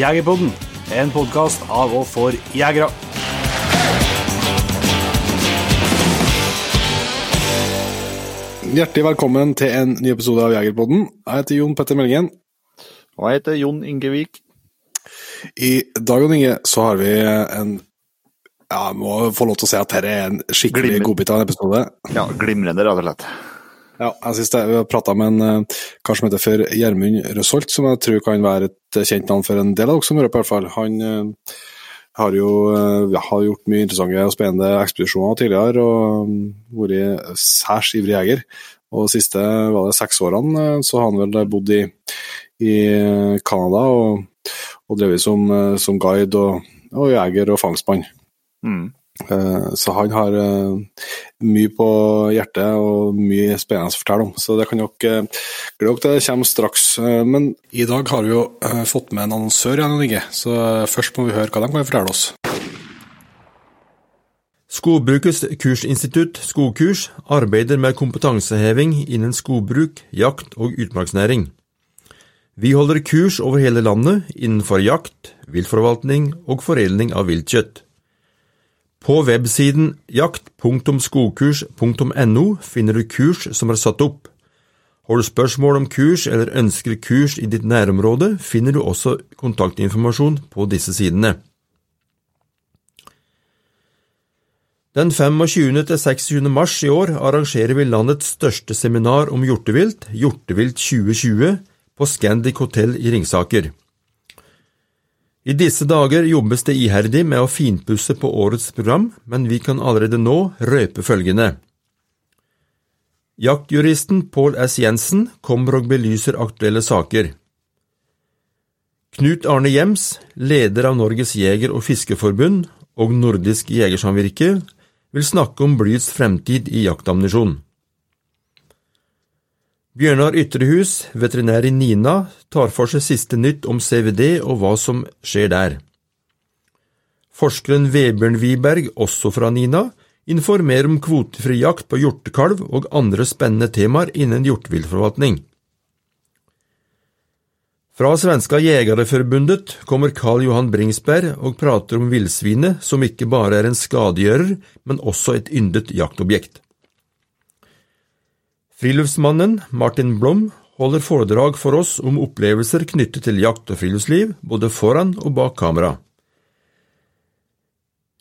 Jegerpodden, en podkast av og for jegere. Hjertelig velkommen til en ny episode av Jegerpodden. Jeg heter Jon Petter Melgen. Og jeg heter Jon Ingevik. I dag, Jon Inge, så har vi en ja, Jeg må få lov til å si at dette er en skikkelig godbit av en episode. Ja, glimrende, rett og slett. Ja, jeg synes det, Vi har prata med en eh, kar som heter for Gjermund Røsholt, som jeg tror kan være et kjent navn for en del av dere som hører på, i hvert fall. Han eh, har jo eh, har gjort mye interessante og spennende ekspedisjoner tidligere, og mm, vært særs ivrig jeger. Og de siste var det seks årene eh, så har han vel bodd i, i Canada og, og drevet som, eh, som guide og, og jeger og fangstmann. Mm. Eh, Så han har eh, mye på hjertet og mye spennende å fortelle om. Så det kan dere eh, glede dere. Det kommer straks. Men i dag har vi jo fått med en annonsør igjen, Inge. så først må vi høre hva de kan fortelle oss. Skogbrukets kursinstitutt, Skogkurs, arbeider med kompetanseheving innen skogbruk, jakt og utmarksnæring. Vi holder kurs over hele landet innenfor jakt, viltforvaltning og foredling av viltkjøtt. På websiden jakt.skogkurs.no finner du kurs som er satt opp. Har du spørsmål om kurs eller ønsker kurs i ditt nærområde, finner du også kontaktinformasjon på disse sidene. Den 25. til 26. mars i år arrangerer vi landets største seminar om hjortevilt, Hjortevilt 2020, på Scandic Hotel i Ringsaker. I disse dager jobbes det iherdig med å finpusse på årets program, men vi kan allerede nå røpe følgende. Jaktjuristen Pål S. Jensen kommer og belyser aktuelle saker. Knut Arne Jems, leder av Norges jeger- og fiskerforbund og Nordisk jegersamvirke, vil snakke om blyets fremtid i jaktammunisjon. Bjørnar Ytrehus, veterinær i Nina, tar for seg siste nytt om CVD og hva som skjer der. Forskeren Vebjørn Wiberg, også fra Nina, informerer om kvotefri jakt på hjortekalv og andre spennende temaer innen hjorteviltforvaltning. Fra svenska Jegerforbundet kommer Karl Johan Bringsberg og prater om villsvinet som ikke bare er en skadegjører, men også et yndet jaktobjekt. Friluftsmannen Martin Blom holder foredrag for oss om opplevelser knyttet til jakt og friluftsliv, både foran og bak kamera.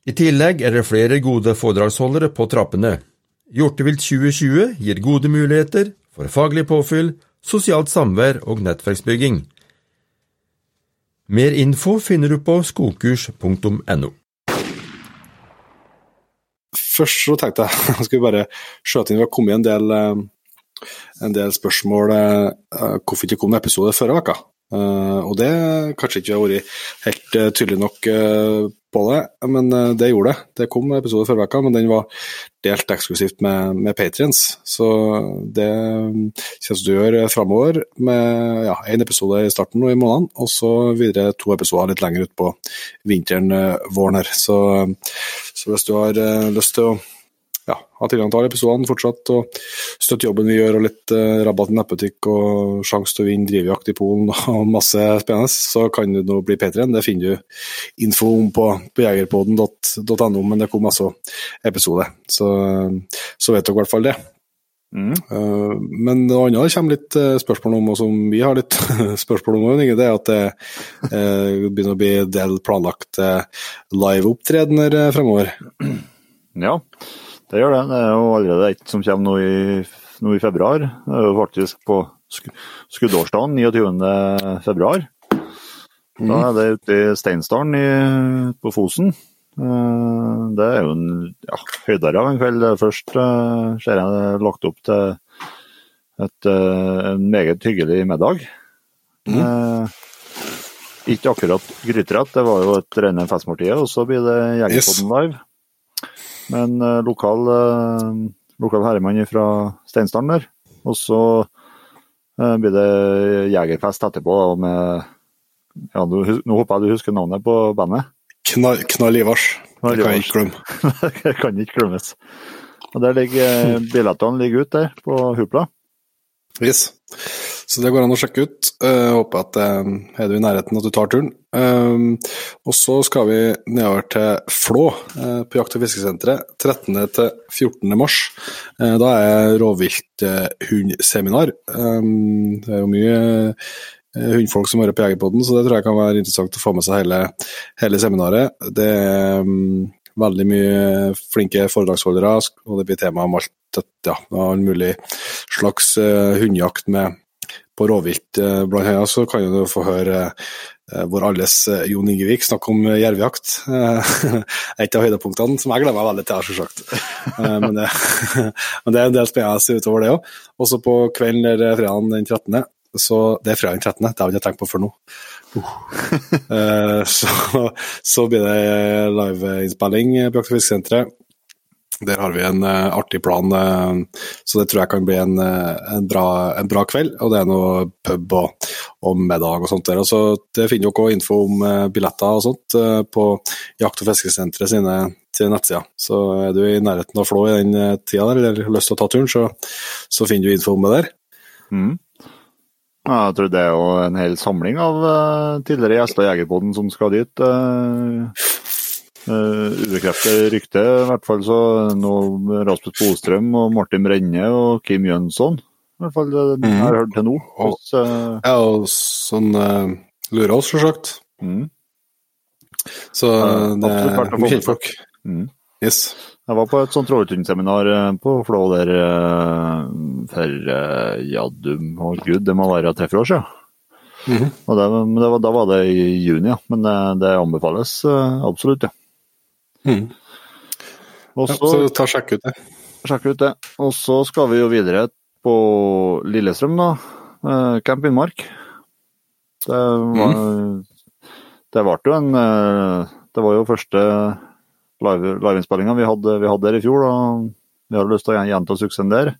I tillegg er det flere gode foredragsholdere på trappene. Hjortevilt 2020 gir gode muligheter for faglig påfyll, sosialt samvær og nettverksbygging. Mer info finner du på skogkurs.no. Først så tenkte jeg jeg skulle bare skjøte inn, vi har kommet en del, eh, en del spørsmål eh, hvorfor ikke kom en episode forrige uke. Eh, Og det kanskje ikke har vært helt eh, tydelig nok på det, men det gjorde det. Det kom episode forrige uke, men den var delt eksklusivt med, med patriens. Så det kommer du å gjøre framover med ja, én episode i starten og i måneden, og så videre to episoder litt lenger utpå vinteren, våren her. Så, så hvis du har lyst til å ja, ha tilgang til alle episodene fortsatt, og støtte jobben vi gjør, og litt eh, rabatt i nettbutikk og sjanse til å vinne drivjakt i Polen og masse spennende, så kan du nå bli P3-en. Det finner du info om på, på jegerpodden.no, men det kom altså episode. Så, så vet dere i hvert fall det. Mm. Eh, Men noe annet det kommer litt eh, spørsmål om, og som vi har litt spørsmål om, det er at det eh, begynner å bli del planlagt liveopptredener fremover. Ja, det gjør det. Det er jo allerede et som kommer nå i, nå i februar. Det er jo faktisk på sk skuddårsdagen 29. februar. Da er det ute i Steinsdalen i- på Fosen. Eh, Det er jo en ja, høydere av en kveld. Først eh, ser jeg det er lagt opp til et, eh, en meget hyggelig middag. Eh, Ikke akkurat gryterett, det var jo et rene festmåltid, og så blir det Jegerpodden live. Men en lokal, uh, lokal herremann fra Steinsdalen der. Og så eh, blir det jegerfest etterpå med ja, du, Nå håper jeg du husker navnet på bandet? Knall, knall Ivars. Det kan jeg ikke glemme. det kan ikke glemmes. Og der ligger eh, Billettene ligger ute der på Hupla. Yes. Så det går an å sjekke ut. Uh, håper at uh, er du i nærheten at du tar turen. Uh, og så skal vi nedover til Flå uh, på jakt- og fiskesenteret 13. til 14. mars. da er rovvilthundseminar. Um, det er jo mye hundfolk som hører på Jegerpodden, så det tror jeg kan være interessant å få med seg hele, hele seminaret. Det er um, veldig mye flinke foredragsholdere, og det blir tema om alt dette. ja, all mulig slags uh, hundejakt med, på rovvilt. Uh, blant annet så kan du få høre uh, vår alles uh, Jon Ingevik snakke om jervejakt. Et av høydepunktene som jeg gleder meg veldig til, selvsagt. men, det, men det er en del spennende utover det òg. Også på kvelden eller fredagen den 13. Så det er fredag den 13., det har jeg ikke tenkt på før nå. så, så blir det liveinnspilling på Jakt- og fiskesenteret der har vi en uh, artig plan, uh, så det tror jeg kan bli en, uh, en, bra, en, bra, kveld. Og det er noe pub og, og middag og sånt der. Så det finner dere info om billetter og sånt på Jakt- og fiskesenteret sine, sine, nettsider. Så er du i nærheten av Flå i den tida der, eller har lyst til å ta turen, så, så finner du info om det der. Mm. Jeg tror det er jo en hel samling av tidligere gjester i Jegerpoden som skal dit. Uh, ubekreftet rykte, i hvert fall så nå Rasmus Bostrøm og Martin Brenne og Kim Jønsson. I hvert fall det jeg har hørt til nå. Hos, uh, ja, og sånn uh, Lurås, selvsagt. Mm. Så uh, det er mye kjentfolk. Mm. Yes. Jeg var på et sånt rovvilthundseminar på Flå der for ja, du oh, gud, det må være tre-fire år siden. Mm -hmm. og det, det var, da var det i juni, ja. Men det, det anbefales absolutt, ja. Mm. Også, ja, så ta sjekk ut det. Sjekk ut det. Og så skal vi jo videre på Lillestrøm, da. Eh, Camp Innmark. Det var, mm. det ble jo en eh, Det var jo første liveinnspillinga live vi, hadde, vi hadde der i fjor. og Vi har lyst til å gjenta suksessen der.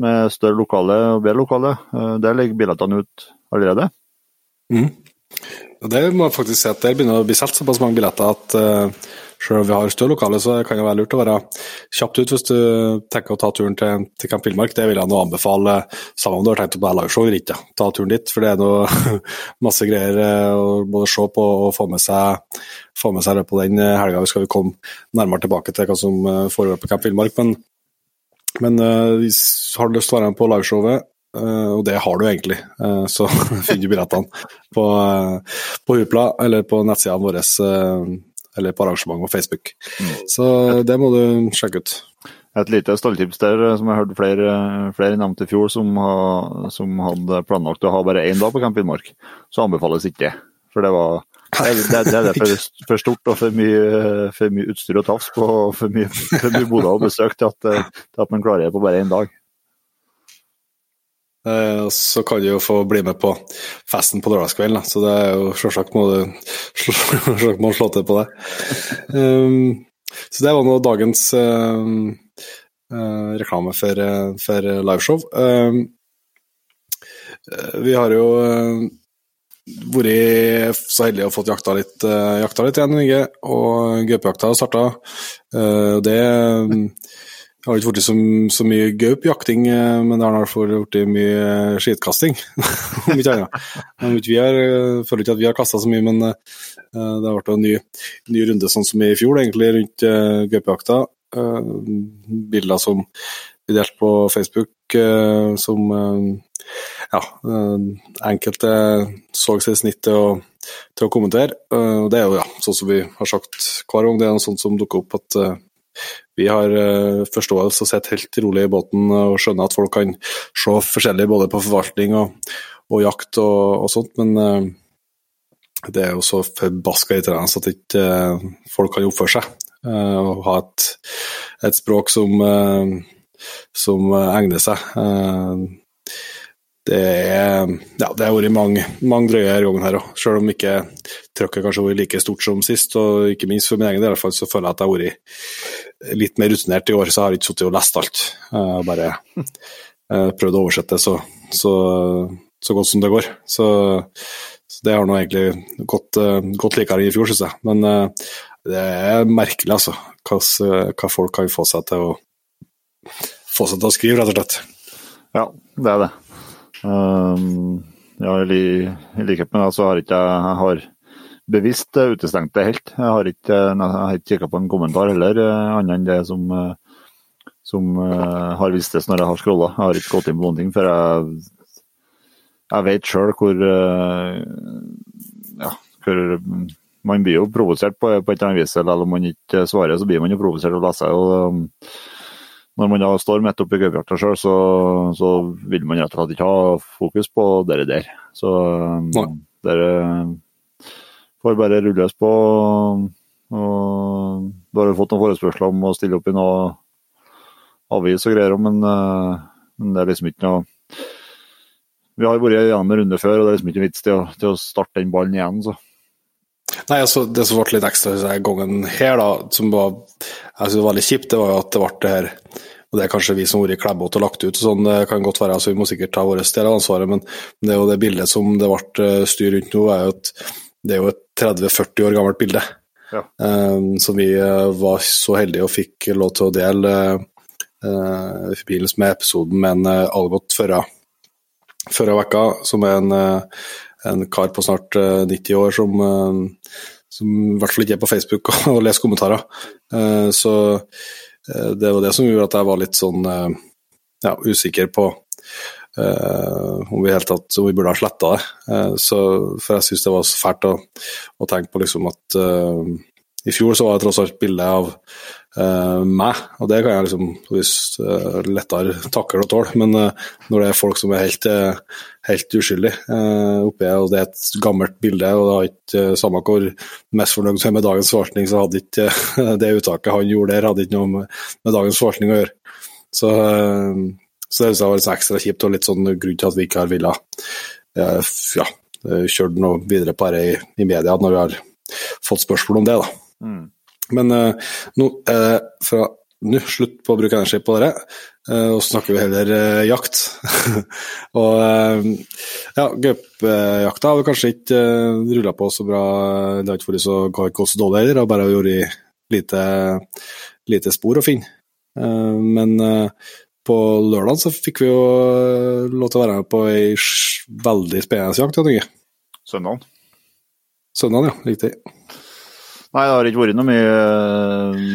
Med større lokale og bedre lokale. Eh, der ligger billettene ut allerede. Mm. Det må jeg faktisk si at Der begynner å bli solgt såpass mange billetter at uh, selv om vi har større lokale, så kan det være lurt å være kjapt ut hvis du tenker å ta turen til, til Camp Villmark. Det vil jeg nå anbefale, sammen om du har tenkt på liveshow eller ikke. Ta turen dit, for det er noe masse greier eh, å både se på og få med seg, få med seg på den helga. Vi skal jo komme nærmere tilbake til hva som eh, foregår på Camp Villmark. Men, men du har lyst til å være med på liveshowet, Uh, og det har du egentlig, uh, så finner du billettene på, uh, på Hupla eller på nettsidene våre eller på arrangement på Facebook. Mm. Så det må du sjekke ut. Et lite stalltips der, som jeg hørte flere, flere nevnte i fjor, som, som, hadde planlagt å ha bare én dag på Camp Villmark. Så anbefales ikke For det var det, det, det er for, for, stort og for mye, for mye utstyr og tafs på og for mye, for mye boder å besøke til at, til at man klarer det på bare én dag. Eh, så kan du jo få bli med på festen på lørdagskvelden, så det er jo selvsagt må du må slå til på det. Um, så det var nå dagens uh, uh, reklame for, uh, for liveshow. Um, vi har jo vært så heldige å fått jakta litt, jakta litt igjen Inge, og gaupejakta har starta. Det det har ikke blitt så, så mye gaupejakting, eh, men det har i hvert fall blitt mye skitkasting. Om ikke annet. Jeg eh, føler ikke at vi har kasta så mye, men uh, det har vært en ny, ny, runde sånn som i fjor, egentlig, rundt uh, gaupejakta. Uh, bilder som vi delte på Facebook, uh, som ja, enkelte så seg i snitt til til å kommentere. det er jo ja, sånn som vi har sagt hver gang, det er noe sånt som dukker opp at vi har uh, forståelse og sitter helt rolig i båten og skjønner at folk kan se forskjellig både på forvaltning og, og jakt og, og, sånt, men uh, det er jo så forbaska irriterende at ikke folk kan oppføre seg og ha et, et språk som, som egner seg. Det er ja, det har vært mange, mange drøye ganger her òg, selv om ikke trøkket kanskje har vært like stort som sist. Og ikke minst for min egen del, i hvert fall, så føler jeg at jeg har vært litt mer rutinert i år, så har jeg ikke sittet og lest alt. Jeg har bare uh, prøvd å oversette så, så, så, godt som det går. Så, så det har nå egentlig gått, uh, gått likere i fjor, syns jeg. Men det er merkelig, altså, hva, hva, folk kan få seg til å få seg til å skrive, rett og slett. Ja, det er det. Um, ja, i, li- i likhet med deg så har ikke jeg har bevisst eh, utestengt det helt. Jeg har ikke, nei, jeg kikka på en kommentar heller, eh, annet enn det som, eh, som eh, har vistes når jeg har scrolla. Jeg har ikke gått inn på noen ting, for jeg, jeg vet sjøl hvor eh, Ja, hvor man blir jo provosert på, på et eller annet vis. Eller om man ikke svarer, så blir man jo provosert og leser. lese. og når man da står midt oppi gaupejakta sjøl, så, så vil man rett og slett ikke ha fokus på det der. Så um, Nei. Får bare rulles på. Og bare fått noen forespørsler om å stille opp i noe avis og greier, men, eh, men det er liksom ikke noe Vi har vært gjennom en runde før, og det er liksom ikke vits til å, til å starte den ballen igjen. så. Nei, altså, Det som ble litt ekstra synes jeg, gangen her, da, som var, jeg synes var litt kjipt, det var jo at det ble det her og Det er kanskje vi som har vært klebbete og lagt ut, sånn, det kan godt være, altså vi må sikkert ta vår del av ansvaret, men det det bildet som det ble eh, styr rundt nå, er jo et, det er jo et 30-40 år gammelt bilde. Ja. eh, som vi eh, var så heldige og fikk lov til å dele uh, i forbindelse med episoden med en uh, Algot førra uka, som er en, uh, en kar på snart eh, 90 år som, eh, som i hvert fall ikke er på Facebook og leser kommentarer. Eh, Så eh, det var det som gjorde at jeg var litt sånn eh, ja, usikker på eh, om vi tatt om vi burde ha sletta det. Eh, Så, for jeg syns det var så fælt å, å tenke på liksom at eh, i fjor så var det tross alt bilde av uh, meg, og det kan jeg liksom hvis, uh, lettere takle og tåle. Men uh, når det er folk som er helt, eh, helt uskyldige uh, oppi, og det er et gammelt bilde, og det har ikke samme hvor mest fornøyd med dagens forvaltning, så hadde ikke eh, det uttaket han gjorde der, hadde ikke noe med, med dagens forvaltning å gjøre. Så, eh, så det syns jeg var litt ekstra kjipt, og litt sånn grunn til at vi ikke har villet eh, ja, eh, kjørt noe videre på dette i, i media når vi har fått spørsmål om det. da. Men eh, nå det fra nå slutt på å bruke energi på dere, eh, og så snakker vi heller eh, jakt. og eh, ja, gaupejakta har kanskje ikke rulla på så bra, det har ikke vært så, går ikke også så dårlig heller, det har bare vært lite, lite spor å finne. Eh, men eh, på lørdag så fikk vi jo eh, lov til å være med på ei veldig spennende jakt, Inge. Søndag. Søndag, ja. Riktig. Nei, det har ikke vært noe mye,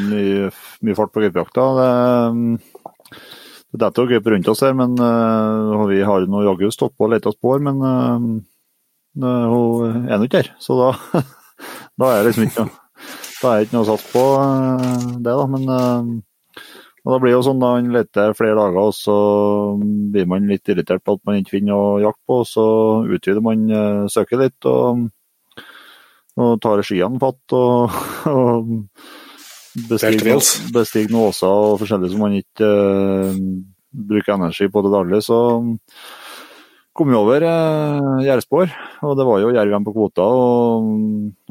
mye, mye fart på gaupejakta. Det, det detter jo gaupe rundt oss her, men eh, vi har nå jaggu stått på og lett spor, men eh, hun er nå ikke her. Så da, da er det liksom ikke noe Da er det ikke noe å satse på det, da. Men og da blir det jo sånn da han leter flere dager, og så blir man litt irritert på at man ikke finner noe jakt på, og så utvider man eh, søket litt. og og tar skiene fatt og, og bestiger, noe- bestiger noen åser og forskjellig som man ikke uh, bruker energi på det daglig. Så kom vi over uh, jervspor, og det var jo jerv igjen på kvota. Og,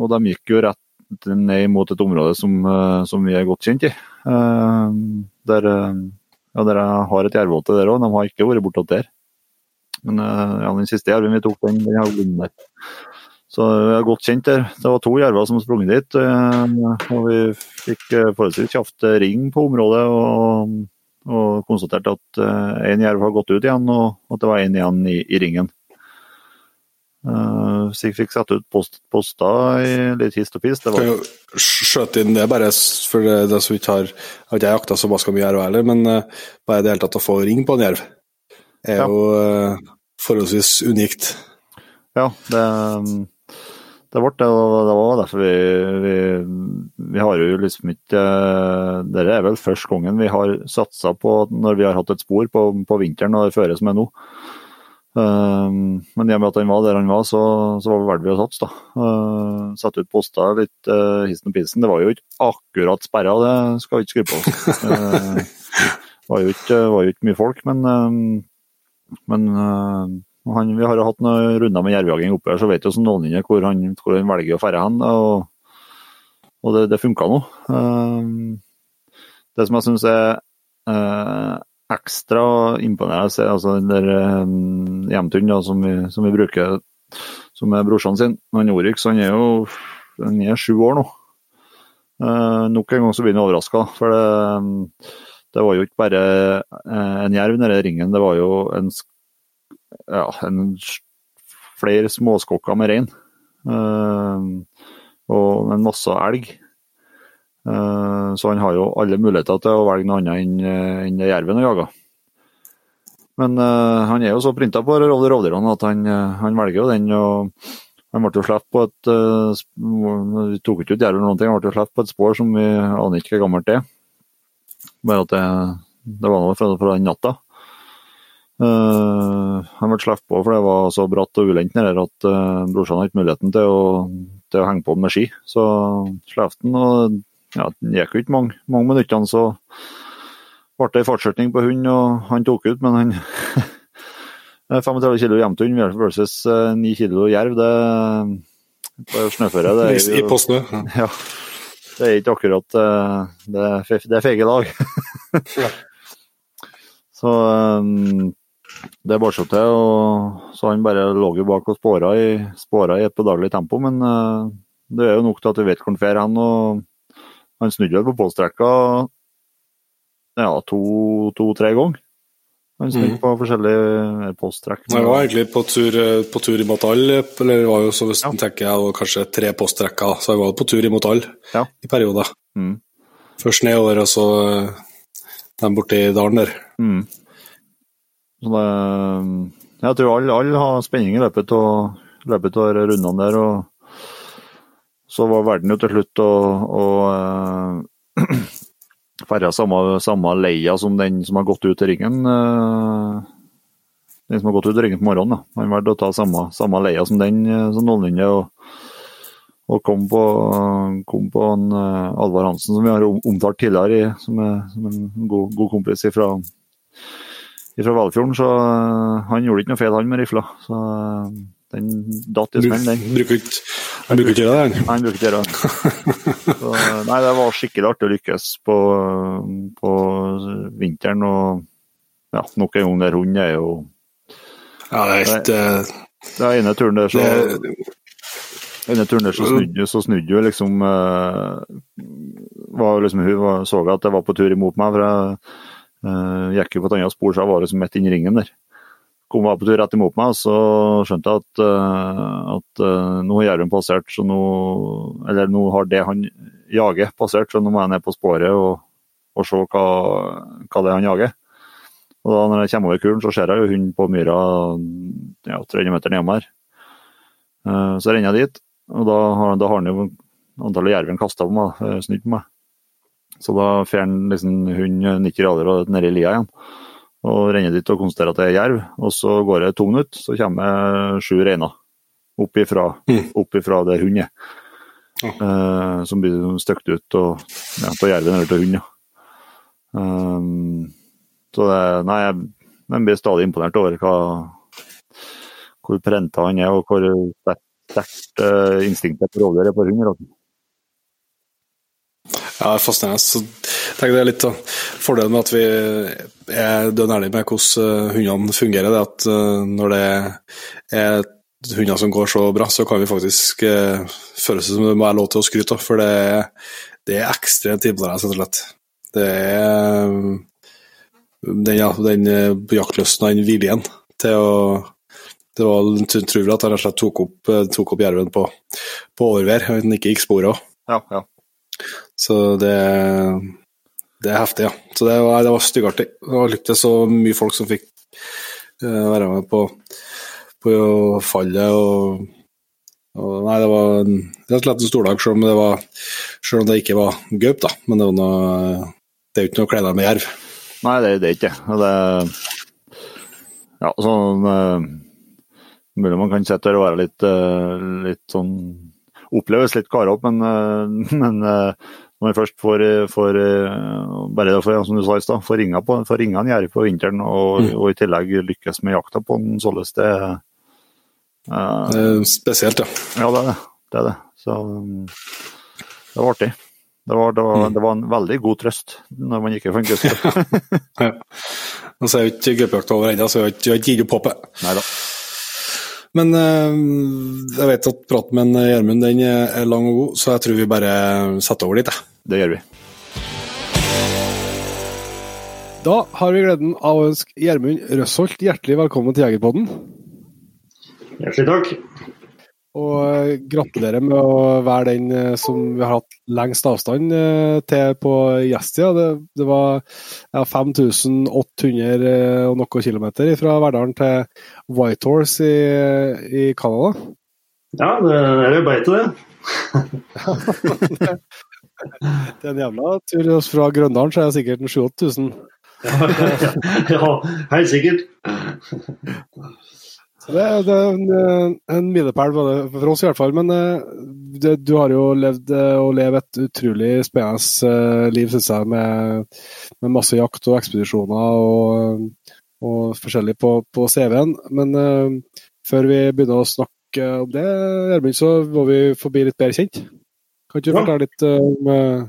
og de gikk jo rett ned mot et område som, eh, som vi er godt kjent i. Eh, der, eh, ja, der jeg har et jervåte der òg, de har ikke vært bortatt der. Men ja, den siste jerven vi tok, den, den har vunnet der. Så vi er godt kjent der. Det var to jerver som sprang dit. Og vi fikk forholdsvis kjapt ring på området og, og konstaterte at én jerv har gått ut igjen, og at det var én igjen i, i ringen. Eh, Så jeg fikk satt ut post, poster i litt hist og pist. Det Kan var, jo skjøte inn det, bare for det, det som ikke har Har ikke jeg jakta så ganske mye jerv heller, men uh, bare det hele tatt å få ring på en jerv er Ja. jo uh, forholdsvis unikt. ja, det, det ble det, og det var derfor vi, vi, vi har jo liksom ikke Dette er vel første gangen vi har satsa på når vi har hatt et spor på, på vinteren og det føret som er nå. Um, men i og med at han var der han var, så, så var det verdt å satse. da. Uh, Sette ut poster litt uh, hissen og pisen. Det var jo ikke akkurat sperra, det skal vi ikke skrive på. Uh, det var jo ikke, var jo ikke mye folk, men, men uh, han, vi har jo hatt noen runder med jervjaging oppe her, så vet jo som noenlunde hvor, han- hvor han velger å ferde hen. Og, og det, det funka nå. Det som jeg syns er uh, ekstra imponerende, er altså den der um, da, som, vi, som vi bruker, som er brorsan sin. Han Orix han er jo han er sju år nå. Uh, nok en gang så blir han overraska. For det, det var jo ikke bare uh, en jerv nede i ringen, det var jo en, ja, en, flere småskokker med rein. Uh, og en masse elg. Uh, så han har jo alle muligheter til å velge noe annet enn en det jerven å jage. Men uh, han er jo så printa på rovdyrene at han, han, velger jo den. og Han ble jo sluppet på et Vi tok ikke ut jerven eller noen ting, han ble jo sluppet på et spor som vi aner ikke hvor gammelt det er. Bare at det, det var noe fra, fra den natta. Uh, han ble sluppet på for det var så bratt og ulendt nede at uh, brorsan hadde ikke muligheten til å, til å, henge på med ski. Så slapp han, og ja, det gikk jo ikke mange, mange minuttene, så ble det en fartsøkning på hund, og han tok ut, men han 35 kilo jevnthund versus 9 kilo jerv, det på snøføre det er jo, I snø? Ja. Det er ikke akkurat Det, det er feige lag. så det det bare seg til, og så han bare lå jo bak og spåra i, spåra i et bedagelig tempo. Men uh, det er jo nok til at vi vet hvor han drar hen. Han snudde vel på påstrekka ja, to-tre to, ganger. Han snudde mm. på forskjellige posttrekk. Han var egentlig på tur, på tur imot alle, eller var jo så hvis ja. tenker jeg, kanskje tre posttrekker, så han var på tur imot alle ja. i perioder. Mm. Først nedover, og så den borti dalen der. Mm. Det, jeg tror alle, alle har spenning i løpet av rundene der. og Så var verden jo til slutt å, å uh, ferde samme, samme, leia som den som har gått ut i ringen. Uh, den som har gått ut i ringen på morgenen. Da. Han valgte å ta samme, samme leia som den uh, som noenlunde. Og, og kom på, kom på en, Alvar Hansen, som vi har omtalt tidligere, som er, som en god, god kompis fra fra Valfjorden, så han gjorde ikke noe feil, han med rifla. Så den datt i smell, den. Bruker ikke han bruker ikke det, han? Bruker ikke det. Nei, det var skikkelig artig å lykkes på, på vinteren. Og ja, nok en gang der hunden er jo Ja, det er helt det er ene turen der, så det, denne turen der så snudde, så snudde jo liksom, uh, var liksom Hun var, så at jeg var på tur imot meg. for jeg Uh, gikk jo på et annet spor, så jeg var liksom midt inni ringen der. Kom var på tur rett imot meg, så skjønte jeg at, uh, at uh, nå har jerven passert, så nå Eller nå har det han jager passert, så nå må jeg ned på sporet og, og se hva, hva, det er han jager. Og da når jeg kommer over kulen, så ser jeg jo hunden på myra ja, 300 meter nedom her. Uh, så renner jeg dit, og da da har han jo antallet jerven kasta på meg, snudd på meg. Så da får han liksom hund 90 grader og ned i lia igjen. Og renner dit og konstaterer at det er jerv. Og så går det to minutter, så kommer sju reiner opp ifra, mm. opp ifra der hund er. Uh, som blir støkt ut og, ja, jerven eller til hunden. Um, så det, nei, jeg blir stadig imponert over hva, hvor prenta han er, og hvor sterkt uh, instinktet på rovdyr er på hund. Ja, er fascinerende. Så tenker det er litt Fordelen med at vi er dønn med hvordan eh, hundene fungerer, det at eh, når det er hunder som går så bra, så kan vi faktisk føle seg som det må være lov til å skryte. For det, det er ekstremt imponerende, rett og slett. Det er den, ja, den jaktlysten og den viljen til å Det var utrolig at jeg rett og slett tok opp, tok opp jerven på, på overvær, den ikke gikk sporet òg. Ja, ja. Så det, det er heftig, ja. Så det var, var styggartig. Det var lyktes så mye folk som fikk uh, være med på, på fallet. og, og Nei, det var rett og slett en stordag, selv om det, var, selv om det ikke var gaup, da. Men det, var noe, det er jo ikke noe å kle deg med jerv. Nei, det, det er ikke det. Ja, sånn uh, Mulig man kan sitte her og være litt, uh, litt sånn oppleves litt karete, men, men når vi først får, får bare for, som du sa i stad, får ringa, på, får ringa en jerv på vinteren, og, mm. og, i tillegg lykkes med jakta på den således, det, uh, Spesielt, ja. Ja, det er det. det, er det. Så det var artig. Det var, det, var, mm. det var, en veldig god trøst når man ikke fant gaupe. ja. Nå er jo ikke gaupejakta over ennå, så jeg har ikke gitt opp håpet. Neida. Men eh, jeg vet at praten med Gjermund den er lang og god, så jeg tror vi bare setter over dit. Det gjør vi. Da har vi gleden av å ønske Gjermund Røsholt hjertelig velkommen til Jegerpodden. Hjertelig takk. Og eh, gratulerer med å være den eh, som vi har hatt lengst avstand eh, til på gjestsida. Det, det var ja, 5800 og noen kilometer fra Verdalen til Whitehorse i, i Canada. Ja, det er jo beite, det. det er en jævla tur. Fra Grøndalen så er det sikkert 7000-8000. ja, helt sikkert. Det, det, er en, en milepæl for oss i hvert fall. Men det, du har jo levd og lever et utrolig spennende liv, syns jeg, med, med, masse jakt og ekspedisjoner og, og forskjellig på, på CV-en. Men uh, før vi begynner å snakke om det, Gjermund, så må vi få bli litt bedre kjent. Kan ikke du fortelle litt om uh,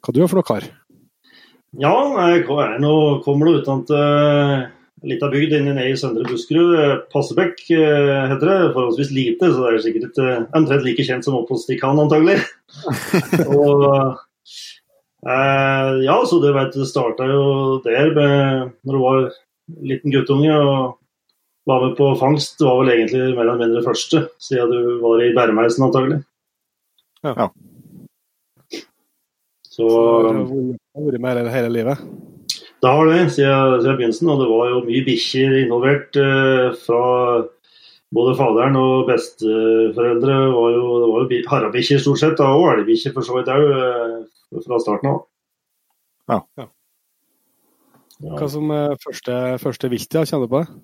hva du er for noe kar? Ja, jeg nå kommer nå til uh, lita bygd inne nede i Søndre Buskerud. Passebekk uh, heter det. Forholdsvis lite, så det er sikkert ikke uh, omtrent like kjent som oppe hos Stikan, antagelig. og uh, Ja, så det vet det starta jo der med, når du var liten guttunge. og var med på fangst var vel egentlig mer eller mindre første, siden du var i Bæremeisen antagelig. Ja. Så, har vært med hele livet? Det har det, siden, siden begynnelsen. Og det var jo mye bikkjer involvert eh, fra både faderen og besteforeldre. Var jo, det var jo harabikkjer stort sett, og elgbikkjer for så vidt òg, eh, fra starten av. Ja. ja. Hva som er første, første viltet, kjenner du på det?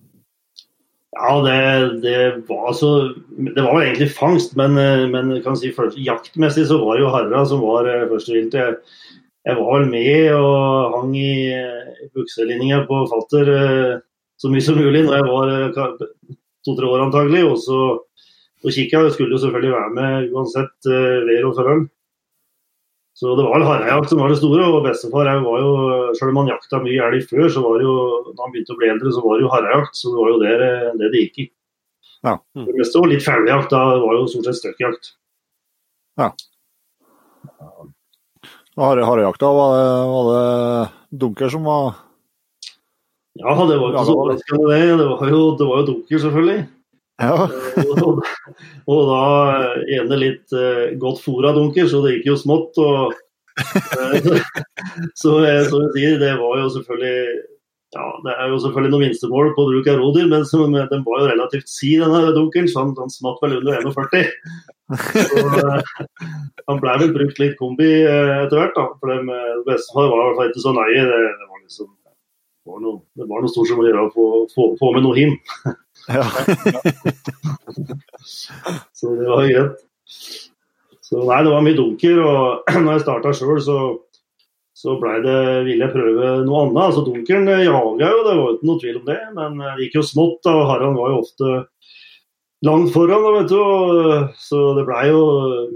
Ja, det, det, var altså Det var jo egentlig fangst, men, eh, men kan si først, jaktmessig så var det jo harra som var eh, første vilt. Jeg, jeg, var vel med og hang i, i bukselinninga på fatter så mye som mulig når jeg var to-tre år antagelig. Og så, så kikka skulle jo selvfølgelig være med uansett vær og forhold. Så det var vel harrejakt som var det store. Og bestefar var jo, selv om han jakta mye elg før, så var det jo, da han begynte å bli eldre, så var det jo harrejakt. Så det var jo det det, det gikk i. Ja. Det meste var litt felgjakt. Da var jo stort sett støkkjakt. Ja. Harejakta, var, det, var det dunker som var Ja, det var ikke så overraskende det. Det var jo, det var jo dunker, selvfølgelig. Ja. og, og, da ene litt uh, godt fôra dunker, så det gikk jo smått. Og, uh, så, så, så jeg sier, det var jo selvfølgelig ja, Det er jo selvfølgelig noen minstemål på bruk av rodyr, men som, den var jo relativt si, denne dunkeren, så han, han smatt vel under 41. Så, uh, han ble vel brukt litt kombi etter hvert, da. For dem, bestefar var i hvert fall ikke så nøye. Det, det, var liksom det var noe, noe stort som å gjøre å få, få, få med noe him. Ja. så det var greit. Så nei, det var mye dunker. Og når jeg starta sjøl, så, så blei det ville jeg prøve noe annet. Altså Dunkeren jaga jo, det var ikke noe tvil om det. Men det gikk jo smått, og Harald var jo ofte langt foran. Vet du. Så det blei jo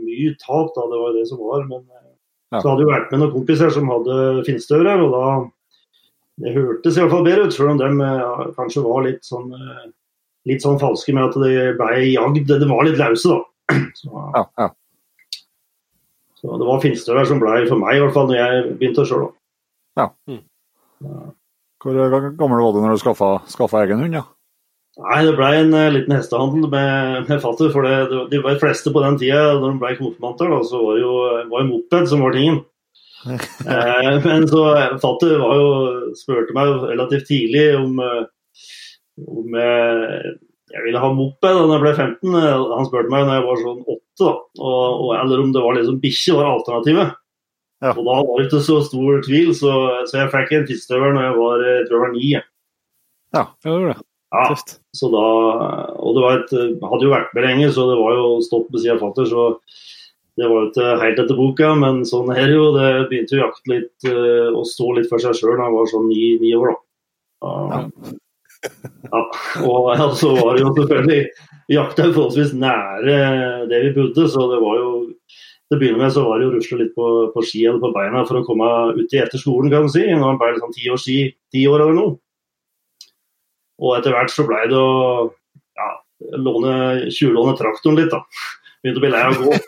mye tap, da. Det var jo det som var. Men ja. så hadde jo vært med noen kompiser som hadde finstører, og da det hørtes i hvert fall bedre ut, selv om de ja, kanskje var litt sånn litt sånn falske med at det ble jagd. Det var litt lause, da. Så, ja, ja. så det var finstøver som ble for meg, i hvert fall når jeg begynte sjøl. Ja. Hvor gammel var du når du skaffa, skaffa egen hund? Ja? Nei, Det ble en uh, liten hestehandel med, med fatter. For det, det, de var de fleste på den tida, når de ble konfirmanter, så var det jo, var en moped som var tingen. eh, men så fatter var jo, spurte meg relativt tidlig om uh, om jeg ville ha moped da jeg ble 15. Han spurte meg da jeg var sånn 8, da. Og, og, eller om det var liksom bikkje var alternativet. Ja. Og da var det ikke så stor tvil, så, så jeg fikk en fiskestøvel når jeg var, jeg tror jeg var 9. Ja, det gjorde det. Ja, så da, og det var et, hadde jo vært med lenge, så det var jo stopp ved siden av fatter. Så det var jo ikke helt etter boka, men sånn her jo. Det begynte å jakte litt og stå litt for seg sjøl da jeg var sånn ni, ni år. da. Ja. Ja, og så så var det jo selvfølgelig Jakta forholdsvis nære det vi bodde, så det var jo til å begynne med så var det jo rusle litt på, på ski eller på beina for å komme uti etter skolen, kan du si. Når man ble sånn ti år, ski, ti år eller noe. Og etter hvert så ble det å ja, låne, tjuvlåne traktoren litt, da. Begynte å bli lei av å gå.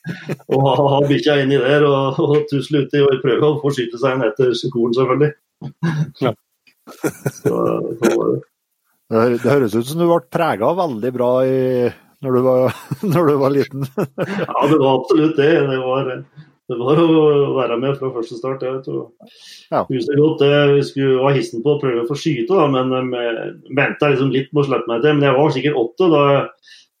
og ha, ha bikkja inni der og, og tusle uti og prøve å forsyne seg inn etter skolen, selvfølgelig. Ja. Så, så var det. Det, høres ut som du ble prega veldig bra i, når, du var, når du var liten. Ja, det var absolutt det. Det var, det var å være med fra første start. Jeg Ja. husker godt det. Vi skulle var hissen på å prøve å få skyte, da, men de venta liksom litt med å slippe meg til. Men jeg var sikkert åtte da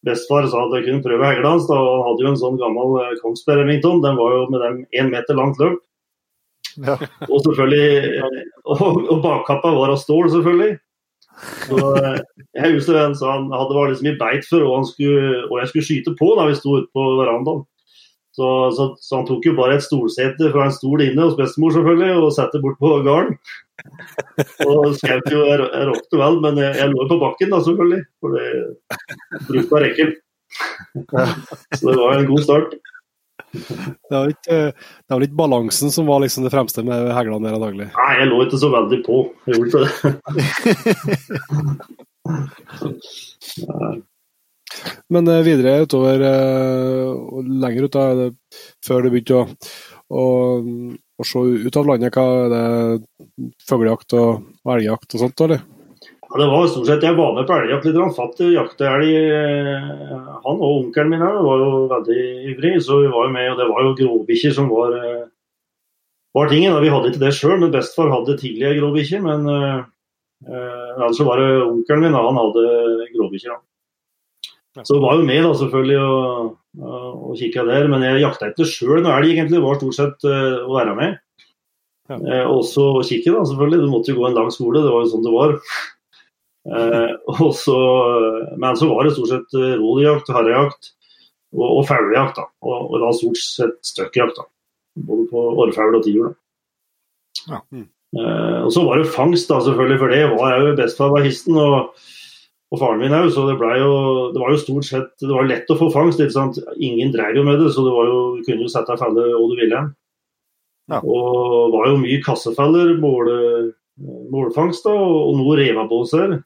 bestefar sa at jeg kunne prøve hegla hans. Han hadde jo en sånn gammel eh, Kongsberg Remington. Den var jo med dem én meter langt løp. Ja. Og selvfølgelig Og, og bakkappa var av stål, selvfølgelig. Så eh, jeg husker en så han hadde var liksom i beit for hva han skulle, og jeg skulle skyte på da vi sto ute på verandaen. Så, så, så han tok jo bare et stolsete fra en stol inne hos bestemor selvfølgelig, og satte bort på gården. Og skjøt jo, jeg, jeg råkte vel, men jeg, jeg lå på bakken da selvfølgelig. For det brukte rekken. Så det var en god start. Det var ikke, det var ikke balansen som var liksom det fremste med heglene der antagelig. Nei, jeg lå ikke så veldig på. Jeg gjorde ikke det. Men eh, videre utover eh, og lenger ut, da, før du begynte å, å, å se ut av landet, hva er det fuglejakt og elgjakt og sånt, eller? Ja, det var stort sett, Jeg var med på elgjakt litt. Han fatt jakte elg. eh, Han og onkelen min her var jo veldig ivrig, så vi var jo med. og Det var jo gråbikkjer som var, eh, var tingen. Vi hadde ikke det sjøl, men bestefar hadde tidligere gråbikkjer. Men uh, altså var det onkelen min, da, han hadde gråbikkjer. Så var jo med da selvfølgelig og, og kikka der, men jeg jakta ikke sjøl noe elg, egentlig. Det var stort sett uh, å være med. Ja. Eh, også å kikke, da, selvfølgelig. Du måtte jo gå en lang skole, det var jo sånn det var. Eh, og så, men så var det stort sett eh, rådjakt, harrejakt og, og fuglejakt. da, Og, og da stort sett støkkjakt. da, Både på orrfugl og tiur. Ja. Mm. Eh, og så var det fangst, da, selvfølgelig, for det var jeg jo bestefar var histen. og og faren min òg, så det, jo, det var jo stort sett det var lett å få fangst. ikke sant? Ingen dreiv jo med det, så det var jo, du kunne jo sette felle hvor du ville. Ja. Og det var jo mye kassefeller, mål, målfangst da, og noe revabåser.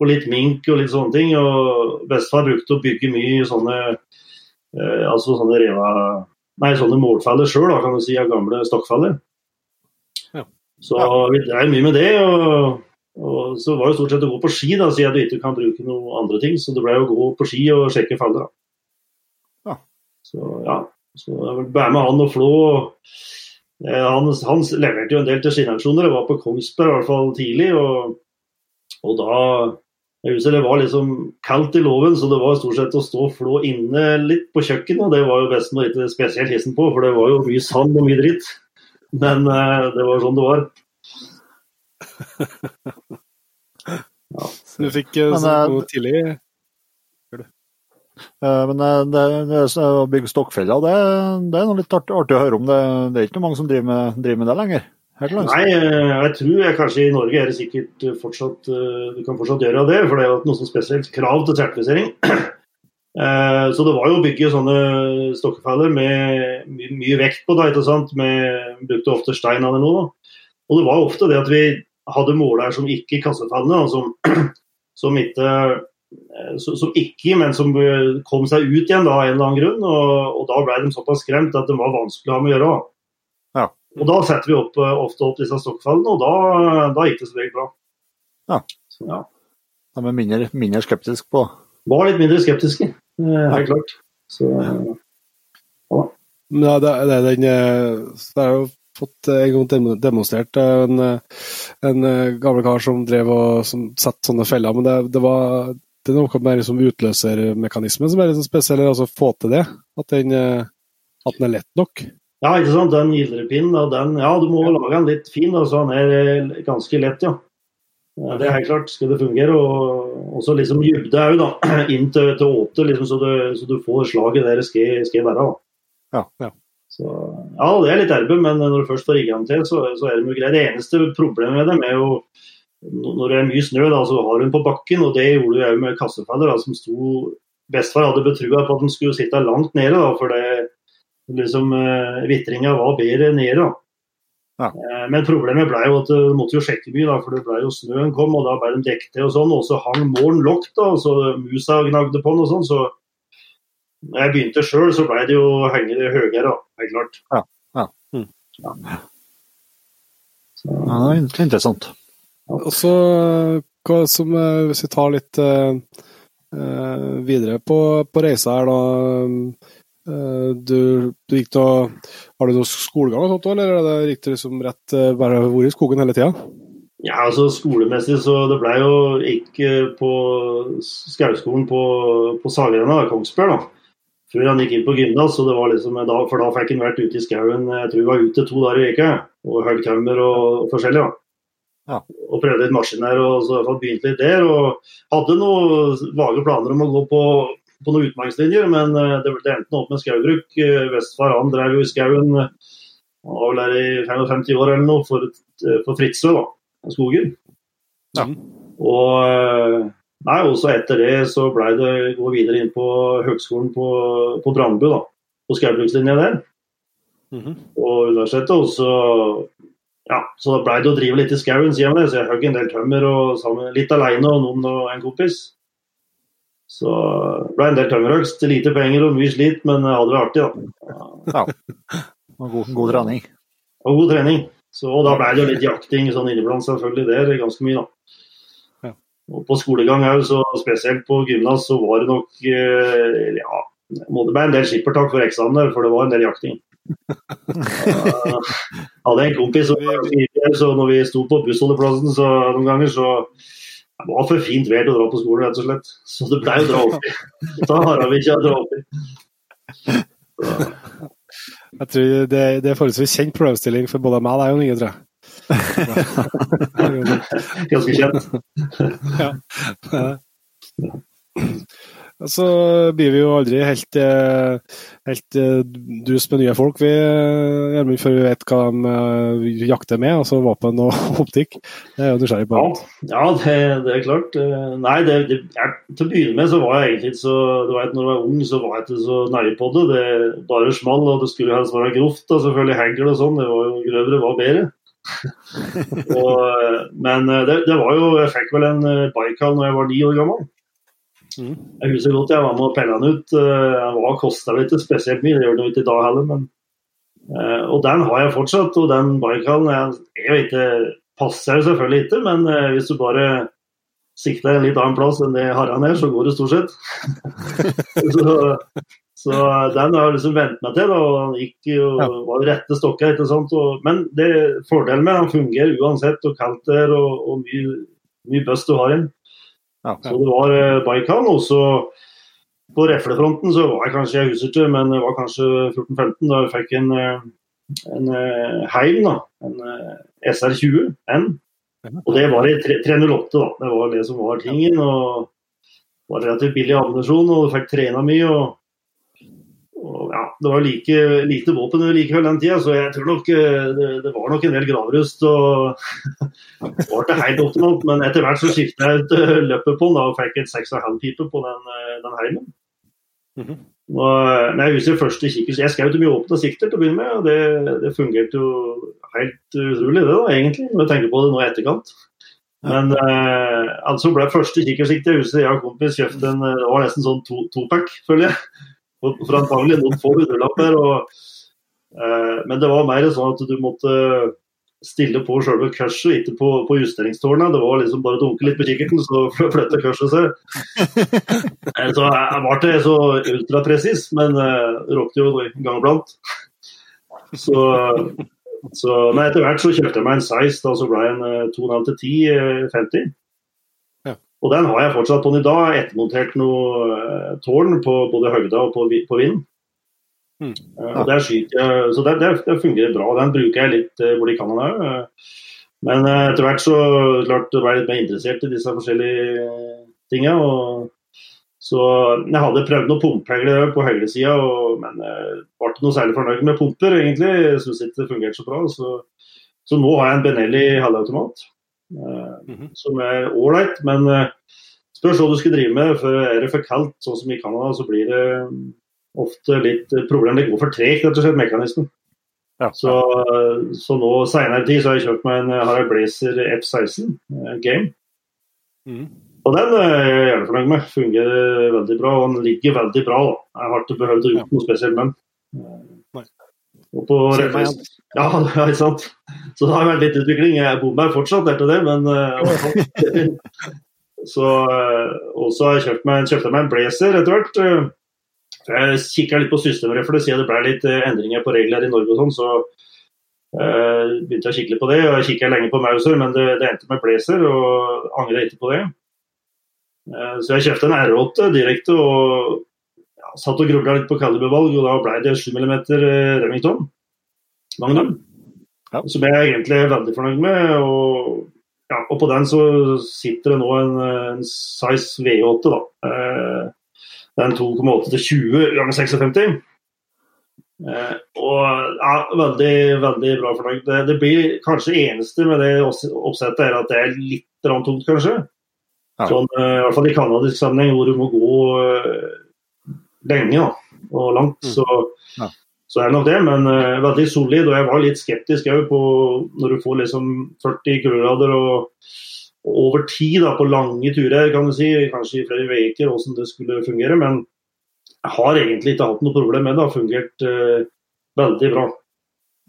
Og litt mink og litt sånne ting. Og bestefar brukte å bygge mye sånne eh, altså sånne reva, nei, sånne målfeller sjøl, kan du si, av gamle stokkfeller. Ja. Så vi drev mye med det. og og så var det stort sett å gå på ski, da, siden du ikke kan bruke noen andre ting. Så det ble å gå på ski og sjekke feller. da. Ja. Så ja, så jeg være med han og Flå. Eh, Han, han leverte jo en del til skinnaksjoner, Det var på Kongsberg i hvert fall tidlig. Og, og da jeg husker Det var liksom kaldt i låven, så det var stort sett å stå og Flå inne litt på kjøkkenet. og Det var jo bestemor ikke spesielt hissen på, for det var jo mye sand og mye dritt. Men uh, det var sånn det var. Så du fikk uh, så god noe tidlig Eh, Men eh, det, det, å bygge stokkfeller, det, det er noe litt artig, artig å høre om. Det, det er ikke noe mange som driver med, driver med det lenger. Nei, eh, jeg tror jeg kanskje i Norge er det sikkert eh, fortsatt eh, Du kan fortsatt gjøre det, for det er jo noe som spesielt krav til sertifisering. Så det var jo å bygge sånne stokkefeller med mye vekt på, det, ikke sant. Med, brukte ofte stein eller noe. Og det var ofte det at vi hadde måler som ikke kassefellene, og som, som ikke som ikke, men som kom seg ut igjen da, av en eller annen grunn. Og, og da ble de såpass skremt at det var vanskelig å ha med å gjøre. Og da setter vi opp, eh, ofte opp disse stokkfellene, og da, da gikk det så veldig bra. Ja. Så, ja. De er mindre, mindre skeptiske på Var litt mindre skeptiske, eh, helt klart. Så, ja. ja, det, det er den eh, Det er jo fått eh, en gang demonstrert eh, en, eh, en eh, gammel kar som drev og som satte sånne feller, men det, det var det er noe mer som utløsermekanismen som er litt sånn spesiell, altså få til det. At den, eh, at den er lett nok. Ja, ikke sant. Den gildrepinnen, og den Ja, du må lage den litt fin, da, så den er eh, ganske lett, ja. Ja, Det er helt klart, skal det fungere. Og også liksom dybde òg, da. Inn til, til åte, liksom, så, du, så du får slaget der det skal, skal være. da. Ja, ja. Så, ja, det er litt erbe, men når du først får rigga den til, så, så er det jo greit. Det eneste problemet med dem er jo når det er mye snø, da, så har hun på bakken, og det gjorde du òg med kassefeller, da, som sto Bestefar hadde betrua på at den skulle sitte langt nede, da, for det liksom eh, Vitringa var bedre nede. da. Ja. Eh, Men problemet ble jo at du måtte jo sjekke mye, da, for det ble jo snøen kom, og da ble de dekket til og sånn. Og så hang målen lågt, og så musa gnagde på den og sånn. Så når jeg begynte sjøl, så ble det jo å henge det høyere, da, helt klart. Ja, ja. Mm. Ja. Ja, Det er interessant. Og så hva som, eh, hvis vi tar litt uh, videre på, på reisa her, da. Uh, du, du gikk da, Har du noe skolegang og sånt, eller er det, gikk du liksom rett bare hvor i skogen hele tida? Ja, altså skolemessig så det ble jo ikke på skauskolen på, på Sagrena, Kongsberg, da før han gikk inn på gymnas. Liksom, for da fikk han vært ute i skauen jeg tror vi var ute to dager i uka. og hogd tømmer og, og forskjellig. Ja. Og prøvde litt maskiner og så begynte litt der. Og hadde noen vage planer om å gå på, på noen utmarkslinjer, men eh, det, det endte opp med skaubruk. Bestefar han drev jo i skauen han var vel der i 55 år eller noe for, for Fritzøe, da, skogen. Ja. Og Nei, også etter det så blei det gå videre inn på høgskolen på, på Brandbu, da. På skaubrukslinja der. Mm -hmm. Og universitetet. Og så ja, så da blei det å drive litt i skauen, sier jeg. Så jeg hogg en del tømmer og sammen, litt aleine og noen og en kompis. Så det ble en del tømmerhogst. Lite penger og mye slit, men jeg hadde det artig, da. Ja. Og god, god trening. Og god trening. Så, og da ble det jo litt jakting sånn inniblant, selvfølgelig. Det er ganske mye, da. Og på skolegang òg, så spesielt på gymnas, så var det nok eh, ja, måtte være en del skippertak for eksamen der, for det var en del jakting. Jeg hadde en kompis som så når vi sto på bussholdeplassen så noen ganger, så det var for fint vær til å dra på skolen, rett og slett. Så det ble å dra opp i. Da har vi ikke å dra opp i. Jeg tror det, det er forholdsvis kjent problemstilling for både meg og deg, og Inge, tror jeg. Ganske kjent. ja. Så blir vi jo aldri helt, eh, helt eh, dus med nye folk, vi, eh, Gjermund, før vi vet hva de jakter med, altså våpen og optikk. Det er jo nysgjerrig på. Ja, ja det, det, er klart. Nei, det, det, jeg, til å begynne med så var jeg egentlig ikke så du vet, Når jeg var ung, så var jeg ikke så nære på det. Det bare small, og det skulle helst være grovt. og Selvfølgelig hengel og sånn. Det var jo grøvere var bedre. og, men det, det, var jo Jeg fikk vel en Baikal når jeg var ni år gammel. Mm. Jeg husker godt jeg var med og pelle den ut. Den eh, var kosta ikke spesielt mye, det gjør den ikke i dag heller. men og den har jeg fortsatt. Og den Baikalen jeg, jeg ikke, passer selvfølgelig ikke, men hvis du bare sikter en litt annen plass enn det Harran er, så går det stort sett. så, så den har jeg liksom vent meg til. Da, og Han gikk jo, var rette stokker. ikke sant? Og, men det fordelen med den fungerer uansett og kaldt er og, og mye, mye bøss du har inn. Ja, ja. Så det var Baikan. Og så på reflefronten så var jeg kanskje jeg husker ikke, men det var kanskje 14-15 da jeg fikk en, eh, en uh, Heim, da. En uh, SR20 N. Og det var i 308, da. Det var det som var tingen. og det var relativt billig ammunisjon, og du fikk trena mye. og, ja, det var like lite våpen likevel den tida, så jeg tror nok eh, det, det var nok en del gravrust. og Det var ikke helt optimalt, men etter hvert så skifta jeg ut eh, løpet på den da, og fikk et 6,5-pipe på den, eh, den heimen. Mm -hmm. og, men jeg husker første kikkers, Jeg skjøt mye åpne sikter til å begynne med, og det, det fungerte jo helt utrolig, det da, egentlig, når jeg tenker på det nå i etterkant. Men eh, altså ble første kikkersikte, jeg husker jeg og kompis kjøpte en det var nesten sånn topack, to føler jeg for antagelig noen få hundrelapper. Eh, men det var mer sånn at du måtte stille på selve kurset, ikke på, på justeringstårnet. Det var liksom bare å dunke litt på kikkerten, så flytta kurset seg. Eh, så jeg ble ikke så ultrapresis, men eh, råkte jo en gang iblant. Så, så, nei, etter hvert så kjøpte jeg meg en Size, da så ble jeg en 2,5 til 10 50. Og den har jeg fortsatt på den i dag. Ettermontert noe uh, tårn på både høgda og på, på vind. Mm. Ja. og der jeg, Så det, det, det, fungerer bra. Den bruker jeg litt hvor de kan den òg. Men etter hvert så klart jeg være jeg litt mer interessert i disse forskjellige tinga. Så jeg hadde prøvd noen pumpehegler på høyresida, men jeg ble ikke noe særlig fornøyd med pumper, egentlig. Jeg syns ikke det fungerte så bra. Så, så nå har jeg en Benelli halvautomat. -hmm. som er ålreit. Men uh, spørs hva du skal drive med. for Er det for kaldt, sånn som i Canada, så blir det mm, ofte litt problem. Det går for tregt, rett og slett, mekanismen. Ja. Så, så, nå senere tid så har jeg kjøpt meg en Harald Blazer F16 uh, Game. Mm. Og den er jeg gjerne fornøyd med. Fungerer veldig bra, og den ligger veldig bra. da. Jeg har ikke behøvd å gjøre noe spesielt med den. Og på Sier meg refleks- ja, ikke sant. Så det har vært litt utvikling. Jeg bor meg fortsatt etter det, men eh, Så eh, så har jeg kjøpt meg, kjøpte en blazer etter hvert. eh, Jeg kikka litt på systemet, for det siden det ble litt eh, endringer på regler i Norge og sånn, så eh, begynte jeg å kikke litt på det. og Jeg kikka lenge på Mauser, men det, det endte med blazer, og angrer ikke på det. Eh, Så jeg kjøpte en R8 direkte og satt og grubla litt på kalibervalg, og da ble det 7 mm Remington. Magnum. Ja. Som jeg er egentlig er veldig fornøyd med. Og, ja, og på den så sitter det nå en, en size V8, da. Eh, Det er en 2,8 til 20 ganger 56. Eh, og ja, veldig, veldig bra fornøyd. Det, det blir kanskje eneste med det oppsettet er at det er litt tungt, kanskje. Ja. Sånn, eh, I hvert fall i kanadisk sammenheng, hvor du må gå eh, lenge og langt. Mm. Så, Ja. så er nok det, men uh, veldig solid. Og jeg var litt skeptisk òg på når du får liksom 40 kuldegrader og, og over tid da, på lange turer, kan du si, kanskje i flere uker, hvordan det skulle fungere. Men jeg har egentlig ikke hatt noe problem med det. Det har fungert uh, veldig bra.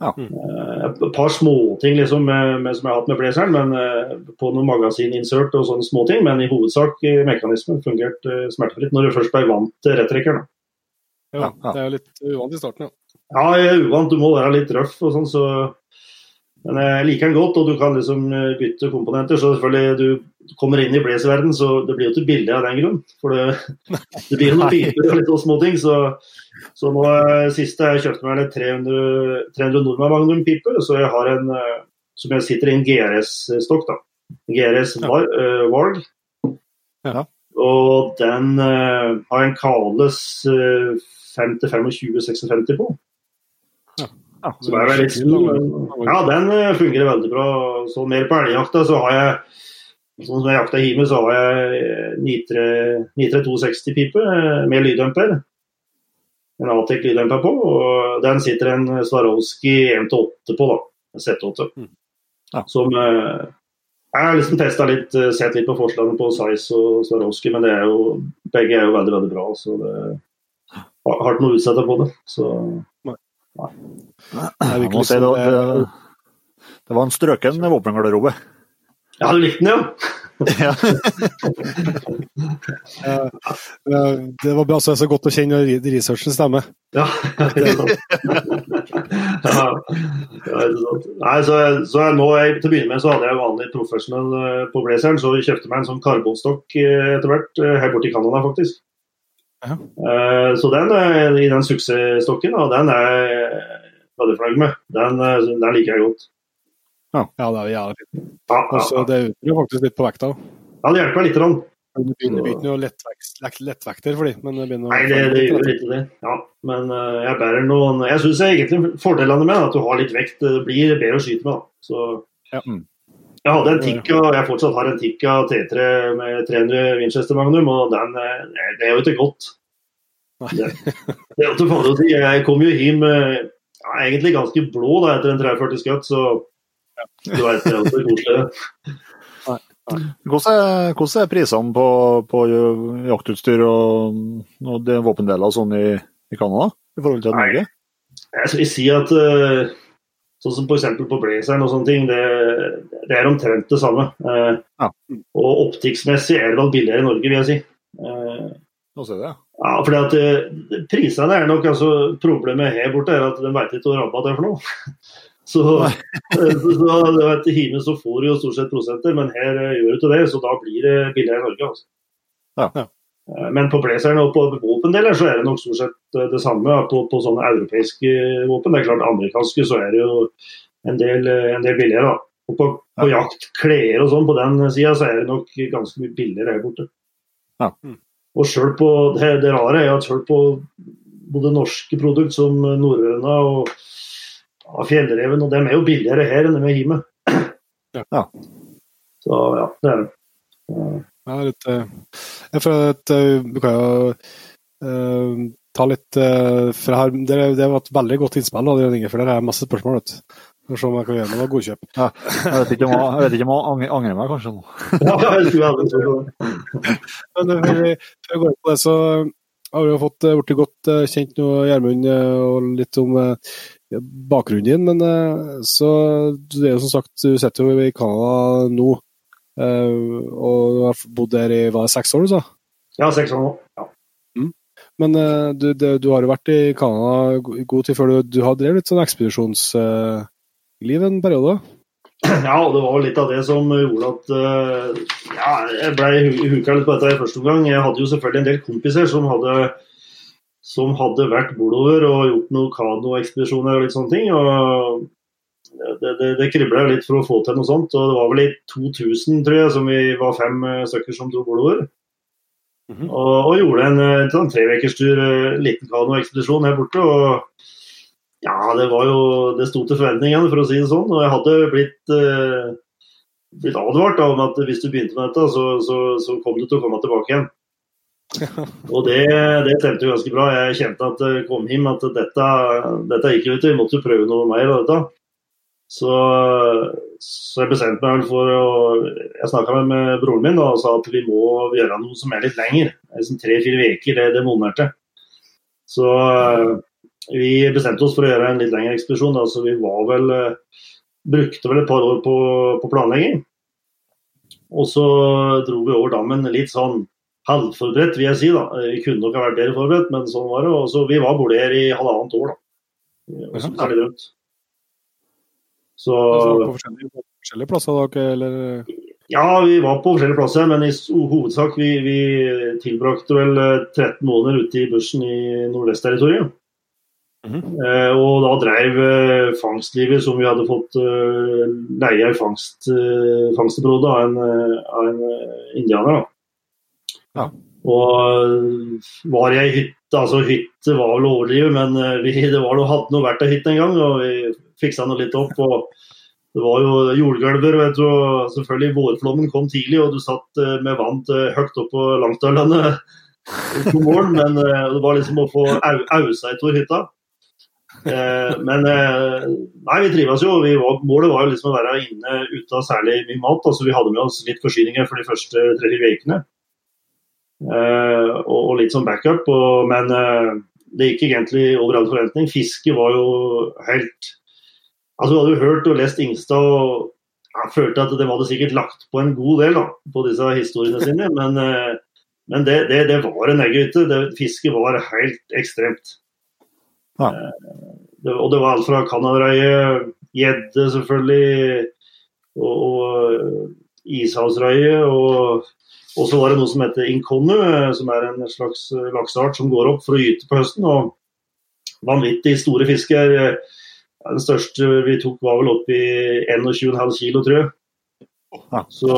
Ja. Eh, et par småting liksom, med, med, som jeg har hatt med blazeren, men eh, på noen magasininsert og sånne småting. Men i hovedsak mekanismen fungerte eh, smertefritt når du først ble vant til rettrekkeren. Ja, det er jo litt uvant i starten, ja. Ja, jeg er uvant, du må være litt røff og sånn, så Men jeg liker den godt, og du kan liksom eh, bytte komponenter. Så selvfølgelig, du kommer inn i blazerverden, så det blir jo ikke billig av den grunn. For det, det blir jo noen piper og litt småting. Så, så nå eh, siste jeg kjøpte meg en 300, 300 Nordmann Magnum-piper, så jeg har en eh, som jeg sitter i en GRS-stokk, da. GRS Var, uh, Varg. Ja. Og den uh, har en Kales uh, 5-25-56 på. Ja. Som er veldig stor. Ja, den eh, fungerer veldig bra. Så mer på elgjakta så har jeg Sånn som jeg jakta hjemme, så har jeg eh, Nitre, Nitre 260-pipe eh, med lyddemper. En Atec lyddemper på. Og den sitter en Swarovski 1-8 på, da. Z8. Mm. Ja. Som Jeg har liksom testa litt, sett litt på forslagene på Size og Swarovski, men det er jo, begge er jo veldig, veldig bra. Så det har har ikke noe å utsette på det. Så Jeg Jeg virker si det, det, det var en strøken våpengarderobe. ja, du likte den, jo! Ja. det var bra, så det er så godt å kjenne når re- researchen stemmer. Ja, ikke sant. ja, ja. Nei, så, så jeg, nå, jeg, til å begynne med så hadde jeg vanlig professional eh, på blazeren, så jeg kjøpte meg en sånn karbonstokk eh, etter hvert, eh, her borte i Canada faktisk. Ja. Eh, så den er i den suksessstokken, og den er jeg veldig fornøyd med. Den, eh, den liker jeg godt. Ja, det er jævlig fint. Ja, ja, Altså, ja. det utgjør faktisk litt på vekta. ja det hjelper meg litt. grann. Det begynner ikke noe lettvekst, lett, lettvekter for de, men det begynner å- Nei, det, det gjør litt det. Ja, men uh, jeg bærer noen Jeg syns egentlig fordelene med at du har litt vekt, det blir bedre å skyte med. da. Så Ja. Mm. Jeg hadde en Tikka, jeg fortsatt har en Tikka T3 med 300 Winchester Magnum, og den eh, det er jo ikke godt. Det, det er jo si. Jeg kom jo hjem eh, ja, egentlig ganske blå da, etter en 340 skutt, så du vet, det er også koselig. Hvordan er, er prisene på, på jaktutstyr og, og våpendeler sånn i, i Canada i forhold til Nei. Norge? Jeg vil si at eh, sånn som f.eks. på Blazeren og sånne ting, det, det er omtrent det samme. Eh, Ja. Og optikksmessig er det vel billigere i Norge, vil jeg si. Eh, Nå ser det. Ja, fordi at eh, Prisene er nok altså, Problemet her borte er at de vet ikke hva rabatt er for noe. Så, så, så du vet, Hjemme så får du jo stort sett prosenter, men her eh, gjør du ikke det, så da blir det billigere i Norge. Altså. Ja. Eh, Men på blazeren og på våpendeler så er det nok stort sett eh, det samme på, på sånne europeiske våpen. Det er klart Amerikanske så er det jo en del, eh, en del billigere. da. Og på, på Ja. jakt, klær og sånn på den sida, så er det nok ganske mye billigere her borte. Ja. Og selv på, det, det rare er at selv på både norske produkt som norrøna og ja, fjellreven, og dem er jo billigere her enn de er hjemme. Ja. Så ja, det er det. Ja, litt, eh, føler at eh, du kan jo uh, ta litt uh, for her, det, det var et veldig godt innspill, da, Inge, for der er masse spørsmål. vet du. For å se om jeg kan gjøre noe godkjøp. Jeg vet ikke om jeg, jeg, vet ikke om jeg angrer, angrer meg kanskje nå. Det. Men eh, før vi før vi går inn på det, så har vi jo fått eh, blitt godt eh, kjent nå, Gjermund, eh, og litt om eh, bakgrunnen din, men eh, så det er jo som sagt, du sitter jo i Canada nå. Eh, og du har bodd der i hva, seks år, du sa? Ja, seks år nå. Ja. Men eh, du, det, du har jo vært i Canada i god tid før du, du har drevet litt sånn ekspedisjonsliv en periode? Ja, og det var litt av det som gjorde at eh, ja, jeg ble huka litt på dette i første omgang. Jeg hadde jo selvfølgelig en del kompiser som hadde, som hadde vært bordover og gjort noen kanoekspedisjoner og litt sånne ting. og Det, det, det kribla litt for å få til noe sånt. og Det var vel i 2000, tror jeg, som vi var fem eh, stykker som dro bordover. Mhm. og, og gjorde en, en, sånn trevekerstur, eh, liten kanoekspedisjon her borte. og ja, det var jo Det sto til forventningene, for å si det sånn. Og jeg hadde blitt, eh, blitt advart da, om at hvis du begynte med dette, så, så, så kom du til å komme tilbake igjen. Og det, det stemte jo ganske bra. Jeg kjente at det kom hjem at dette, dette gikk jo ikke. Vi måtte jo prøve noe mer av dette. Så, så jeg bestemte meg vel for å Jeg snakka med, med broren min da, og sa at vi må gjøre noe som er litt lenger. Liksom Tre-fire uker, det, det monerte. Så vi bestemte oss for å gjøre en litt lengre ekspedisjon. Da, så vi var vel eh, brukte vel et par år på, på planlegging. Og så dro vi over dammen litt sånn halvforberedt, vil jeg si. da. Vi kunne nok ha vært bedre forberedt, men sånn var det. Og så Vi var borte her i halvannet år, da. Og så ja. Så Altså, på forskjellige, på forskjellige plasser, dere, eller? ja, vi var på forskjellige plasser, men i hovedsak vi, vi tilbrakte vel eh, 13 måneder ute i bushen i Nordvestterritoriet. Mhm. Eh, og da drev eh, fangstlivet som vi hadde fått eh, leie i fangst, eh, fangstebrodet av en, eh, av en eh, indianer. da. Ja. Og eh, var i ei hytte, altså hytte var vel overdrivet, men eh, vi det var noe, hadde nå vært ei hytte en gang, og vi fiksa nå litt opp. og det var jo jordgulver, vet du, og selvfølgelig vårflommen kom tidlig, og du satt eh, med vann høyt opp på Langdalene på morgenen, men eh, det var liksom å få au, ausa etter hytta. Eh, men eh, nei, vi trives jo. Vi var, målet var jo liksom å være inne ute av særlig mye mat. altså Vi hadde med oss litt forsyninger for de første tre-fire ukene. Eh, og, og litt som backup. Og, men eh, det gikk egentlig over all forventning. Fiske var jo helt Altså, Du hadde hørt og lest Ingstad og jeg følte at de hadde sikkert lagt på en god del da, på disse historiene sine. Men, eh, men det, det, det var en eggehytte. Fisket var helt ekstremt. Ja. Eh, Det, og det var alt fra canadareie, gjedde selvfølgelig, og, og ishavsrøye. Og, og så var det noe som heter inconnu, eh, som er en slags lakseart som går opp for å gyte på høsten. og Vanvittig store fisker. Eh, Den største vi tok var vel opp i 21,5 kilo, tror jeg. Så,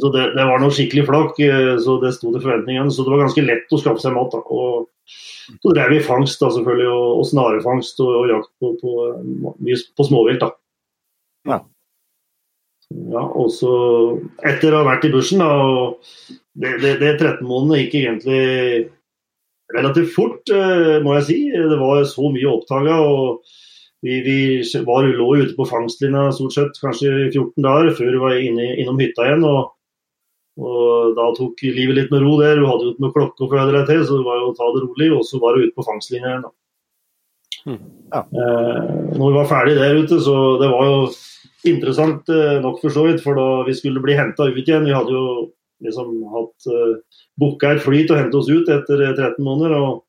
så det, det var noe skikkelig flak, eh, så det sto til forventningene. Så det var ganske lett å skaffe seg mat. da. Og så drev vi fangst da, selvfølgelig, og, og snarefangst og, og jakt på, på, på, på småvilt. da. Ja. Ja, og så Etter å ha vært i bushen, da, og det, det, det 13 månedene gikk egentlig relativt fort, eh, må jeg si. Det var så mye oppdaga. og vi, vi var, lå ute på fangstlinja stort sett kanskje 14 dager før vi var inne, innom hytta igjen. og, og Da tok livet litt med ro der. Du hadde jo ikke noe klokke å forholde deg til, så det var jo å ta det rolig. Og så var du ute på fangstlinja igjen. da. Ja. Eh, når vi var ferdig der ute, så det var jo interessant eh, nok for så vidt. For da vi skulle bli henta ut igjen, vi hadde jo liksom hatt eh, booka et fly til å hente oss ut etter eh, 13 måneder. og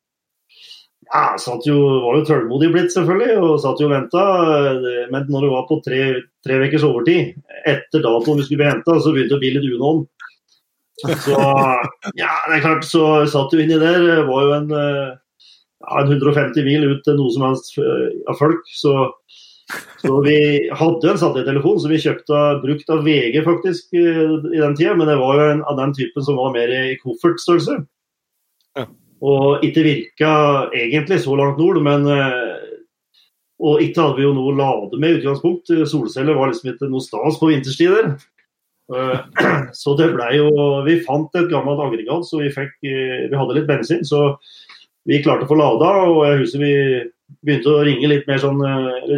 ja, satt jo, var jo tålmodig blitt, selvfølgelig, og satt jo og venta. Men når det var på tre, tre ukers overtid, etter datoen vi skulle bli henta, så begynte det å bli litt unåm. Så ja, det er klart, så satt jo inni der. Det var jo en, eh, ja, en 150 mil ut til noe som helst eh, av folk. Så, så vi hadde en satellittelefon som vi kjøpte brukt av VG faktisk i den tida, men det var jo en av den typen som var mer i koffertstørrelse. Og ikke virka egentlig så langt nord, men eh, Og ikke hadde vi jo noe å lade med i utgangspunkt. Solceller var liksom ikke noe stas på vinterstider. Eh, Så det blei jo Vi fant et gammelt aggregat, så vi fikk eh, Vi hadde litt bensin, så vi klarte å få lada. Og jeg husker vi begynte å ringe litt mer sånn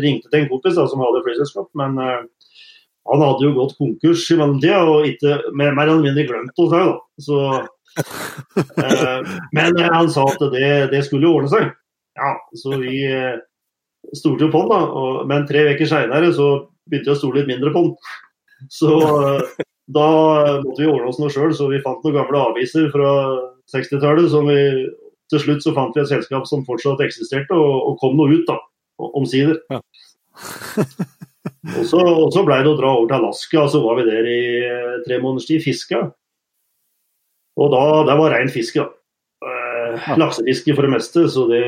ringte til en kompis da, som hadde flyselskap, men han hadde jo gått konkurs i mellomtida og ikke mer, eller mindre glemt oss òg, da. Så Men eh, han sa at det, det skulle ordne seg. Ja, så vi, eh, stolte jo på den, da. Men tre uker seinere så begynte jeg å stole litt mindre på den. Så eh, da måtte vi ordne oss noe sjøl, så vi fant noen gamle aviser fra 60-tallet. som vi Til slutt så fant vi et selskap som fortsatt eksisterte, og, og kom noe ut, da. Omsider. Ja. og så, og så blei det å dra over til Alaska, og så var vi der i eh, tre måneders tid. Fiska. Og da det var rein fiske, da. Eh, laksefiske for det meste, så det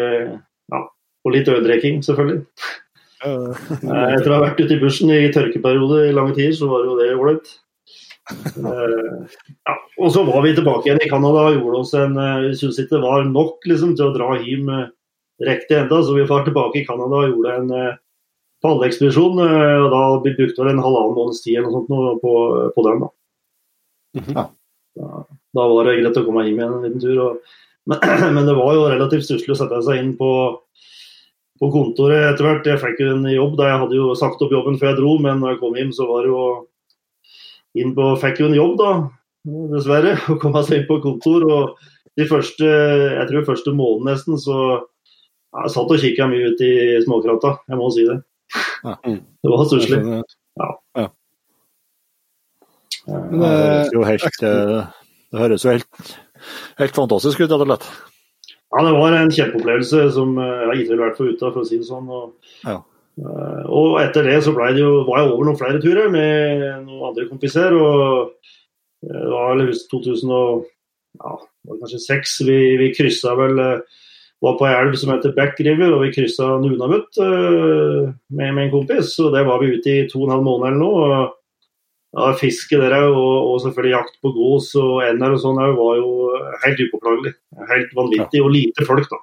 Ja. Og litt ødrekking, selvfølgelig. Uh. Etter å ha vært ute i bushen i tørkeperiode i lange tider, så var jo det ålreit. Uh, ja. Og så var vi tilbake igjen i Canada og gjorde oss en Vi syntes ikke det var nok liksom, til å dra hjem riktig enda, så vi var tilbake i Canada og gjorde en palleekspedisjon. Og da brukte vi en halvannen måneds tid eller noe sånt på, på den. da. Mm -hmm. ja. Da. var det greit å komme hjem igjen en liten tur. Og, men, men, det var jo relativt stusslig å sette seg inn på på kontoret etter hvert. Jeg fikk jo en jobb da jeg hadde jo sagt opp jobben før jeg dro, men når jeg kom hjem, så var det jo inn på Fikk jo en jobb, da, dessverre. Å komme seg inn på kontor. Og de første, jeg tror første måneden nesten, så jeg satt og kikka mye ut i småkrata, jeg må si det. Ja. Det var stusslig. Ja. ja. Men det, er jo helt, eh, det høres jo helt, helt fantastisk ut, rett og slett. Ja, det var en kjempeopplevelse som eh, jeg ikke ville vært foruten, for å si det sånn. Og, ja. Eh, og etter det så det jo, var jeg over noen flere turer med noen andre kompiser. og Det var vel 2000 og, ja, var kanskje seks. Vi, vi kryssa vel var på ei elv som heter Back River, og vi kryssa Nunavut med, med, en kompis. og Der var vi ute i to og en halv måned eller noe. og ja, Fiske der og, og, selvfølgelig jakt på gås og ender og sånn var jo helt upåklagelig. Helt vanvittig, og lite folk, da.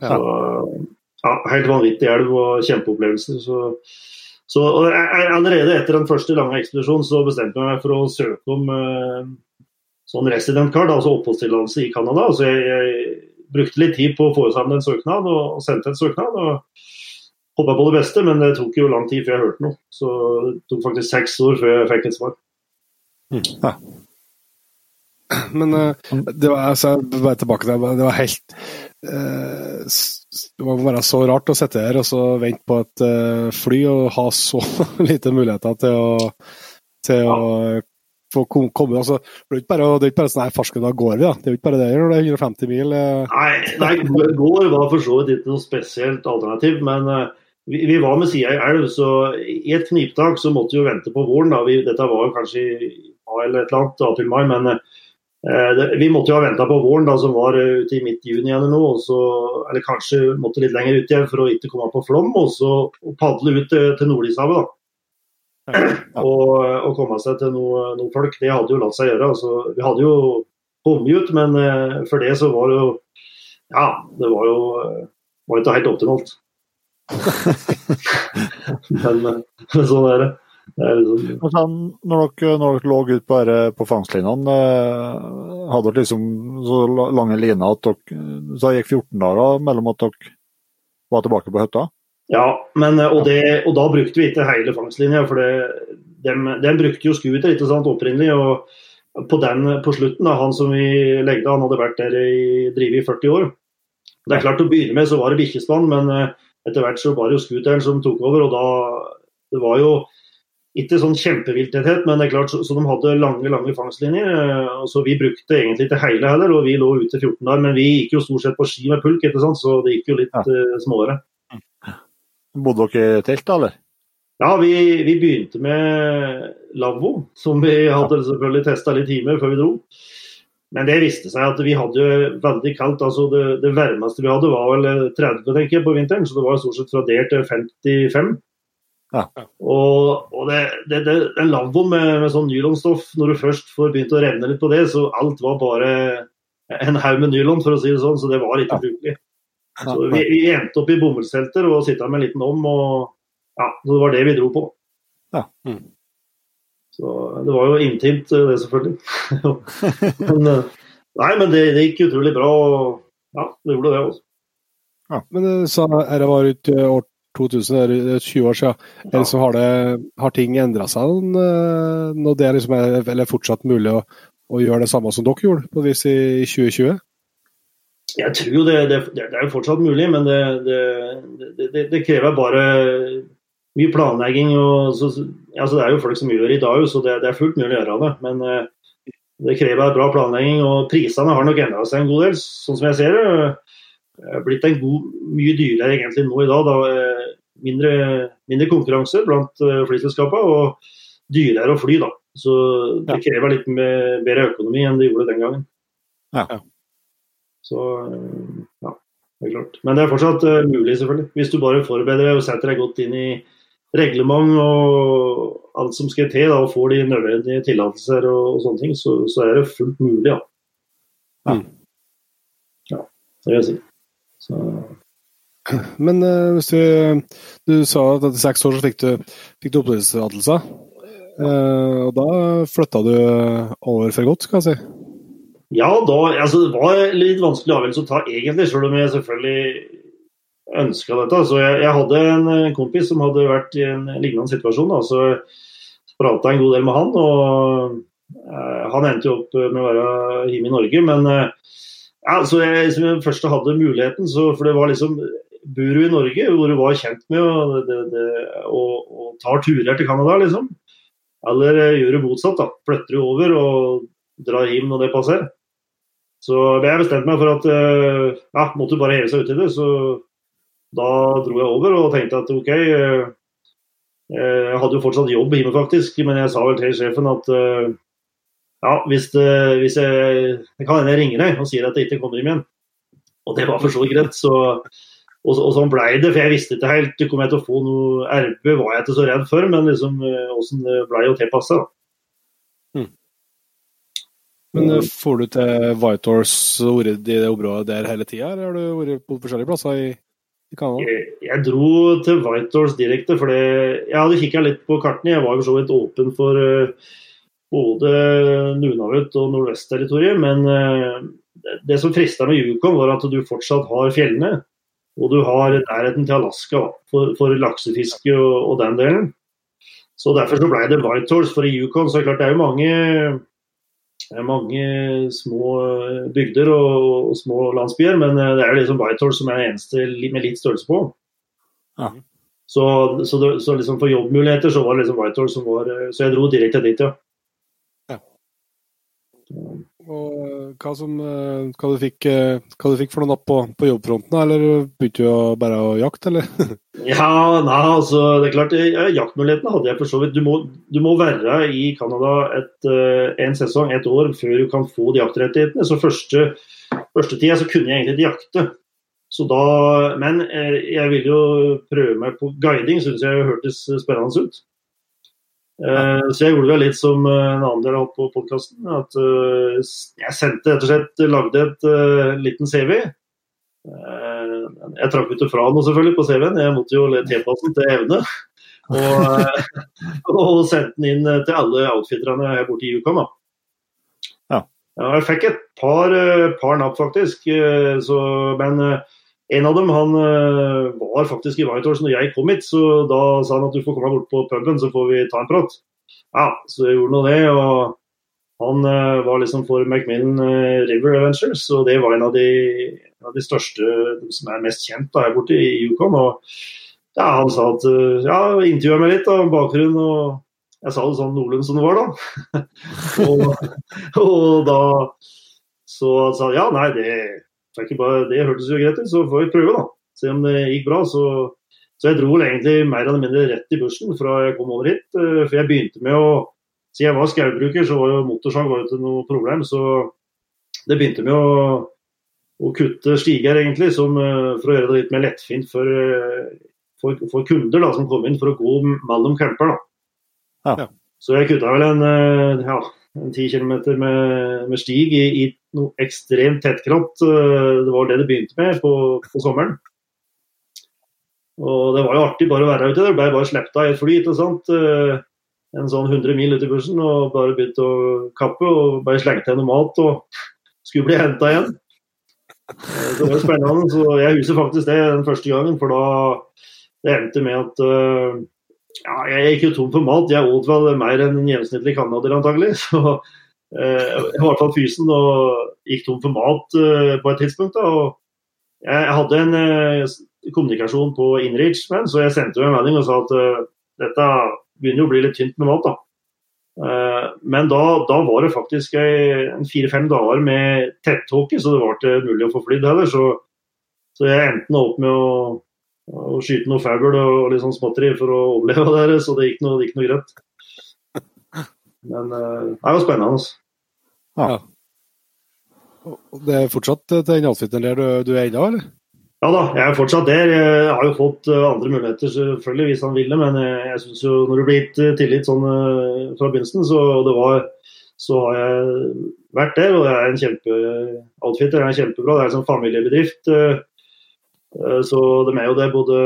Ja. Så, ja, helt vanvittig elv og kjempeopplevelser. Så, så allerede etter den første lange ekspedisjonen så bestemte jeg meg for å søke om eh, sånn resident card, altså oppholdstillatelse i Canada. Så jeg, jeg brukte litt tid på å få sammen en søknad, og sendte en søknad. og Håpa på det beste, men det tok jo lang tid før jeg hørte noe. Så det tok faktisk seks år før jeg fikk et svar. Mm. Ja. Men uh, det var, altså, bare tilbake til det var helt uh, Det må være så rart å sitte her og så vente på et uh, fly og ha så lite muligheter til å, til ja. å få komme altså, Det er ikke bare, det er ikke bare sånn her farsken, da går vi, da. Det er jo ikke bare det når det er 150 mil. Eh. Nei, nei, går var for så vidt ikke noe spesielt alternativ, men uh, vi, vi, var med sida i elv, så i et kniptak så måtte vi jo vente på våren. da. Vi, dette var jo kanskje i mai eller et eller annet, april-mai, men eh, det, vi måtte jo ha venta på våren, da, som var uh, ute i midt-juni eller noe. Så, eller kanskje måtte litt lenger ut igjen for å ikke komme på flom, og så padle ut til, til Nordishavet. da. Og, og, komme seg til noen noe folk, det hadde jo latt seg gjøre. Altså, vi hadde jo kommet ut, men eh, for det så var det jo Ja, det var jo var ikke helt optimalt. Men, men, sånn er det. liksom... sånn, når, dere, når dere lå ut på, på fangstlinjene, uh, hadde dere liksom så lange liner at dere Så gikk 14 dager mellom at dere var tilbake på hytta? Ja, men, eh, og, det, og, da brukte vi ikke hele fangstlinja. For det, dem, dem, brukte jo scooter ikke sant, opprinnelig. og på, den, på slutten, da, han som vi legde, han hadde vært der i, drivet i 40 år. Det er klart Å begynne med så var det bikkjespann, men eh, etter hvert så var det jo scooteren som tok over. og da, Det var jo ikke sånn kjempevilthet, men det er klart, så, så, de hadde lange lange fangstlinjer. og så Vi brukte egentlig ikke hele heller, og vi lå ute 14 dager. Men vi gikk jo stort sett på ski med pulk, ikke sant? så det gikk jo litt ja. uh, småere. Bodde dere i telt, da, eller? Ja, vi, vi, begynte med lavvo, som vi hadde selvfølgelig testa litt timer før vi dro. Men det viste seg at vi hadde veldig kaldt. altså Det, det varmeste vi hadde var vel 30 tenker jeg, på vinteren, så det var stort sett fra der til 55. Ja. Og, og det, det, det, en lavvo med, med sånn nylonstoff, når du først får begynt å revne litt på det, så alt var bare en haug med nylon, for å si det sånn, så det var ikke brukelig. Så vi, vi endte opp i bomullstelter og sitta med en liten om, og ja, så det var det vi dro på. Ja. Mm. Så det var jo intimt, det selvfølgelig. men, eh, nei, men det, det, gikk utrolig bra, og ja, det gjorde det også. Ja, men du sa det var ut år 2000, det er 20 år siden. Ja. Eller så har, det, har ting endra seg eh, når det liksom er eller fortsatt mulig å, å, gjøre det samme som dere gjorde på vis i 2020? Jeg tror jo det, det, det er jo fortsatt mulig, men det, det, det krever bare mye planlegging. Og så, altså det er jo folk som gjør det i dag, så det, er fullt mulig å gjøre det. Men eh, det krever bra planlegging, og prisene har nok endra seg en god del, sånn som jeg ser det. Blitt en god, mye dyrere egentlig nå i dag. da Mindre, mindre konkurranse blant uh, flyselskapene og dyrere å fly. da. Så det krever litt med, bedre økonomi enn det gjorde den gangen. Ja. Så ja, det er klart. Men det er fortsatt mulig, selvfølgelig. Hvis du bare forbereder deg og setter deg godt inn i reglement og alt som skal til, da, og får de nødvendige tillatelser og, og, sånne ting, så, så, er det fullt mulig, ja. Ja, Mm. ja det vil jeg si. Så, Men uh, hvis du, du sa at etter seks år så fikk du, fikk du oppholdstillatelse. Uh, og da flytta du over for godt, skal jeg si. Ja, da, altså, det var litt vanskelig avgjørelse å ta egentlig, selv om jeg selvfølgelig ønska dette. Så jeg, jeg, hadde en kompis som hadde vært i en lignende situasjon. Da, så prata en god del med han. og eh, Han endte jo opp med å være hjemme i Norge. Men eh, ja, så jeg, som jeg først hadde muligheten, så, for det var liksom Bor du i Norge, hvor du var kjent med og, det, det, og, og tar turer til Canada, liksom? Eller gjør du motsatt, da. Flytter du over og drar hjem når det passer. Så jeg bestemte meg for at ja, måtte bare heve seg uti det. Så da dro jeg over og tenkte at OK. Jeg hadde jo fortsatt jobb hjemme, faktisk, men jeg sa vel til sjefen at ja, hvis, det, hvis jeg, jeg kan hende jeg ringer deg og sier at jeg ikke kommer hjem igjen. Og det var for så vidt greit. Så, og, og sånn blei det, for jeg visste ikke helt kom jeg til å få noe RB, var jeg ikke så redd for, men liksom åssen det blei jo tilpassa. da. Men uh, får du til Whitehorse vært i det området der hele tida, eller har du vært på forskjellige plasser i? Jeg, jeg, dro til Whitehorse direkte, for jeg hadde kikka litt på kartene. Jeg var jo så vidt åpen for uh, både Nunavut og Nordvest-territoriet, men uh, det, som frista med Yukon, var at du fortsatt har fjellene. Og du har nærheten til Alaska for, for laksefiske og, og, den delen. Så Derfor så ble det Whitehorse. For i Yukon så er det klart det er jo mange, er mange små bygder og, og, små landsbyer, men det er liksom Whitehorse som er den eneste med litt størrelse på. Ja. Så, så, det, så liksom for jobbmuligheter så var det liksom Whitehorse som var Så jeg dro direkte dit, ja. Og hva, som, hva, du fikk, hva du fikk for noen napp på, på jobbfronten, eller begynte du bare å jakte, eller? ja, nei, altså det er klart, Jaktmulighetene hadde jeg for så vidt. Du må, du må være i Canada en sesong, et år, før du kan få de jaktrettighetene. Så første, første tida så kunne jeg egentlig ikke jakte. Så da, men jeg ville jo prøve meg på guiding, syns jeg hørtes spennende ut. Uh, så jeg gjorde det litt som en annen del av på podkasten. At uh, jeg sendte rett og slett lagde et uh, liten CV. jeg trakk ikke fra noe selvfølgelig på CV-en, jeg måtte jo tilpasse den til evne. Og, og sendte den inn til alle outfitterne her borte i Yukon. Ja. ja. jeg fikk et par, par napp, faktisk. Så, men en av dem han uh, var faktisk i Whitehorse når jeg kom hit, så da sa han at du får komme deg bort på puben, så får vi ta en prat. Ja, så jeg gjorde nå det. og Han uh, var liksom for Macmillan uh, River Adventures, og det var en av de, en av de største som er mest kjent da, her borte i Yukon. og ja, Han sa at ja, intervjua meg litt om bakgrunnen, og jeg sa det sånn noenlunde som det var, da. og, og da så sa han ja, nei, det bare, det hørtes jo greit ut, så får vi prøve, da. Se om det gikk bra. Så, så jeg dro egentlig mer eller mindre rett i bushen fra jeg kom over hit. For jeg begynte med å Siden jeg var skaubruker, så var jo motorsag var ikke noe problem. Så det begynte med å, å kutte stiger, egentlig, som, for å gjøre det litt mer lettfint for, for, for kunder da, som kom inn for å gå mellom camper. da. Ja. Så jeg kutta vel en ja, en 10 km med, med, stig i, i noe ekstremt tettkratt. Det var det det begynte med på, på, sommeren. Og det var jo artig bare å være ute der. Ble bare sluppet av i et fly. ikke sant? En sånn 100 mil ut i bussen og bare begynte å kappe. Og bare slengte igjen noe mat og skulle bli henta igjen. Det var spennende. Så jeg husker faktisk det den første gangen, for da det endte med at ja, jeg gikk jo tom for mat. Jeg åt vel mer enn en gjennomsnittlig canadier antagelig. Så i hvert fall fysen og gikk tom for mat på et tidspunkt. da, og jeg hadde en kommunikasjon på Inreach, men, så jeg sendte jo en melding og sa at dette begynner jo å bli litt tynt med mat. da. Men da, da var det faktisk fire-fem dager med tettåke, så det var ikke mulig å få flydd heller. Så, så jeg endte opp med å å skyte noe fugl og litt sånn småtteri for å overleve der, så det gikk noe, det gikk noe greit. Men uh, det var spennende. Altså. Ja. Det er fortsatt til den outfiten der du, du er ennå, eller? Ja da, jeg er fortsatt der. Jeg har jo fått eh, andre muligheter selvfølgelig hvis han ville, men eh, jeg synes jo når du blir gitt tillit sånn fra begynnelsen, så, det var, så har jeg vært der. Og det er en kjempeoutfit. Det er kjempebra. Det er en sånn familiebedrift. Eh, så de er jo det, både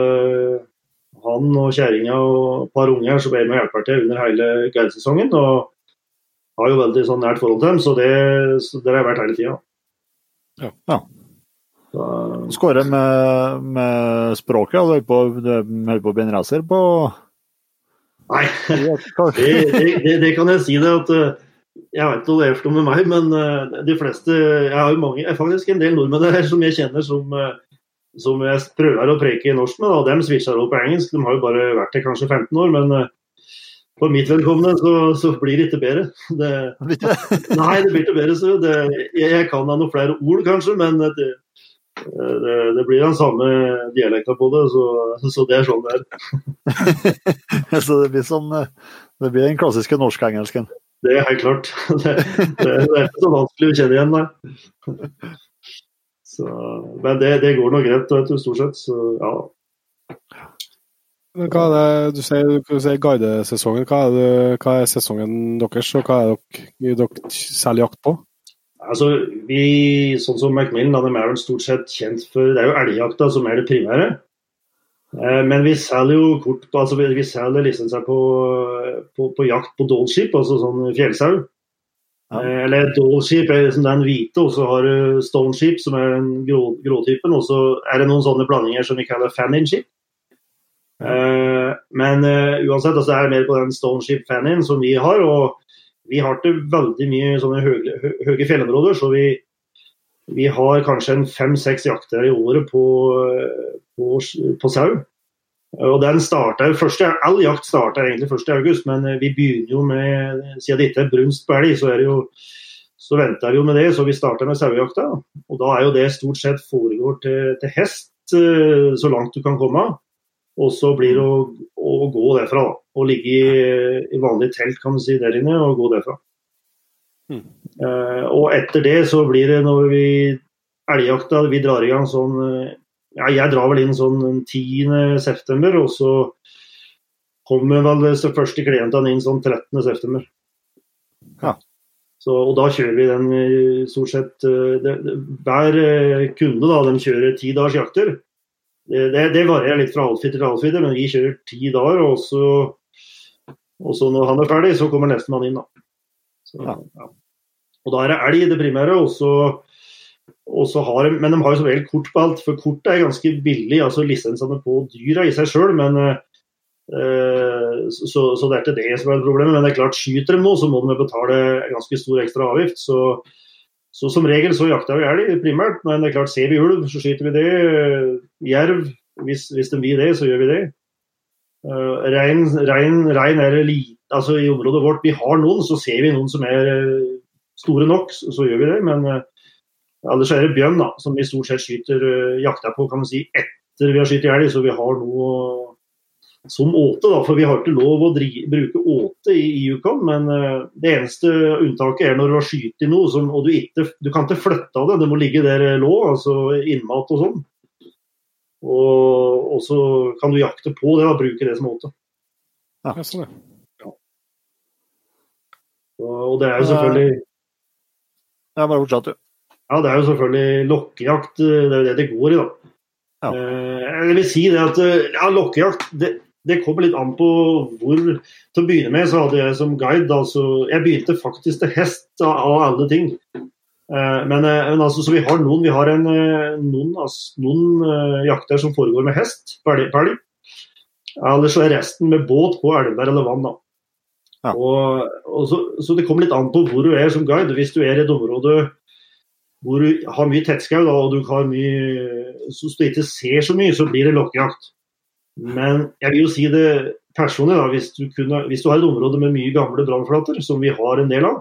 han og kjerringa og et par unger som er med og hjelper til under hele guidesesongen. Og har jo veldig sånn nært forhold til dem, så det, så det har jeg vært hele tida. Ja. ja. Skårer med, med språket? Du holder på, på å bli en racer på Nei, det, det, det, kan jeg si det at eh, jeg vet ikke hva det er for noe med meg, men eh, de fleste Jeg har jo mange, faktisk en del nordmenn her som jeg kjenner som som jeg prøver å preke i norsk med. og De switcher over på engelsk. De har jo bare vært her kanskje 15 år, men uh, for mitt vedkommende så, så, blir det ikke bedre. Det, nei, det blir ikke bedre. Så det, jeg, jeg, kan da noen flere ord, kanskje, men det, det, det blir den samme dialekta på det, så, så, det er sånn det er. så det blir, som, det blir den klassiske norsk-engelsken? Det er helt klart. Det, det, er ikke så vanskelig å kjenne igjen, nei. Så, men det, det, går nå greit, vet du, stort sett. Så ja. Men hva er det, Du sier, du sier guidesesongen. Hva er, det, hva er sesongen deres, og hva er dere, dere særlig jakt på? Altså, vi, sånn som Macmillan, de er vel stort sett kjent for Det er jo elgjakta som er det primære. Eh, men vi selger jo kort på, altså vi selger lisenser på, på, på jakt på dollskip, altså sånn fjellsau. Ja. Eh, eller Dollship er liksom den hvite, og så har du Stoneship, som er den grå, gråtypen. Og så er det noen sånne blandinger som vi kaller Fannin-ship. Ja. Uh, men uh, uansett, altså er mer på den Stoneship Fannin som vi har. Og vi har ikke veldig mye sånne høye, høye fjellområder, så vi, vi har kanskje en fem-seks jakter i året på, på, på sau. Og den startet, første, All jakt starter egentlig 1.8, men eh, vi begynner jo med Siden det ikke er brunst på elg, så, er det jo, så venter vi jo med det. Så vi starter med sauejakta. Og da er jo det stort sett foregår til, til hest eh, så langt du kan komme. Og så blir det å, å gå derfra. Da. Å ligge i, i, vanlig telt kan du si der inne og gå derfra. Mm. Uh, og etter det så blir det når vi elgjakta vi drar i gang sånn ja, jeg drar vel inn sånn 10.9, og så kommer vel de første klientene inn sånn 13.9. Ja. Så, og da kjører vi den eh, stort sett eh, det, det, Hver eh, kunde da, de kjører ti dagers jakter. Det, det, varierer litt fra outfit til outfit, men vi kjører ti dager. Og så, og så når han er ferdig, så kommer nestemann inn. da. Så, ja. Ja. Og da er det elg det primære. og så har, men de har jo som regel kort på alt, for kort er ganske billig. altså Lisensene på dyra i seg sjøl. Uh, så, så, det er ikke det som er problemet. Men det er klart, skyter de noe, så må de betale ganske stor ekstra avgift. Så, så som regel så jakter vi elg primært, men det er klart, ser vi ulv, så skyter vi det. Jerv, hvis, hvis de vil det, så gjør vi det. Uh, rein, er lite, altså i området vårt, vi har noen, så ser vi noen som er store nok, så, så gjør vi det. men uh, så er det bjørn, da, som vi stort sett skyter jakta på kan man si, etter vi har skutt elg, så vi har noe som åte. da, For vi har ikke lov å drive, bruke åte i, i Yukon, men uh, det eneste unntaket er når du har skutt i noe som, og du ikke du kan ikke flytte av det, det må ligge der det lå, altså innmat og sånn. Og, og, så kan du jakte på det og bruke det som åte. Ja, sånn, ja. Og det er jo selvfølgelig Det er bare fortsatt, du. Ja, det er jo selvfølgelig lokkejakt. Eh, det er jo det det går i, da. Ja. Eh, jeg vil si det at eh, ja, lokkejakt det, det kommer litt an på hvor Til å begynne med så hadde jeg som guide altså, Jeg begynte faktisk til hest av, av alle ting. Men, men, altså, så vi har noen, vi har en, noen, altså, noen jakter som foregår med hest på elg. Eller så er resten med båt på elver eller vann. da. Ja. Og, og så, så det kommer litt an på hvor du er som guide. Hvis du er i et område hvor du har mye tettskau og du har mye, så du ikke ser så mye, så blir det lokkejakt. Men jeg vil jo si det personlig, da, hvis du, kunne, hvis du har et område med mye gamle brannflater, som vi har en del av,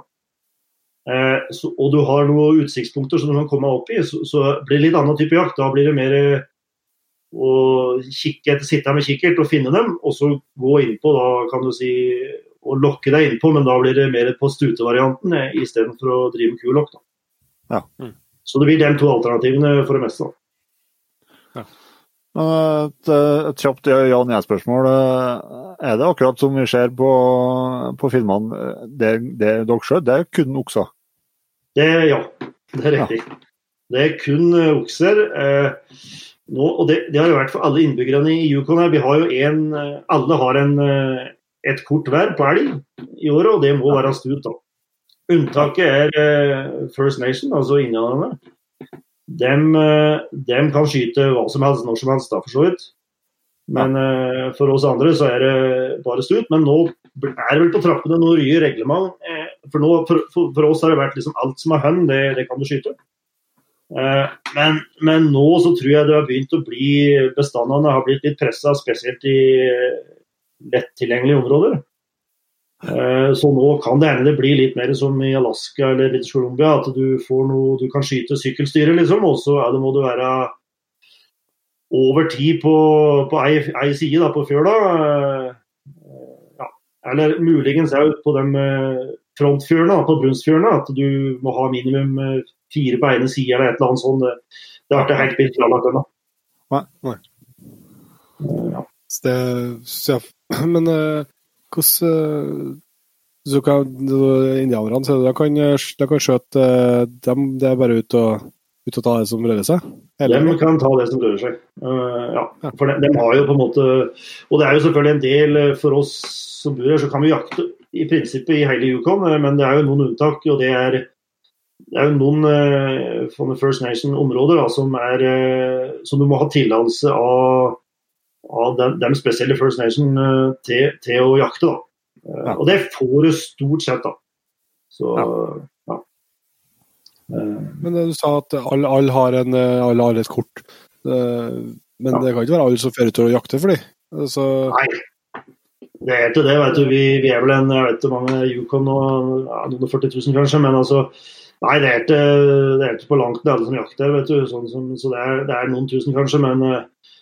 eh, så, og du har noen utsiktspunkter som du kan komme opp i, så, så blir det litt annen type jakt. Da blir det mer å kikke etter, sitte her med kikkert og finne dem, og så gå innpå, da kan du si og lokke deg innpå, men da blir det mer på stutevarianten eh, istedenfor å drive med kulokk. da. Ja. Så det blir de to alternativene for det meste. Men Et, et kjapt ja-nei-spørsmål. Er det akkurat som vi ser på, på filmene, det, det dere skjøt, det er kun okser? Det, ja, det er riktig. Det er kun eh, okser. Eh, nå, og det, det har jo vært for alle innbyggerne i Yukon her. Vi har jo en, eh, alle har en, eh, et kort hver på elg i året, og det må være stut. da. Unntaket er eh, First Nation, altså indianerne. Dem, eh, dem kan skyte hva som helst når som helst, da, for så vidt. Men ja. for oss andre så er det bare stut. Men nå er det vel på trappene noen nye reglement. Eh, for, nå, for, for, for oss har det vært liksom alt som er hønn, det, det kan du skyte. Eh, men, men nå så tror jeg det har begynt å bli Bestandene har blitt litt pressa, spesielt i eh, lett tilgjengelige områder. Eh, Så nå kan det hende det blir litt mer som i Alaska eller British Columbia, at du får noe du kan skyte sykkelstyret, liksom. Og så må du være over ti på, på ei, ei side da, på fjøla. Eh, Ja. Eller muligens òg på de eh, frontfjørene, på Brunsfjørene, at du må ha minimum fire på ene side eller et eller annet sånt. Det, har ikke helt blitt klarlagt ennå. Nei. Nei. Ja. Det, så, ja. Men eh, hvordan eh, så kan, Indianerne så de kan, de kan skjøte eh, dem, Det er bare ut og, ut og ta det som rører seg? Eller? De kan ta det som rører seg. uh, ja. For de, de har jo på en måte Og det er jo selvfølgelig en del eh, for oss som bor her, så kan vi jakte i prinsippet i hele Yukon, eh, men det er jo noen unntak. og det er det er jo noen eh, sånne First Nation-områder som, eh, som du må ha tillatelse av, av dem, de spesielle First Nation til, til å jakte. Da. Eh, Ja. Og det får du stort sett. da. Så, ja. ja. Men eh, du sa at alle, alle har en, eh, alle har et kort. Eh, Men Ja. det kan ikke være alle som fører til å jakte for dem. Altså, Nei, det er ikke det. vet du. Vi, vi er vel en jeg vet ikke mange Yukon og ja, noen og 40 000 kanskje, men altså Nei, det er ikke, det er ikke på langt nær alle som jakter, vet du. Sånn som, så det er, det er noen tusen kanskje, men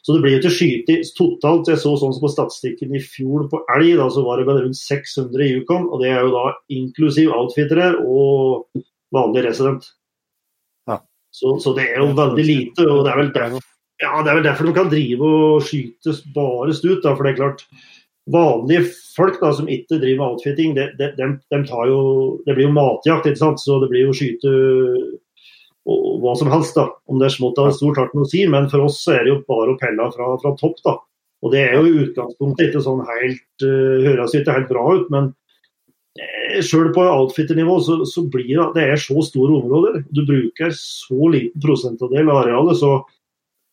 så det blir jo ikke skyte totalt. Jeg så sånn som på statistikken i fjor på elg, da så var det vel rundt 600 i Yukon. Og det er jo da inklusiv outfittere og vanlig resident. Ja. Så, så det er jo veldig lite, og det er vel derfor ja, det er vel derfor de kan drive og skyte bare stut. Da, for det er klart, vanlige folk da, som ikke driver med outfitting, det, det, de, de tar jo, det blir jo matjakt, ikke sant? så det blir jo skyte og, hva som helst. da. Om det er smått eller stort, har ikke noe å si, men for oss er det jo bare å pelle fra, fra topp. da. Og det er jo i utgangspunktet ikke sånn helt uh, Høres ikke helt bra ut, men eh, Sjøl på outfitternivå så, så blir det det er så store områder. Du bruker så liten prosentandel av arealet, så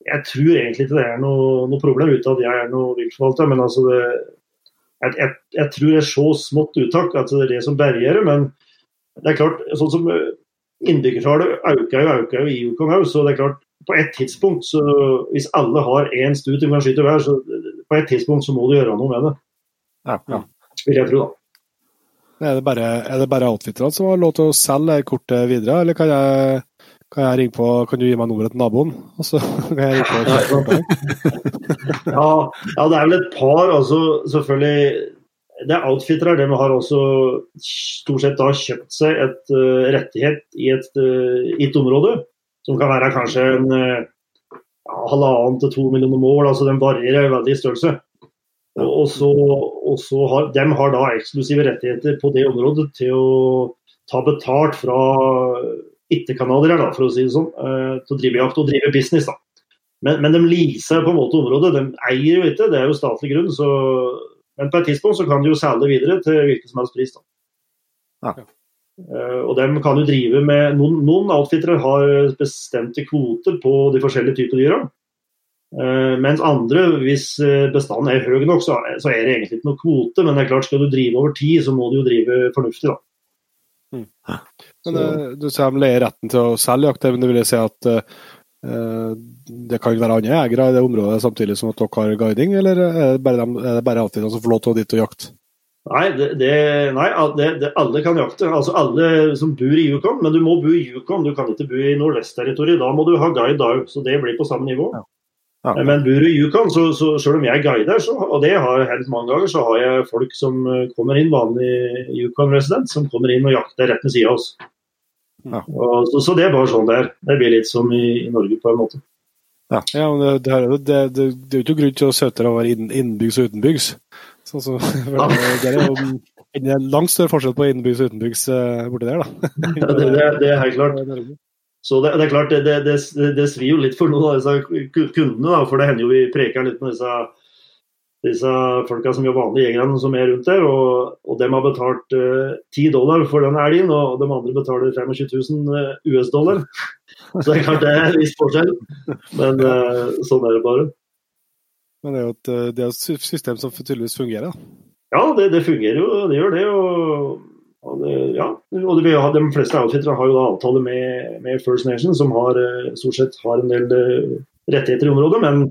jeg tror egentlig ikke det er noe, noe problem uten at jeg er noe viltforvalter. Men altså det, jeg, jeg, jeg tror det er så smått uttak at det er det som berger det. Men det er klart, sånn som eh, innbyggertallet øker jo øker jo i Yukon òg, så det er klart på et tidspunkt, så hvis alle har én stut de kan skyte hver, så på et tidspunkt så må du gjøre noe med det. Ja, ja. Vil jeg tro, da. er det bare, er det bare outfitterne som har lov til å selge kortet videre, eller kan jeg, kan jeg ringe på Kan du gi meg nummeret til naboen? Og så kan jeg ringe på? Ja, ja, det er vel et par, altså selvfølgelig Det er outfittere, de har også stort sett da kjøpt seg et uh, rettighet i et, uh, et område, som kan være kanskje en uh, halvannen til to millioner mål, altså den varierer veldig i størrelse. Og, og så, og så har, de har da eksklusive rettigheter på det området til å ta betalt fra ikke-canadiere, for å si det sånn, uh, til å drive jakt og drive business. da. Men, men de leaser på en måte området. De eier jo ikke, det er jo statlig grunn. Så, men på et tidspunkt så kan de jo selge videre til hvilken som helst pris. Da. Ja. Uh, og de kan jo drive med Noen, noen outfittere har bestemte kvoter på de forskjellige typer dyra. Uh, mens andre, hvis eh, bestanden er høy nok, så, så er det egentlig ikke noe kvote. Men det er klart, skal du drive over tid, så må du jo drive fornuftig, da. Men uh, du sier de leier retten til å selge jakt, men det vil jeg si at eh, det kan være andre jegere i det området samtidig som at dere har guiding, eller er det bare, dem, er det bare alltid de som får lov til å dit og jakte? Nei, det, det, nei det, det, alle kan jakte. Altså alle som bor i Yukon. Men du må bo i Yukon, du kan ikke bo i Nordvest-territoriet. Da må du ha guide da så det blir på samme nivå. Ja. Ja. Men bor du i Yukon, så, så selv om jeg guider, så, og det har hendt mange ganger, så har jeg folk som eh, kommer inn, vanlig Yukon-resident, som kommer inn og jakter rett ved siden av oss. Ja. Og, så, så det er bare sånn det er. Det blir litt som i, i Norge, på en måte. Ja, men det, det, er jo- det, det, det er jo ikke grunn til å søte å være inn- innenbygds og utenbygds. Så, så, ja. det, det er jo en langt større forskjell på innenbygds og utenbygds eh, borti der, da. Ja, det, det, det er helt klart. Så det, det er klart, det, det, det, det svir jo litt for noen av disse kundene, da, for det hender jo vi preker litt med disse, disse folka som gjør vanlige jegerne som er rundt der, og, og de har betalt eh, 10 dollar for den elgen, og de andre betaler 25 000 eh, US-dollar. Så det er klart det er en viss forskjell, men uh, sånn er det bare. Men det er jo et, eh, det er et system som tydeligvis fungerer. da. Ja, det, det fungerer jo, det gjør det. og, og det, ja, og det, De fleste outfittere har jo da avtale med, med First Nation, som har, stort sett har en del rettigheter i området. Men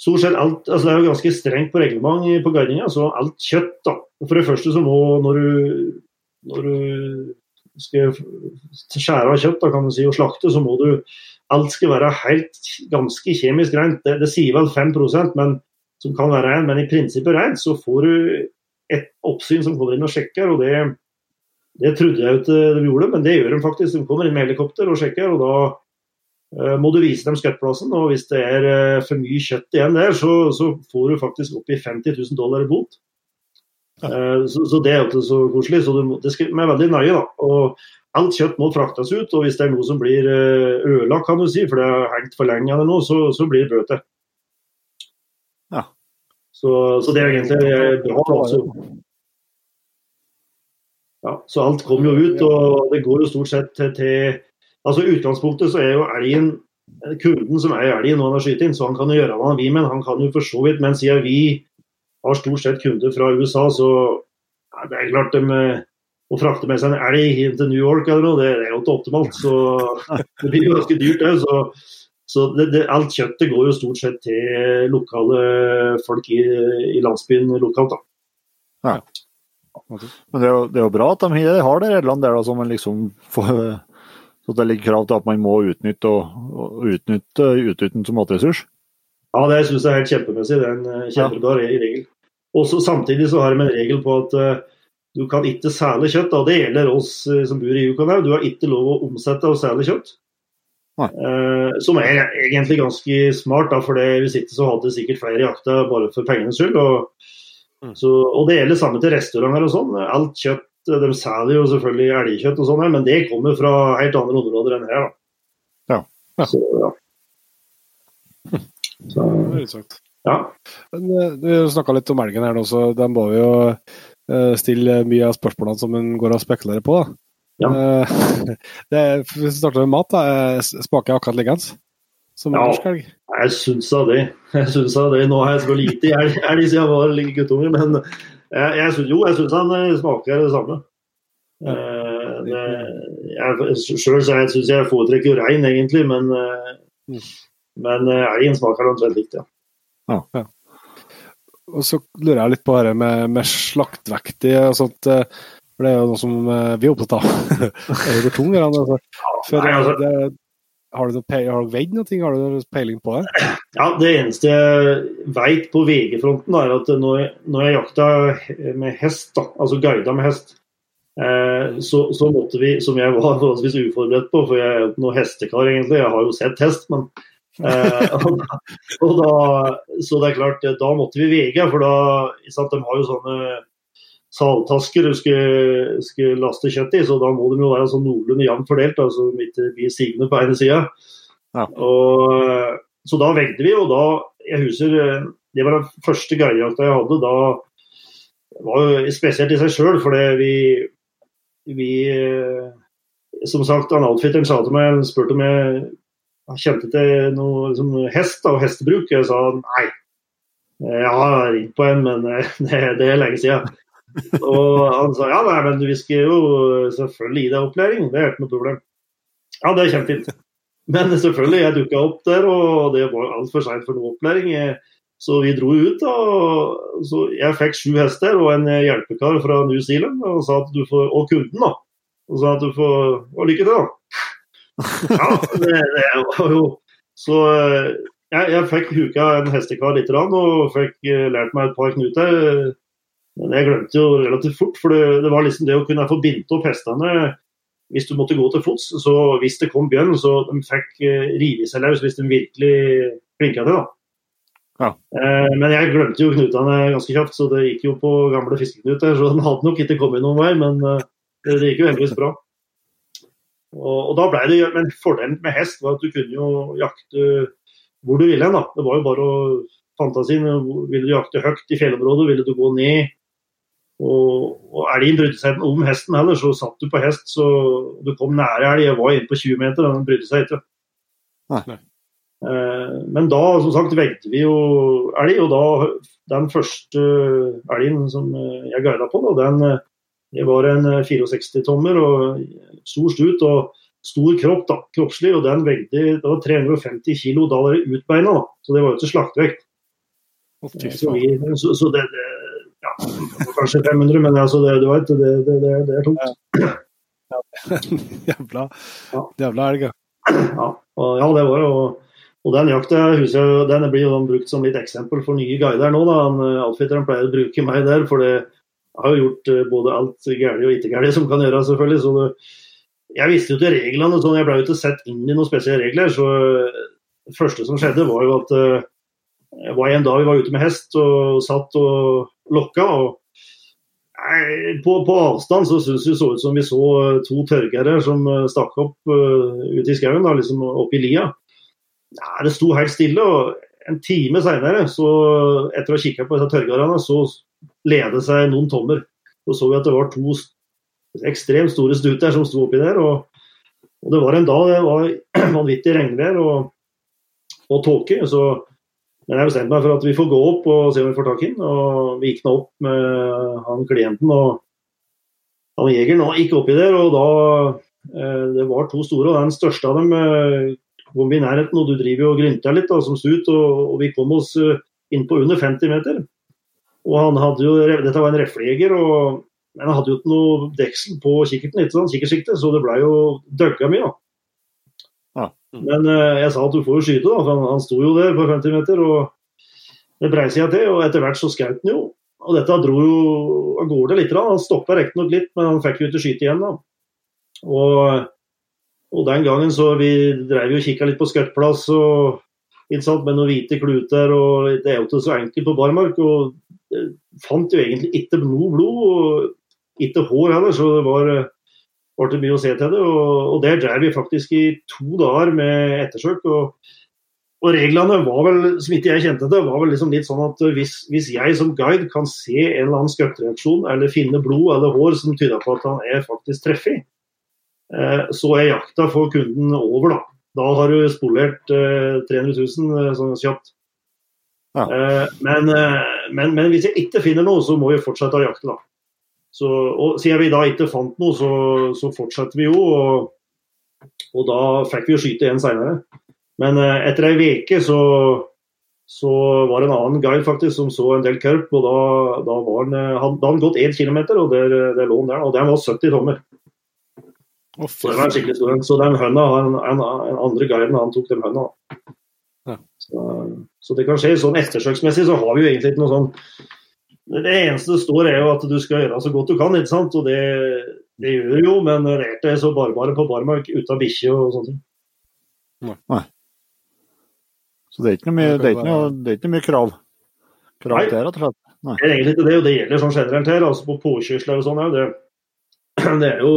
stort sett alt, altså det er jo ganske strengt på reglement på guidinga. Så alt kjøtt da, For det første så må, når du, når du skal skjære av kjøtt da, kan du si, og slakte, så må du Alt skal være helt ganske kjemisk rent. Det, det sier vel 5% men som kan være rent, men i prinsippet rent, så får du et oppsyn som kommer inn og sjekker. og det, det trodde jeg ikke de gjorde, men det gjør de faktisk. De kommer inn med helikopter og sjekker. og Da må du vise dem skuttplassen. og Hvis det er eh, for mye kjøtt igjen der, så, så får du faktisk opp i 50 000 dollar i bot. Ja. så, så det er jo ikke så koselig. så du må, Det skal, er veldig nøye. da, og Alt kjøtt må fraktes ut, og hvis det er noe som blir eh, ødelagt, kan du si, for det har hengt for lenge eller noe, så, så blir det bøter. Ja. Så, så det er egentlig eh, bra. Altså. Ja, så alt kommer jo ut, og det går jo stort sett til, til altså I utgangspunktet så er jo elgen eh, kunden som er elgen når han har skutt inn, så han kan jo gjøre hva han vil, men han kan jo for så vidt Men siden vi har stort sett kunder fra USA, så ja, det er klart de, eh, å frakte med seg en elg inn til New York eller noe, det, det er jo ikke optimalt. Så det blir jo ganske dyrt òg. Så, så det, det, alt kjøttet går jo stort sett til lokale folk i, i landsbyen lokalt. da. Ja. Men det er, jo, det er jo bra at de har det de reglene der da, som man liksom får så det ligger krav til at man må utnytte og, og utnytte utnytten som matressurs. Ja, det syns jeg er helt kjempemessig. Det er en eh, kjempebra ja. regel. Også, Samtidig så har de en regel på at uh, du kan ikke sæle kjøtt. Da. Det gjelder oss uh, som bor i Yukon. Du har ikke lov å omsette og sæle kjøtt. Eh, som er egentlig ganske smart, da, for det, hvis ikke så hadde sikkert flere jakta bare for pengenes skyld. Og, Mm. så, og det gjelder samme til restauranter og sånn. Alt kjøtt De selger jo selvfølgelig elgkjøtt og sånn, men det kommer fra helt andre områder enn her. da. Ja. Ja. Så, ja. Så, Det ja. Men eh, Du snakka litt om elgen her nå, så den må vi jo eh, stille mye av spørsmålene som en går og spekulerer på. da. Ja. Eh, det er, hvis vi starter med mat, da, smaker jeg akkurat liggende som Ja. norsk elg. Jeg syns da det. Jeg syns da det. Nå har jeg så lite elg siden jeg var liten guttunge, men jeg, synes, jo, jeg syns han eh, smaker det samme. Sjøl det, så jeg syns jeg foretrekker rein, egentlig, men, eh, Mm. men eh, elgen smaker omtrent likt, ja. Og så lurer jeg litt på dette med, med slaktvektig og sånt. eh, For det er jo noe som eh, vi er opptatt av. er det for tung? Altså. For, altså- det, har du veid noe? Har du peiling på det? Ja, Det eneste jeg veit på VG-fronten, er at når når jeg jakta med hest, da, altså guida med hest, eh, så, så måtte vi, som jeg var forholdsvis uforberedt på, for jeg er ikke noe hestekar egentlig, jeg har jo sett hest, men eh, og og da, Så det er klart, da måtte vi vege, for da sant, De har jo sånne saltasker du skal, skal laste kjøtt i, så da må de jo være sånn noenlunde jevnt fordelt, altså så de ikke blir stigende på ene sida. Ja. Og, så da vegde vi, og da Jeg husker eh, det var den første guidejakta jeg hadde. Da var jo spesielt i seg sjøl, fordi vi, vi eh, Som sagt, han outfitteren sa til meg, han spurte om jeg kjente til noe liksom, hest da, og hestebruk. Jeg sa nei, jeg har ringt på en, men eh, det, det er lenge siden. Og han sa ja, nei, men vi skal jo selvfølgelig gi deg opplæring, det er ikke noe problem. Ja, det er kjempefint. Men selvfølgelig, jeg dukka opp der, og det var altfor seint for noe opplæring. Så vi dro ut. og Jeg fikk sju hester og en hjelpekar fra New Zealand og, sa at du får, og kunden da, og sa at du får og lykke til. da. Ja, det, det var jo Så jeg, jeg fikk huka en hestekar litt og fikk eh, lært meg et par knuter. Men jeg glemte jo relativt fort, for det, det var liksom det å kunne få bindt opp hestene hvis du måtte gå til fots. Så hvis det kom bjørn, så de fikk eh, rive seg løs hvis de virkelig flinka til. da. Ja. Eh, men jeg glemte jo knutene ganske kjapt, så det gikk jo på gamle fiskeknuter. Så den hadde nok ikke kommet noen vei, men eh, det, gikk jo heldigvis bra. Og, og da ble det, Men fordelen med hest var at du kunne jo jakte hvor du ville. da. Det var jo bare å fantasien. Ville du jakte høyt i fjellområdet, ville du gå ned. Og, og elgen brydde seg ikke om hesten heller, så satt du på hest så du kom nære elg. Jeg var inne på 20 meter, og den brydde seg ikke. Nei. Eh, men da som sagt vekte vi jo elg, og da den første elgen som jeg guida på, da, den det var en 64-tommer og stor stut og stor kropp, da, kroppslig, og den det var 350 kilo. Da var det utbeina, da, så det var jo ikke slaktvekt. Så, vi, så, så det, det, kanskje 500, men altså, det, du vet, det, det, det, det er tungt. Ja. Jævla, jævla elg, ja. Ja, og, ja, det var det. og den jakta huset, den blir jo brukt som litt eksempel for nye guider nå. da, Outfitteren pleier å bruke meg der, for det har jo gjort eh, både alt galt og ikke galt som kan gjøre, selvfølgelig. så det, Jeg visste jo ikke reglene, sånn, jeg ble jo ikke sett inn i noen spesielle regler. så Det første som skjedde, var jo at det var en dag vi var ute med hest og satt og lokka. og på, på, avstand så syns det så ut som vi så to tørrgere som stakk opp uh, ute i skauen, liksom opp i lia. Ja, det sto helt stille. og En time seinere, etter å ha kikka på disse tørrgarene, så ledet seg noen tommer. Så så vi at det var to ekstremt store stuter som sto oppi der. Og, og, det var en dag det var vanvittig regnvær og, og tåke. Så men jeg bestemte meg for at vi får gå opp og se om vi får tak i den. Og vi gikk nå opp med han klienten og han jegeren og gikk oppi der. Og da eh, Det var to store, og den største av dem eh, kom vi i nærheten, og du driver jo og grynter litt da, som stut, og, og, vi kom oss uh, inn på under 50 meter. Og han hadde jo, Dette var en reflejeger, men han hadde jo ikke noe deksel på kikkerten, ikke sånn, kikkersikte, så det ble jo døgga mye. da. Ja. Men uh, jeg sa at du får jo skyte, da, han, han sto jo der på 50 meter. og Det brei seg til, og etter hvert så skjøt han jo. Og dette dro jo av gårde litt. Han stoppa riktignok litt, men han fikk jo ikke skyte igjen. da. Og og den gangen så vi drev jo og kikka litt på skuttplass og med noen hvite kluter. og Det er jo ikke så enkelt på barmark. og Fant jo egentlig ikke noe blod, og ikke hår heller, så det var, var det mye å se til det. Og, og der drev vi faktisk i to dager med ettersøk. og og Reglene var vel, som ikke jeg kjente det, var vel liksom litt sånn at hvis, hvis jeg som guide kan se en eller annen skuttreaksjon eller finne blod eller hår som tyder på at han er faktisk treffig, Eh, så er jakta for kunden over, da. Da har du spolert 300 000 sånn kjapt. Ja. Men, men, men, hvis jeg ikke finner noe, så må vi fortsette å jakte, da. Så, og Siden vi da ikke fant noe, så, så fortsetter vi jo. Og, og da fikk vi jo skyte en seinere. Men etter ei uke så, så var det en annen guide faktisk som så en del kurp. og Da, da var han, han, da han gått 1 km, og der, der lå han der. Og den var 70 tommer. Oh, så det var skikkelig stor. Så den høna, en, en, en andre guiden, han tok den høna. Ja. Så, så, det kan skje. Sånn ettersøksmessig så har vi jo egentlig ikke noe sånn Det eneste det står er jo at du skal gjøre så godt du kan, ikke sant. Og det, det gjør du jo, men rert er så barbare på barmark uten bikkje og sånne ting. Nei. Så det er ikke noe mye, det er ikke noe, det er ikke mye krav? Krav Nei. Der? Nei. Det er egentlig ikke det, og det gjelder sånn generelt her. altså På påkjørsler og sånn det det er jo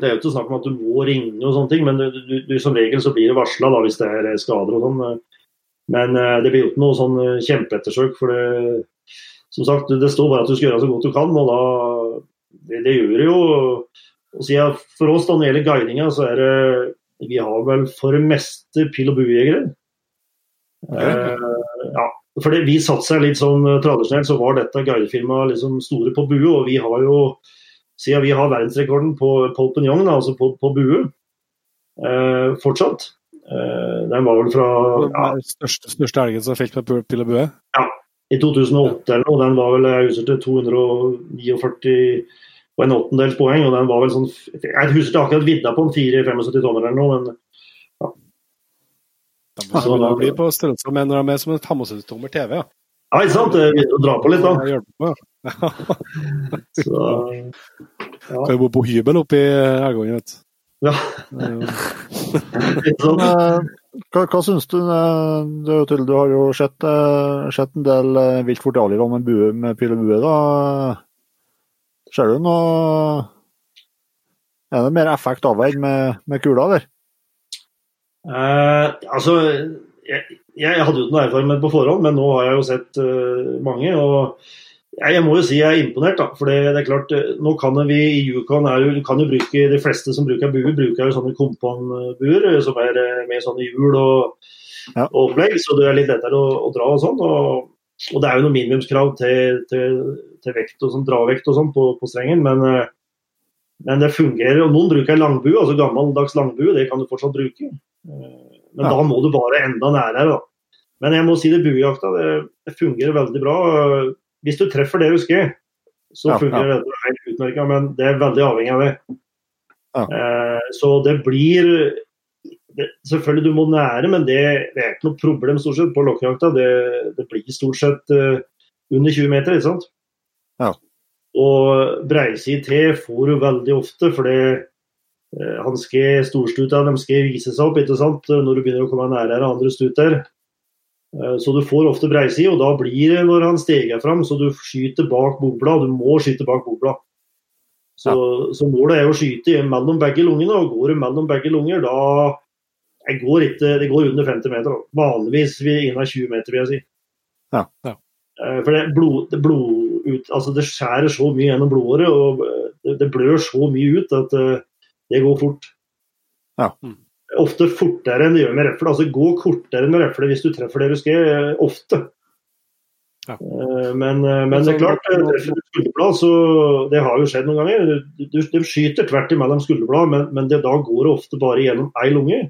det er jo ikke snakk om at du må ringe og sånne ting, men du, du, du, som regel så blir det varsla hvis det er skader og sånn. Men eh, det blir jo ikke noe sånn eh, kjempeettersøk. For det, som sagt, det står bare at du skal gjøre så godt du kan, og da Det, det gjør det jo. Og siden for oss da når det gjelder guidinga, så er det vi har vel for det meste pil- og buejegere. Eh, ja, fordi vi satser litt sånn eh, Tradisjonelt så var dette guidefirmaet liksom store på bue, og vi har jo siden vi har verdensrekorden på Paul Pignon, altså på, på bue, eh, fortsatt. Eh, den var vel fra ja, Den største, største elgen som har felt med pil og bue? I 2008 eller noe. Den var vel jeg husker til 249 og en åttendels poeng. og den var vel sånn, Jeg husker akkurat vidda på en 4-75 tommer eller noe, men De begynner å bli på størrelse med er som en 75-tommer TV. Ja. ja, ikke sant? Det begynner å dra på litt, da. Det på, ja. Så, Kan jo bo på hybel oppe i Elgången, vet du. ja, Det ikke sant? Hva, hva syns du? eh, Det du har jo sett, eh, sett en del eh, vilt fort avliva med, bue, med pil og bue. da. Ser du noe Er det mer effekt avveid med, med kula, der? Eh, altså, jeg, jeg hadde jo ikke noe erfaring med det på forhånd, men nå har jeg jo sett uh, mange. og jeg, må jo si jeg er imponert. da, for det, det er klart, eh, nå kan vi i Yukon du kan jo bruke, De fleste som bruker buer, bruker jo sånne komponbuer eh, som er eh, med sånne hjul og, Ja. og opplegg, så det er litt lettere å, å dra og sånn. og og det er jo noen minimumskrav til, til, til vekt og sånn, dravekt og sånn på, på strengen, men, men det fungerer. og Noen bruker langbue, altså gammeldags langbue, det kan du fortsatt bruke. Men Ja. da må du bare enda nærere. da. Men jeg må si det buejakta det, det fungerer veldig bra. Hvis du treffer det du skal, så Ja, fungerer dette helt utmerket, men det er veldig avhengig av det. Ja. Eh, så det blir det, Selvfølgelig du må nære, men det, det er ikke noe problem stort sett på lokkejakta. Det, det blir stort sett uh, under 20 meter, ikke sant? Ja. Og breiside til får du veldig ofte, fordi eh, han skal storstuta de skal vise seg opp ikke sant? når du begynner å komme nærmere andre stuter. Eh, Så du får ofte breiside, og da blir det når han steger fram, så du skyter bak bobla. Du må skyte bak bobla. Så, så målet er å skyte mellom begge lungene, og går du mellom begge lunger, da jeg går ikke, Det går under 50 meter. Vanligvis er innen 20 meter, vil jeg si. Ja, ja. Eh, For det, blod, det, blod ut, altså det skjærer så mye gjennom blodåret, og eh, det, det blør så mye ut at det går fort. Ja. Ofte fortere enn det gjør med refle. Altså gå kortere med refle hvis du treffer det du skal, eh, ofte. Ja. Eh, Men, eh, men det er klart, treffer du skulderblad, så det har jo skjedd noen ganger. Du, de skyter tvert imellom skulderblad, men, men det, da går det ofte bare gjennom ei lunge.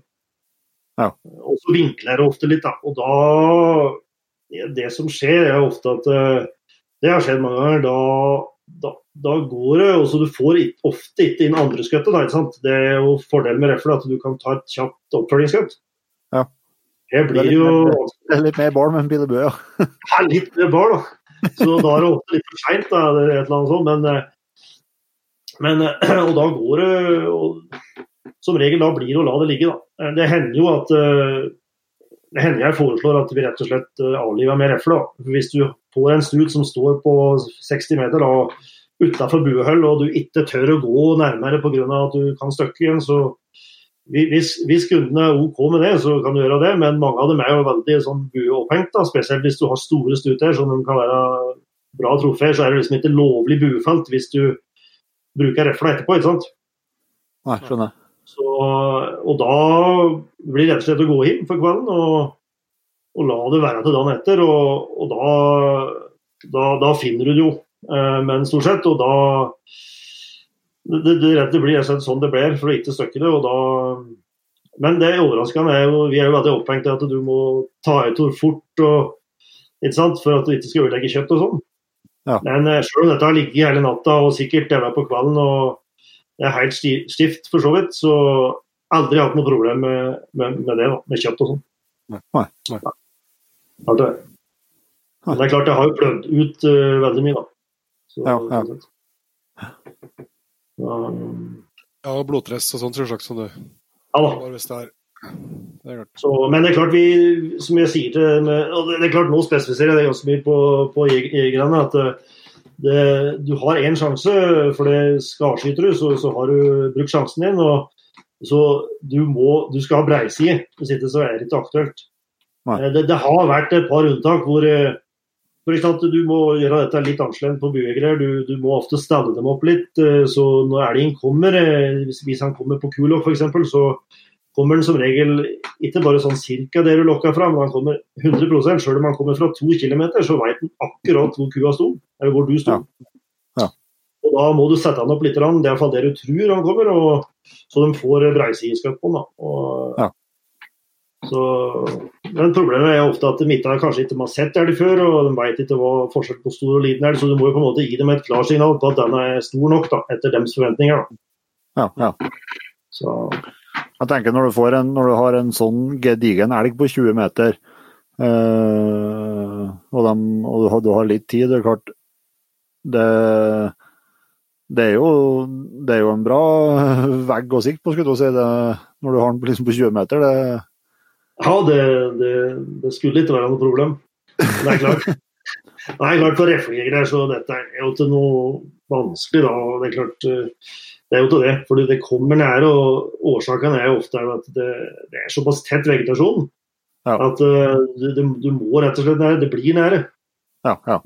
Ja. Og så vinkler det ofte litt, da. Og da Det som skjer, er ofte at Det har skjedd mange ganger. Da, da, da går det og så Du får ofte ikke inn andre skuttet. da, ikke sant? Det er jo fordelen med refle, at du kan ta et kjapt oppfølgingsskutt. Ja. Det blir jo Det er litt mer ball men og bue, ja. er litt mer ball, da. Så da er det ofte litt for seint, eller et eller annet sånt. Men, eh, men eh, Og da går det og, Som regel da blir det å la det ligge, da. Det hender jo at eh, Det hender jeg foreslår at vi rett og slett avliver med refle. Hvis du får en stut som står på 60 meter da, utafor buehull, og du ikke tør å gå nærmere pga. at du kan støkke igjen, så hvis, hvis kundene er OK med det, så kan du gjøre det, men mange av dem er jo veldig sånn bueopphengt. Spesielt hvis du har store stuter som kan være bra trofeer, så er det liksom ikke lovlig buefelt hvis du bruker refla etterpå. ikke sant? Nei, skjønner. Så, og da blir det rett og slett å gå hjem for kvelden og, og la det være til dagen etter. Og, og da, da, da finner du det jo, men stort sett. Og da Det, det, det, blir sånn det blir, for å ikke støkke det. og da men det overraskende er jo, vi er jo veldig opphengt i at du må ta ut ord fort og, for at du ikke skal ødelegge kjøtt og sånn. Ja. Men eh, selv om dette har ligget hele natta og sikkert daua på kvelden og det er helt sti- stift for så vidt, så aldri hatt noe problem med, med, med det, da, med kjøtt og sånn. Nei. Klart det. Men det er klart det har jo blødd ut uh, veldig mye, da. Så, Ja, ja. Um, Ja, og blodpress og sånn, selvsagt, som du ja da. Bare hvis det er Det er klart. Så, men det er klart vi, som jeg sier til med, og det det er klart Nå spesifiserer jeg det ganske mye på, på jeg- jegerne. at eh, det, Du har én sjanse, for det skarskyter du, så, så har du brukt sjansen din. og så du, må, du skal ha breiside, hvis ikke så er det ikke aktuelt. Eh, Det, det har vært et par unntak hvor eh, du må gjøre dette litt annerledes på buegreier. Du, du må ofte stalle dem opp litt. eh, Så når elgen kommer, eh, hvis, han kommer på kulokk f.eks., så kommer den som regel ikke bare sånn cirka det du lokka fra, men han kommer 100 Selv om han kommer fra to kilometer, så veit han akkurat hvor kua sto, eller hvor du sto. Ja. Ja. Og da må du sette han opp litt, det er iallfall det du tror han kommer, og, så de får. Og, Ja. Så, men problemet er ofte at midtene kanskje ikke har sett elg før, og de vet ikke hva forskjell på stor og liten elg, så du må jo på en måte gi dem et klarsignal på at den er stor nok da, etter deres forventninger. Da. Ja, ja. Så, Jeg tenker når du, får en, når du har en sånn gedigen elg på 20 meter, øh, og, de, og du, har, du har litt tid, det er klart det, det, er jo, det er jo en bra vegg å sikte på, skulle du si, det, når du har den liksom på 20 meter. Det, ja, det, det, det skulle ikke være noe problem. Men det er klart. Nei, klart for reflegere så dette er jo ikke noe vanskelig, da. Det er klart, eh, det er jo ikke det. For det kommer nære, og årsaken er jo ofte at det, det er såpass tett vegetasjon Ja. at uh, du, du må rett og slett nære. Det blir nære. ja, ja.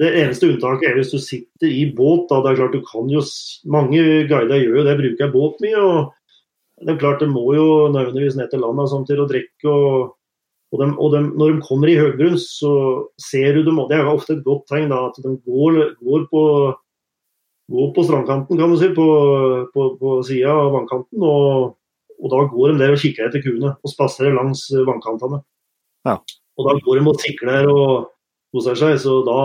Det eneste unntaket er hvis du sitter i båt. da, det er klart du kan jo, Mange guider gjør jo det, bruker båt mye. og det er klart De må jo nødvendigvis ned til landet samtidig å drikke. og, og, de, og de, Når de kommer i høgbrunst, så ser du dem, det er jo ofte et godt tegn da, at de går, går, på, går på strandkanten, kan du si, på, på, på sida av vannkanten. Og, og da går de der og kikker etter kuene og spaserer langs vannkantene. Ja. Og da går de og sikler og koser seg, så da,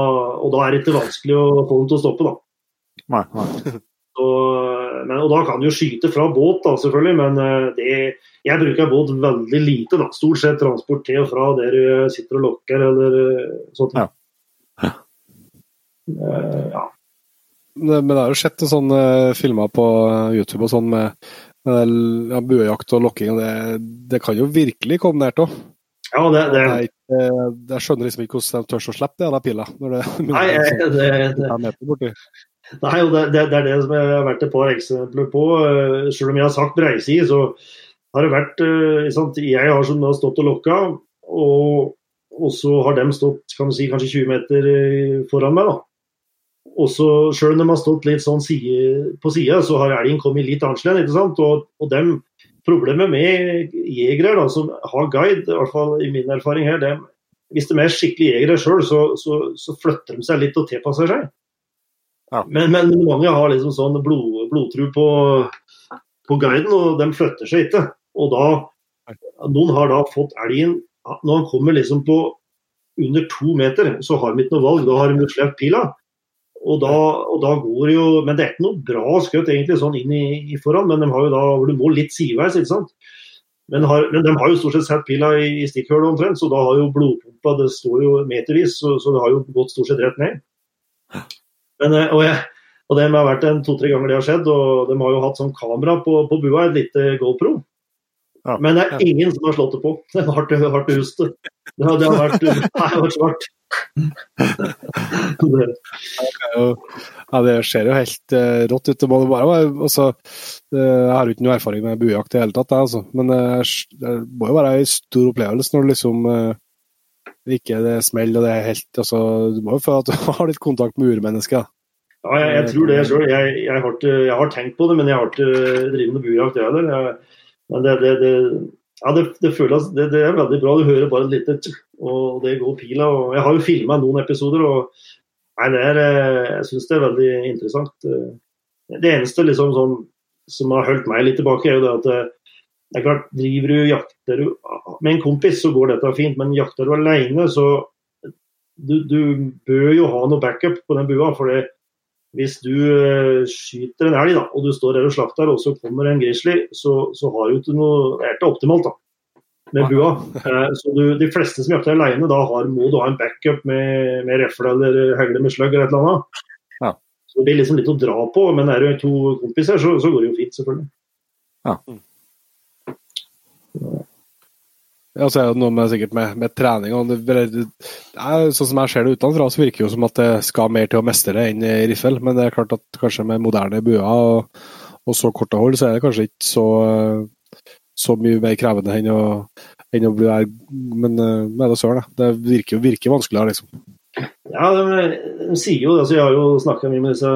og da er det ikke vanskelig å få dem til å stoppe. da. Nei, nei. Så, men, og da kan du jo skyte fra båt, da, selvfølgelig, men eh, det, jeg bruker båt veldig lite. da, Stort sett transport til og fra der du sitter og lokker eller eh, sånt. Ja. Eh, ja. Men men jeg har jo sett en sånn uh, filmer på eh, YouTube og sånn med, med ja, buejakt og lokking. og det, det kan jo virkelig komme nært òg. ja, det, det, Jeg, eh, jeg skjønner liksom ikke hvordan de tør å slippe det, den pila. Når det, nei, jeg- det, det. Nei, og det, det, det er det som jeg har vært et par eksempler på. Eh, Selv om jeg har sagt breisi, så har det vært eh, sant? Jeg har som da stått og lokka, og, og så har de stått kan du si, kanskje 20 meter eh, foran meg. da. Og så Selv om de har stått litt sånn side, på sida, så har elgen kommet litt annerledes. Og, og dem, Problemet med jegere da, som har guide, i hvert fall i min erfaring her, dem, hvis de er skikkelig jegere sjøl, så, så, så flytter de seg litt og tilpasser seg. Men, men mange har liksom sånn blod, blodtru på, på guiden, og de flytter seg ikke. Og da, Noen har da fått elgen Når han kommer liksom på under to meter, så har de ikke noe valg. Da har de sluppet pila. Og da, og da går jo Men det er ikke noe bra skutt egentlig sånn inn i, i foran, men de har jo da du må litt sideveis, ikke sant. Men, har, men de har jo stort sett satt pila i, i stikkhullet omtrent, så da har jo blodpumpa Det står jo metervis, så, så det har jo gått stort sett rett ned. Men, eh, og, jeg, og det har vært en to-tre ganger det har skjedd, og de har jo hatt sånn kamera på, på bua, et lite GoPro. Ja. Men det er ingen som har slått det på. Det har vært, hardt hust. Det har, det har vært, det har vært svart. Det, Ja, det ser jo helt uh, rått ut. Det må bare være altså, eh, Jeg har jo ikke noe erfaring med buejakt i det hele tatt, jeg, altså. men eh, det må jo være en stor opplevelse når du liksom eh, ikke det smeller og det er helt altså, Du må jo føle at du har litt kontakt med urmennesker. ja, jeg, jeg tror det sjøl. Jeg, jeg, jeg har tenkt på det, men jeg har ikke drevet med buejakt, jeg heller. Men det, det, det, ja, det, det føles det, det er veldig bra. Du hører bare et lite og det går pila. og Jeg har jo filma noen episoder, og nei, det er, eh, jeg syns det er veldig interessant. Eh, Det eneste liksom som, som har holdt meg litt tilbake, er jo det at eh, det er klart, driver du jakter du med en kompis, så går dette fint, men jakter du alene, så du, du bør jo ha noe backup på den bua. for hvis du eh, skyter en elg da, og du står der og slakter, og så kommer en grizzly, så, så har du ikke noe Det er ikke optimalt da, med bua. Eh, så du, De fleste som jakter alene, da har, må du ha en backup med, med refle eller høgle med slugg eller et eller annet. Ja. Så Det blir liksom litt å dra på, men er du to kompiser, så, så går det jo fint, selvfølgelig. Ja, så er det noe med, sikkert med, med trening. og det, det, er, Sånn som jeg ser det utenfra, så virker det jo som at det skal mer til å mestre det enn riffel. Men det er klart at kanskje med moderne buer og, og så korte hold, så er det kanskje ikke så, så mye mer krevende enn å, enn å bli der. Men uh, med det søren, det virker jo virker vanskeligere, liksom. Ja, de, de sier jo det. altså Jeg har jo snakka mye med disse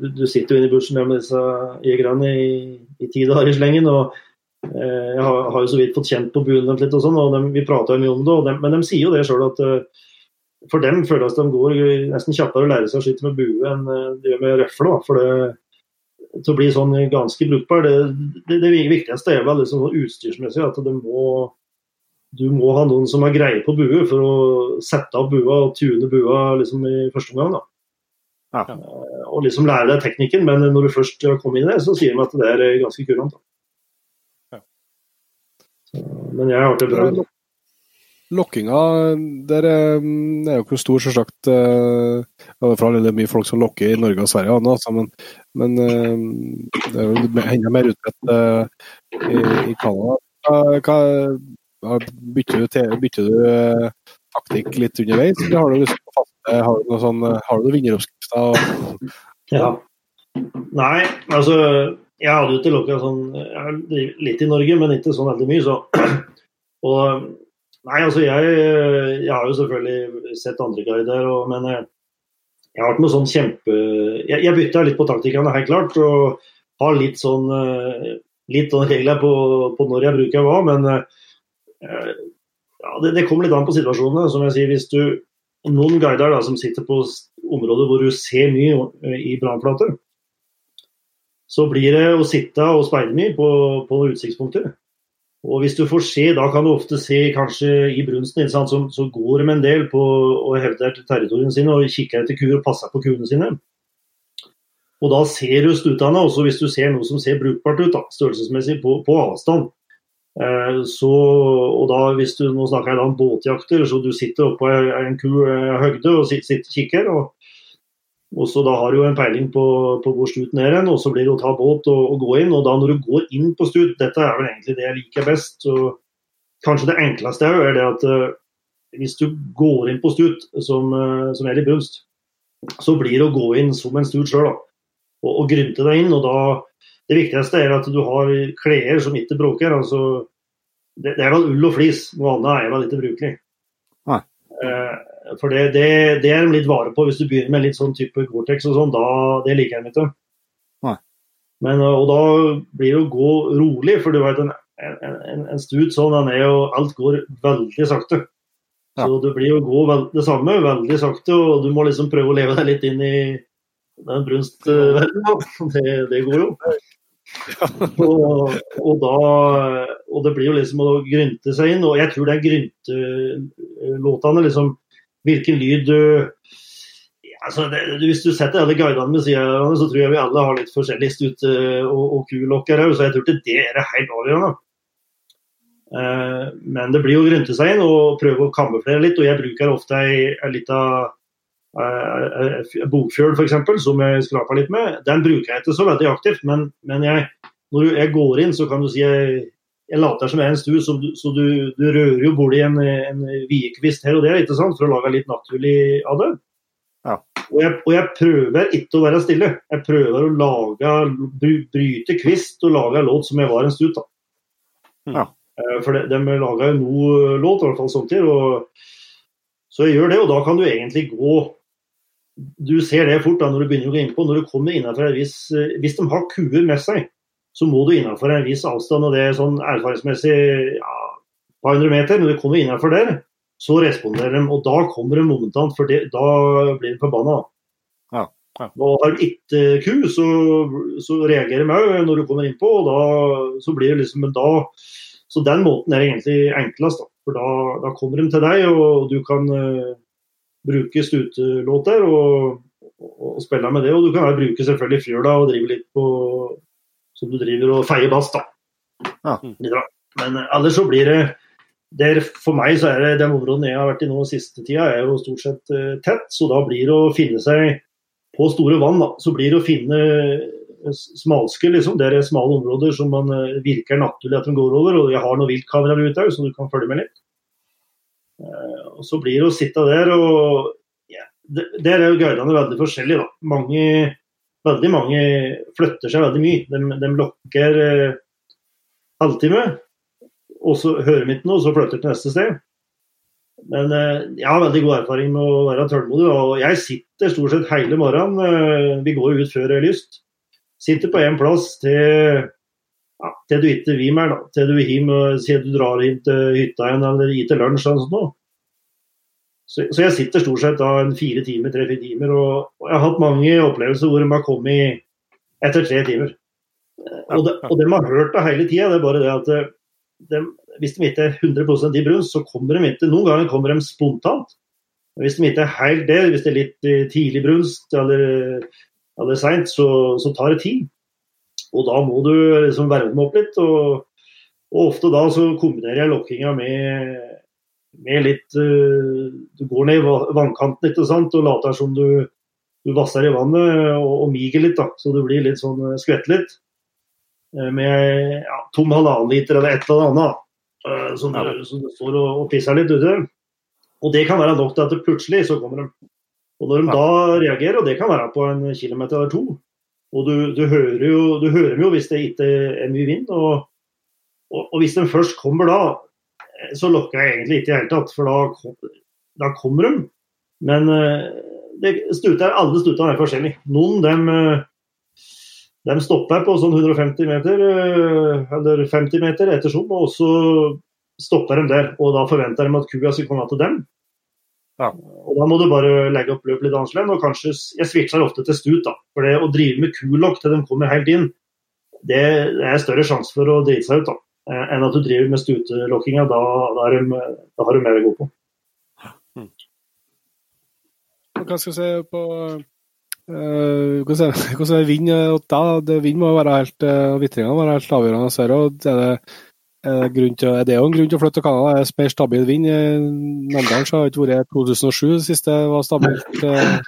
Du, du sitter jo inne i bushen med disse jegerne i, i ti dager i slengen. og Eh, jeg har, har, jo så vidt fått kjent på buen deres litt, og sånn, og de, vi prater mye om det. De, men de sier jo det sjøl at uh, for dem føles de går nesten kjappere å lære seg å skyte med bue enn de gjør med røfle. For det, til å bli sånn ganske brukbar, det, det, det viktigste er vel liksom sånn utstyrsmessig at det må du må ha noen som har greie på bue for å sette opp bua og tune bua liksom i første omgang. da. Ja. Og liksom lære deg teknikken, men når du først kommer inn i det, så sier de at det er ganske kurant. Men jeg har ikke prøvd. Lokkinga der er jo ikke stor, selvsagt. Uh, for alle det er mye folk som lokker i Norge og Sverige, altså, men, men uh, det er jo enda mer utbredt uh, i, i Canada. Hva, bytter du, til, bytter du taktikk litt underveis, eller har du faste, har du noe sånn, har du vinneroppskrifter? Ja. Nei, altså jeg hadde jo ikke lokka sånn litt i Norge, men ikke sånn veldig mye, så. Og Nei, altså jeg, jeg har jo selvfølgelig sett andre guider, og, men jeg, jeg har ikke noe sånn kjempe Jeg, jeg bytta litt på taktikkene, helt klart. Og har litt sånn eh, litt sånn regler på, på, når jeg bruker hva, men eh, ja, det, det, kommer litt an på situasjonene. Som jeg sier, hvis du Noen guider da, som sitter på områder hvor du ser mye i brannflater, så blir det å sitte og speide mye på, på utsiktspunkter. Og hvis du får se, da kan du ofte se kanskje i brunsten, så, som går med en del på å hevde territoriene sine og kikker etter kuer og passer på kuene sine. Og da ser du stutene, også hvis du ser noe som ser brukbart ut, da, størrelsesmessig, på, på avstand. Eh, så, og da, hvis du, Nå snakker jeg da om båtjakter, så du sitter oppå en ku eh, høgde og sitter, sitter kikker. og og så Da har du jo en peiling på, på hvor stuten er hen, og så blir det å ta båt og, og, gå inn. og da Når du går inn på stut, dette er vel egentlig det jeg liker best. så Kanskje det enkleste er, det at uh, hvis du går inn på stut som, uh, som er i brunst, så blir det å gå inn som en stut sjøl. Og, og grynte deg inn. og da Det viktigste er at du har klær som ikke bråker. altså det, det, er vel ull og flis, noe annet er vel ikke brukelig. Uh, for det, det, det, er de litt vare på hvis du begynner med litt sånn type Gore-Tex og sånn. da, Det liker jeg ikke. Men, og da blir det å gå rolig, for du vet en, en, en stud sånn, den er jo, alt går veldig sakte. Ja. Så det blir å gå veld, det samme, veldig sakte, og du må liksom prøve å leve deg litt inn i den brunstverdenen. Det, det går jo. og, og, da, og det blir jo liksom å grynte seg inn. Og jeg tror det er gryntelåtene liksom hvilken lyd du altså det, Hvis du setter alle guidene ved siden av så tror jeg vi alle har litt forskjellig stut og, og kulokker òg, så jeg tror ikke det er helt avgjørende. Uh, men det blir å grynte seg inn og prøve å kamuflere litt. og Jeg bruker ofte ei, ei lita uh, bokfjøl f.eks., som jeg skraper litt med. Den bruker jeg ikke så veldig aktivt, men, men jeg, når jeg går inn, så kan du si jeg jeg later som jeg er en stu, så, du, så du, du, rører jo borti en, en viekvist her og der ikke sant, for å lage litt naturlig av det. Ja. Og, jeg, og, jeg, prøver ikke å være stille. Jeg prøver å lage, bryte kvist og lage låt som jeg var en stut. da. Ja. Eh, for de, de laga jo noe låt, i hvert fall samtidig. Og, så jeg gjør det, og da kan du egentlig gå Du ser det fort da når du begynner å gå innpå. Når du kommer innenfor hvis, Hvis de har kuer med seg, så må du innenfor en viss avstand, og det er sånn erfaringsmessig ja, et par hundre meter. men du kommer innenfor der, så responderer de, og da kommer de momentant, for det, da blir de forbanna. Ja, ja. Og har du ikke ku, så, så reagerer de òg når du kommer innpå, og da så blir det liksom da, Så den måten er egentlig enklest, da. For da, da kommer de til deg, og du kan uh, bruke stutelåter og, og, og, spille med det. Og du kan bruke selvfølgelig fjøla og drive litt på som du driver og feier bass, da. Ja. Men eh, ellers så blir det der, For meg så er det den områden jeg har vært i nå siste tida, er jo stort sett uh, tett. Så da blir det å finne seg på store vann, da, så blir det å finne eh, smalske, liksom. Det er smale områder som man uh, virker naturlig at de går over. Og jeg har noen viltkameraer ute òg, så du kan følge med litt. Uh, og så blir det å sitte der og ja, Der er jo guidene veldig forskjellige, da. Mange veldig mange flytter seg veldig mye. De, de lokker eh, halvtime, og så hører de ikke noe, og så flytter de til neste sted. Men eh, jeg har veldig god erfaring med å være tålmodig. Og jeg sitter stort sett hele morgenen. Eh, vi går ut før det er lyst. Sitter på én plass til ja, til du ikke vil mer. Til du hjem, sier du drar inn til hytta igjen eller gir til lunsj eller sånt noe. Så, så, jeg sitter stort sett da en fire timer, tre-fire timer, og, og, jeg har hatt mange opplevelser hvor de har kommet etter tre timer. Og, de, og de har hørt det hele tida. Det er bare det at de, hvis de ikke er 100% i brunst, så kommer de ikke Noen ganger kommer de spontant. Hvis de ikke er helt der, hvis det er litt eh, tidlig brunst eller, eller seint, så, så, tar det tid. Og da må du liksom verve dem opp litt. Og, og ofte da så kombinerer jeg lokkinga med, med litt uh, Du går ned i vannkanten ikke sant? og later som du, du vasser i vannet og, og miger litt, da, så du blir litt sånn eh, skvett litt. Med ja, tom halvannen liter eller et eller annet. Som, ja. som, du står og, og pisser litt ute. Og det kan være nok til at det plutselig så kommer de. Og når de ja. da reagerer, og det kan være på en kilometer eller to, og du, du hører jo, du hører jo hvis det ikke er mye vind, og, og, og, hvis de først kommer da, så lokker jeg egentlig ikke i det hele tatt, for da, da, kommer de. Men eh, det, stuter, alle stutene er forskjellige. Noen dem, eh, dem stopper på sånn 150 meter, eh, eller 50 meter etter som, og så stopper de der. Og da forventer de at kua skal komme til dem. Ja. Og Da må du bare legge opp løpet litt annerledes. Og kanskje, jeg switcher ofte til stut. da, For det å drive med kulokk til de kommer helt inn, det, det er større sjanse for å drite seg ut da, eh, enn at du driver med stutelokkinga. Da, da, da, har du mer å gå på. Mm. Hva skal vi se på uh, Hvordan er vind da? Vind må være helt, uh, Vitringa må være helt avgjørende. Så er det er det, til, det er jo en grunn til å flytte til Canada. Er Det er mer stabil vind. Namdalen har ikke vært 2007 det siste var stabilt. Uh,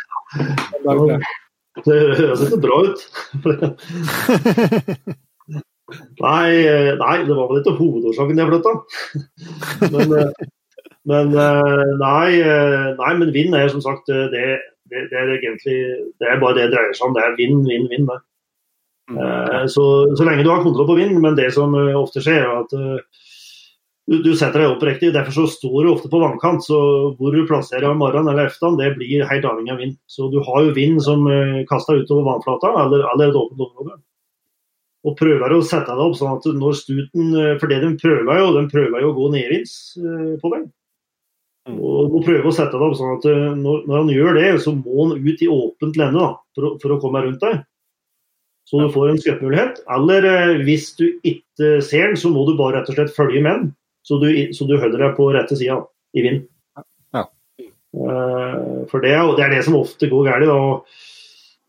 det høres ikke bra ut. nei, eh, nei, det var vel ikke hovedårsaken jeg flytta. Men, eh, men nei, nei, men vind er som sagt det, det, det, er egentlig Det er bare det det dreier seg om. Det er vind, vind, vind. Mm. Eh, så, så, lenge du har kontroll på vind, men det som eh, ofte skjer, er at eh, du, du, setter deg opp riktig. Derfor så står du ofte på vannkant. Så hvor du plasserer om morgenen eller ettermiddagen, det blir helt avhengig av vind. Så du har jo vind som kaster utover vannflata eller, eller et åpent område. Og prøver å sette deg opp sånn at når stuten For det de prøver jo, de prøver jo å gå nedvinds på deg. Mm. Og du prøver å sette deg opp sånn at når, når han gjør det, så må han ut i åpent lende da, for, for å komme rundt deg. Så du får en skuddmulighet. Eller eh, hvis du ikke ser den, så må du bare rett og slett følge med den, så du, så du holder deg på rette sida i vind. Ja. For det, det, er det som ofte går galt.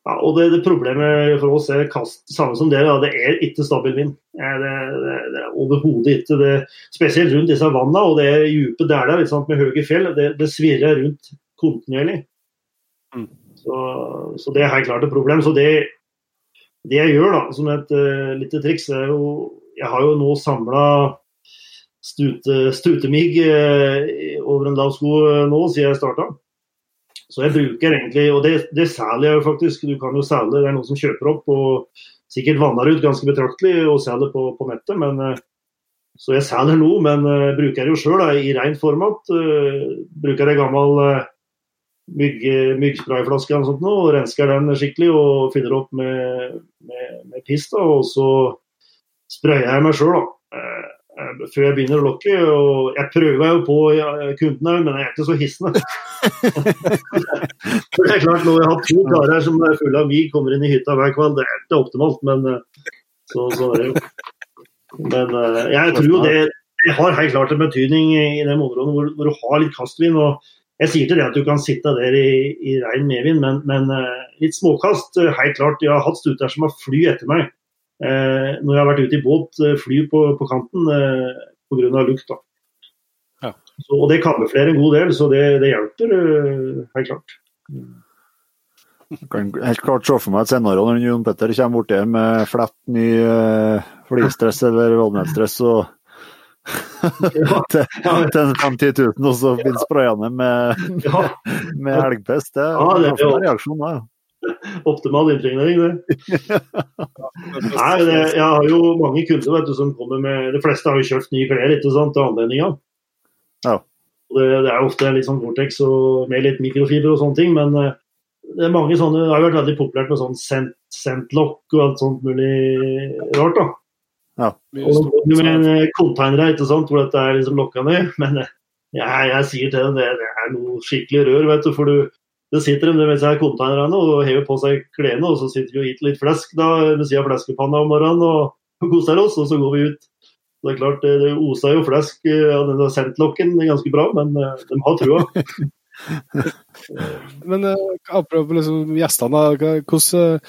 Ja, og det, det, problemet for oss er kast, samme som dere, det er ikke stabil vind. Det, det, det er overhodet ikke det. Spesielt rundt disse vannene og det dype daler med høye fjell. Det, det svirrer rundt kontinuerlig. Mm. Så, så, det er helt klart et problem. Så det, det jeg gjør da, som et uh, lite triks, er jo Jeg har jo nå samla stute, stutemigg uh, over en lav sko uh, nå siden jeg starta. Så jeg bruker egentlig, og det, det selger jeg jo faktisk. Du kan jo selge, det er noen som kjøper opp og sikkert vanner ut ganske betraktelig og selger på, på nettet. men uh, så jeg selger nå, men uh, bruker jo sjøl i rent format. Uh, bruker jeg gammel uh, mygg, myggsprayflaske og, sånt, og rensker den skikkelig og fyller opp med, med, med piss. Da, og så sprayer jeg meg sjøl eh, før jeg begynner å lokke. og Jeg prøver jo på kundene, men jeg er ikke så hissende. Det er klart, Når jeg har to karer som er fulle av mig, kommer inn i hytta hver kveld, det er ikke optimalt, men eh, så, så er det jo. Men eh, jeg tror jo det, det har helt klart en betydning i de områdene hvor, hvor, du har litt kastvind. og jeg sier til det at du kan sitte der i, i rein medvind, men, men litt småkast. Helt klart. Jeg har hatt stuter som har fly etter meg når jeg har vært ute i båt. fly på, på kanten eh, pga. lukt. da. Ja. Så, og det kamuflerer en god del, så det, det hjelper helt klart. Jeg kan helt klart se for meg et scenario når Jon Petter kommer borti med flett ny flystress eller vådnetsstress og til, til 50 000, og så finnes sprayende med, med elgpest. Det, ja, det er en reaksjon da. Optimal impregnering, det. Nei, det, jeg har jo mange kunder vet du, som kommer med De fleste har jo kjøpt nye klær ikke sant, til anledninga. Ja. Det, det, er ofte litt sånn Vortex og med litt mikrofiber og sånne ting, men eh, det er mange sånne, det har vært veldig populært med sånn scent, scent og alt sånt mulig rart. da. Ja. Og med en eh, container ikke sant, hvor dette er liksom lokka ned. Men eh, jeg, jeg sier til dem det, det er noe skikkelig rør, vet du. For du, det sitter de med seg konteinerne og hever på seg klærne, og så sitter vi og spiser litt flesk da, ved siden av fleskepanna om morgenen og, koser oss, og så går vi ut. Det er klart, det, det oser jo flesk eh, av denne sentlokken ganske bra, men eh, de har trua. Men eh, apropos liksom gjestene, da, hvordan,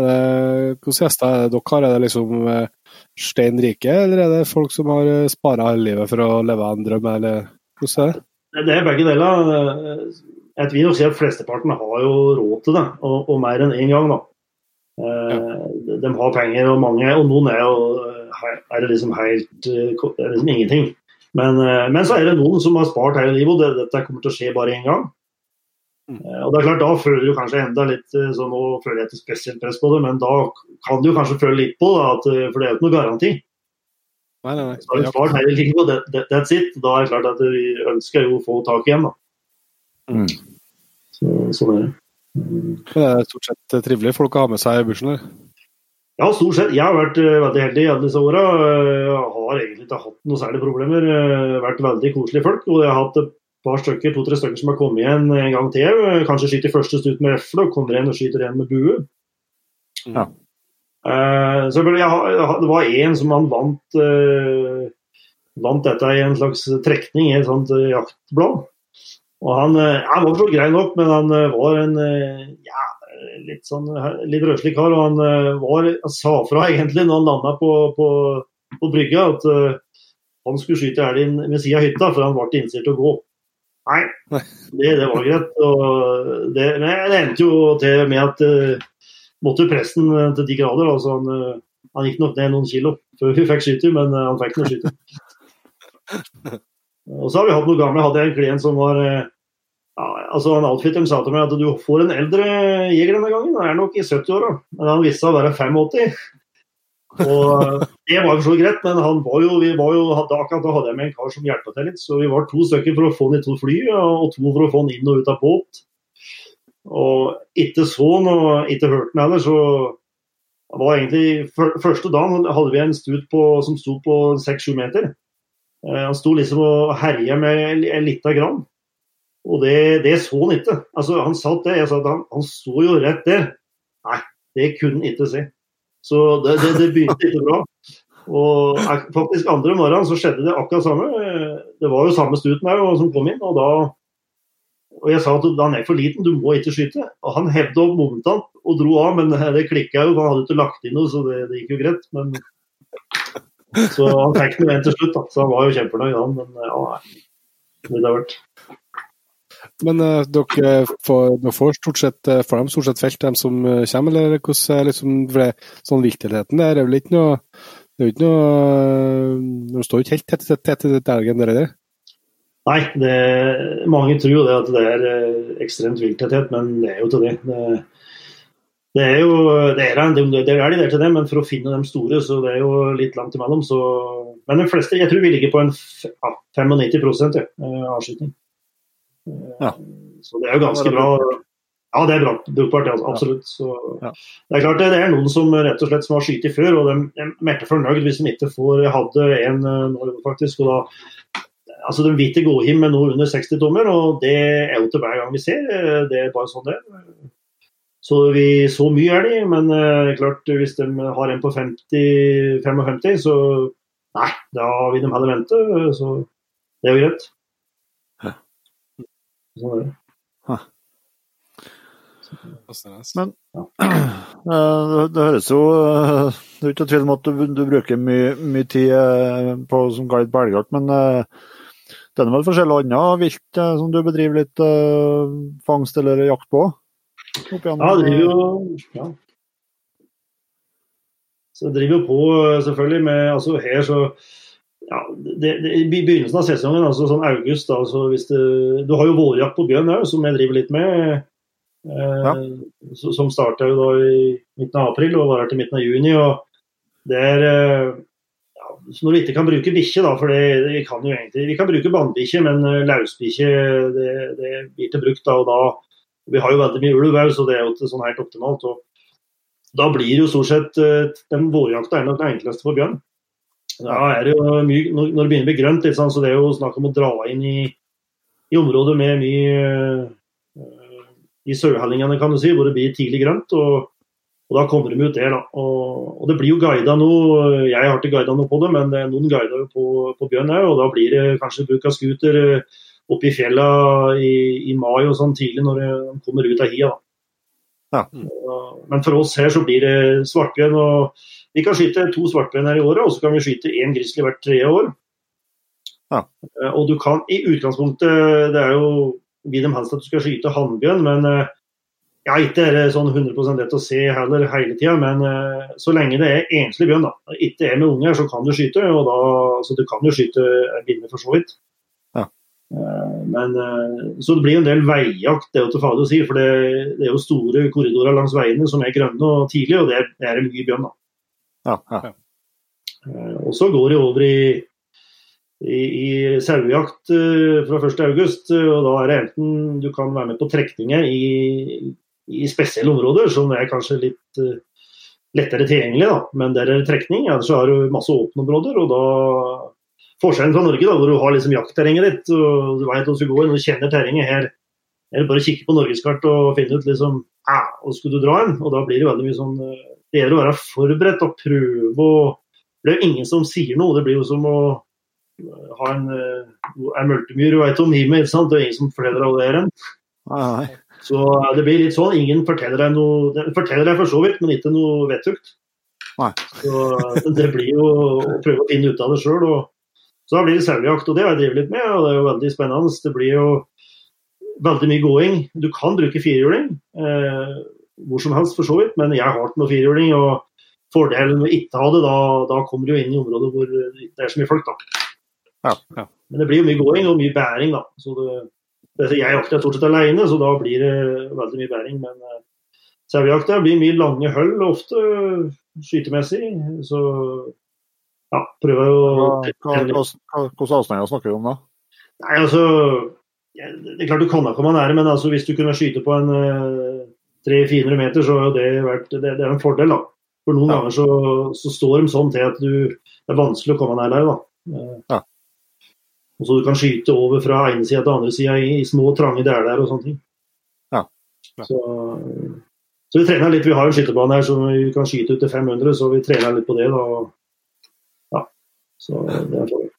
eh, hvordan gjester er det dere har? Er det liksom eh, stein rike, eller er det folk som har spara hele livet for å leve en drøm, eller hvordan er det? Det er begge deler. Jeg vil nok si at flesteparten har jo råd til det, og, og mer enn én gang. da. Eh, de, de har penger, og mange, og noen er jo er det liksom helt eh, er liksom ingenting. Men, eh, men så er det noen som har spart hele livet, og det, dette kommer til å skje bare én gang. Eh, Og det er klart, Da føler du kanskje enda litt eh, sånn, Nå føler jeg et spesielt press på det, men da kan du kanskje føle litt på det, at, eh, for det er jo ikke noe garanti. Nei, nei, nei. Så har du spart hele livet, og that, that, that's it. Da er det klart at vi ønsker jo å få tak igjen. da. Mm. Så, sånn er det. Det er stort sett trivelig folk å ha med seg i bussen. eller? Ja, stort sett. Jeg har vært eh, veldig heldig i alle disse åra. Jeg har egentlig ikke hatt noen særlige problemer. Eh, Vært veldig koselige folk. Og jeg har hatt et par stykker, to-tre stykker som har kommet igjen en gang til. Eh, Kanskje skyter første stutt med refle, og kommer igjen og skyter igjen med bue. Ja. Eh, så jeg det var en som han vant eh, vant dette i en slags trekning i et sånt eh, jaktblad. Og han, eh, han var for grei nok, men han eh, var en eh, ja, litt sånn litt røslig kar. Og han, var, han sa fra egentlig når han landa på, på, på brygga at uh, han skulle skyte elgen ved sida av hytta, for han ble innstilt til å gå. Nei, det, det var greit. Og det, det endte jo til med at uh, måtte presten til de grader. altså han, han gikk nok ned noen kilo før vi fikk skyte, men han fikk noe skyte. Og så har vi hatt noen gamle. Jeg en klient som var ja, altså han Outfitteren sa til meg at du får en eldre jeger denne gangen. Han er nok i 70-åra, men han viste seg å være 85. Og eh, Det var jo så greit, men han var jo, vi var jo, da, akkurat da hadde jeg med en kar som hjelpa til litt. Så vi var to stykker for å få han i to fly, og to for å få han inn og ut av båt. Og ikke så han, og ikke hørte han heller, så det var egentlig Første dagen hadde vi en stut på, som sto på 6-7 meter. Eh, Han sto liksom og herja med en lita grann. Og det, det så han ikke. Altså, han satt der, jeg sa at han, han så jo rett der. Nei, det kunne han ikke se. Så det, det, det begynte ikke bra. Og eh, faktisk andre morgenen så skjedde det akkurat samme. Det var jo samme stuten der som kom inn, og da og jeg sa at han er for liten, du må ikke skyte. Og han hevde opp momentant og dro av, men det klikka jo. Han hadde ikke lagt inn noe, så det, det gikk jo greit. Men så han fikk den igjen til slutt, da. Så han var jo kjempefornøyd, han. Men ja. Det har vært. Men uh, dere får, dere får stort sett eh, får de stort sett felt, dem som eh, kommer, eller hvordan er liksom, det, sånn viktigheten der er vel ikke noe det er jo ikke noe De står jo ikke helt tett tett til elgen der, der. Nei, det, mange tror jo det at det er ekstremt vilttetthet, men det er jo til det. det. Det er jo det er, det, er de der til det, men for å finne de store, så det er jo litt langt imellom. Så, men de fleste, jeg tror vi ligger på en f- ja, 95 ja, avskyting. Ja. Så det er jo ganske bra. Ja, det er bra. brukbart, altså, absolutt. Så, Ja. Det er klart det, er noen som rett og slett som har skutt før, og de, er meldte fornøyd hvis de ikke får Jeg hadde en eh, faktisk, og da altså De vil ikke gå inn med noe under 60 tommer, og det er jo til hver gang vi ser. eh, Det er bare sånn det. Så vi så mye er de, men uh, klart hvis de har en på 50, 55, så nei, da vil de heller vente. Så det er jo greit. Sånn er det. Men eh, det, det høres jo eh, Det er ikke tvil om at du, du bruker mye, mye tid eh, på som guide på elgjakt, men det er vel forskjellig annet vilt som du bedriver litt uh, fangst eller jakt på? Ja, det driver jo ja. Så jeg driver jo på selvfølgelig med altså Her så ja, det, det, I begynnelsen av sesongen, altså sånn august da, så hvis det, Du har jo vårjakt på bjørn òg, som jeg driver litt med. Eh, Ja. Som starta jo da i midten av april og varer til midten av juni. og det er eh, ja, så Når vi ikke kan bruke bikkje, da, for det, det kan jo egentlig Vi kan bruke bannbikkje, men eh, løsbikkje det, det blir til brukt da. og da Vi har jo veldig mye ulv òg, så det er jo ikke sånn helt optimalt. og Da blir jo stort sett eh, den vårjakta er nok den enkleste for bjørn. Da er det jo mye, når det begynner å bli grønt, liksom, så det er jo snakk om å dra inn i, i områder med mye uh, i sørhellingene, kan du si, hvor det blir tidlig grønt. og og Da kommer de ut der. da. Og, og Det blir jo guida nå. Jeg har ikke guida noe på det, men det er noen guider jo på, på bjørn. Og da blir det kanskje bruk av scooter øh, oppe i fjella i, i mai og sånn tidlig når de kommer ut av hia. da. Ja. Men for oss her så blir det svartbjørn. og Vi kan skyte to svartbjørn her i året, og så kan vi skyte én grizzly hvert tredje år. Ja. Eh, Og du kan i utgangspunktet Det er jo de helst at du skal skyte hannbjørn, men eh, ja, ikke er det sånn 100 lett å se heller hele tida. Men uh, så lenge det er enslig bjørn, da, ikke er med unger, så kan du skyte. og da, Så du kan jo skyte binne for så vidt. Ja. Uh, Men, uh, så det blir en del veijakt, det er jo til fader å si. For det, det er jo store korridorer langs veiene som er grønne og tidlige, og det er, det er mye bjørn. da. Ja, ja. Eh, Og så går det over i, i, i sauejakt eh, fra 1.8, og da er det enten du kan være med på trekninger i, i spesielle områder, som er kanskje litt eh, lettere tilgjengelig, da. men der er det trekning. Ellers har du masse åpne områder, og da Forskjellen fra Norge, da, hvor du har liksom jaktterrenget ditt, og du vet hvor du går, når du kjenner terrenget her. Er det bare å kikke på norgeskartet og finne ut liksom ah, hvor skulle du dra hen? Og da blir det veldig mye sånn eh, Det gjelder å være forberedt og prøve å Det er jo ingen som sier noe. Det blir jo som å eh, ha en, eh, en multemyr du veit om himmelen, ikke sant? Det er ingen som forteller deg det er. Så eh, det blir litt sånn. Ingen forteller deg noe det forteller deg for så vidt, men ikke noe vettugt. Så eh, det blir jo å prøve å finne ut av det sjøl. Så da blir det sauejakt, og det har jeg drevet litt med, og det er jo veldig spennende. Det blir jo veldig mye gåing. Du kan bruke firehjuling eh, hvor som helst, for så vidt, men jeg har ikke noe firehjuling. og Fordelen med ikke ha det, da, da kommer du jo inn i områder hvor det er så mye folk. da. Ja, ja. Men det blir jo mye gåing og mye bæring, da. Så det, det, jeg jakter stort sett alene, så da blir det veldig mye bæring. Men eh, sauejakta blir mye lange høll ofte skytemessig. Så ja, prøver jeg å Hvilke avstander snakker vi om da? Nei, altså ja, Det er klart du kan da komme nære, men altså, hvis du kunne skyte på en eh, 300-400 meter, så har det vært det, det er en fordel. da. For noen Ja. ganger så, så står de sånn til at du, det er vanskelig å komme nær der. da. Eh, Ja. Og så du kan skyte over fra ene sida til andre sida i, i små, trange deler og sånne ting. Ja. Ja. Så, så vi trener litt. Vi har en skytebane her som vi kan skyte ut til 500, så vi trener litt på det. da. Ja. Så det er fordel.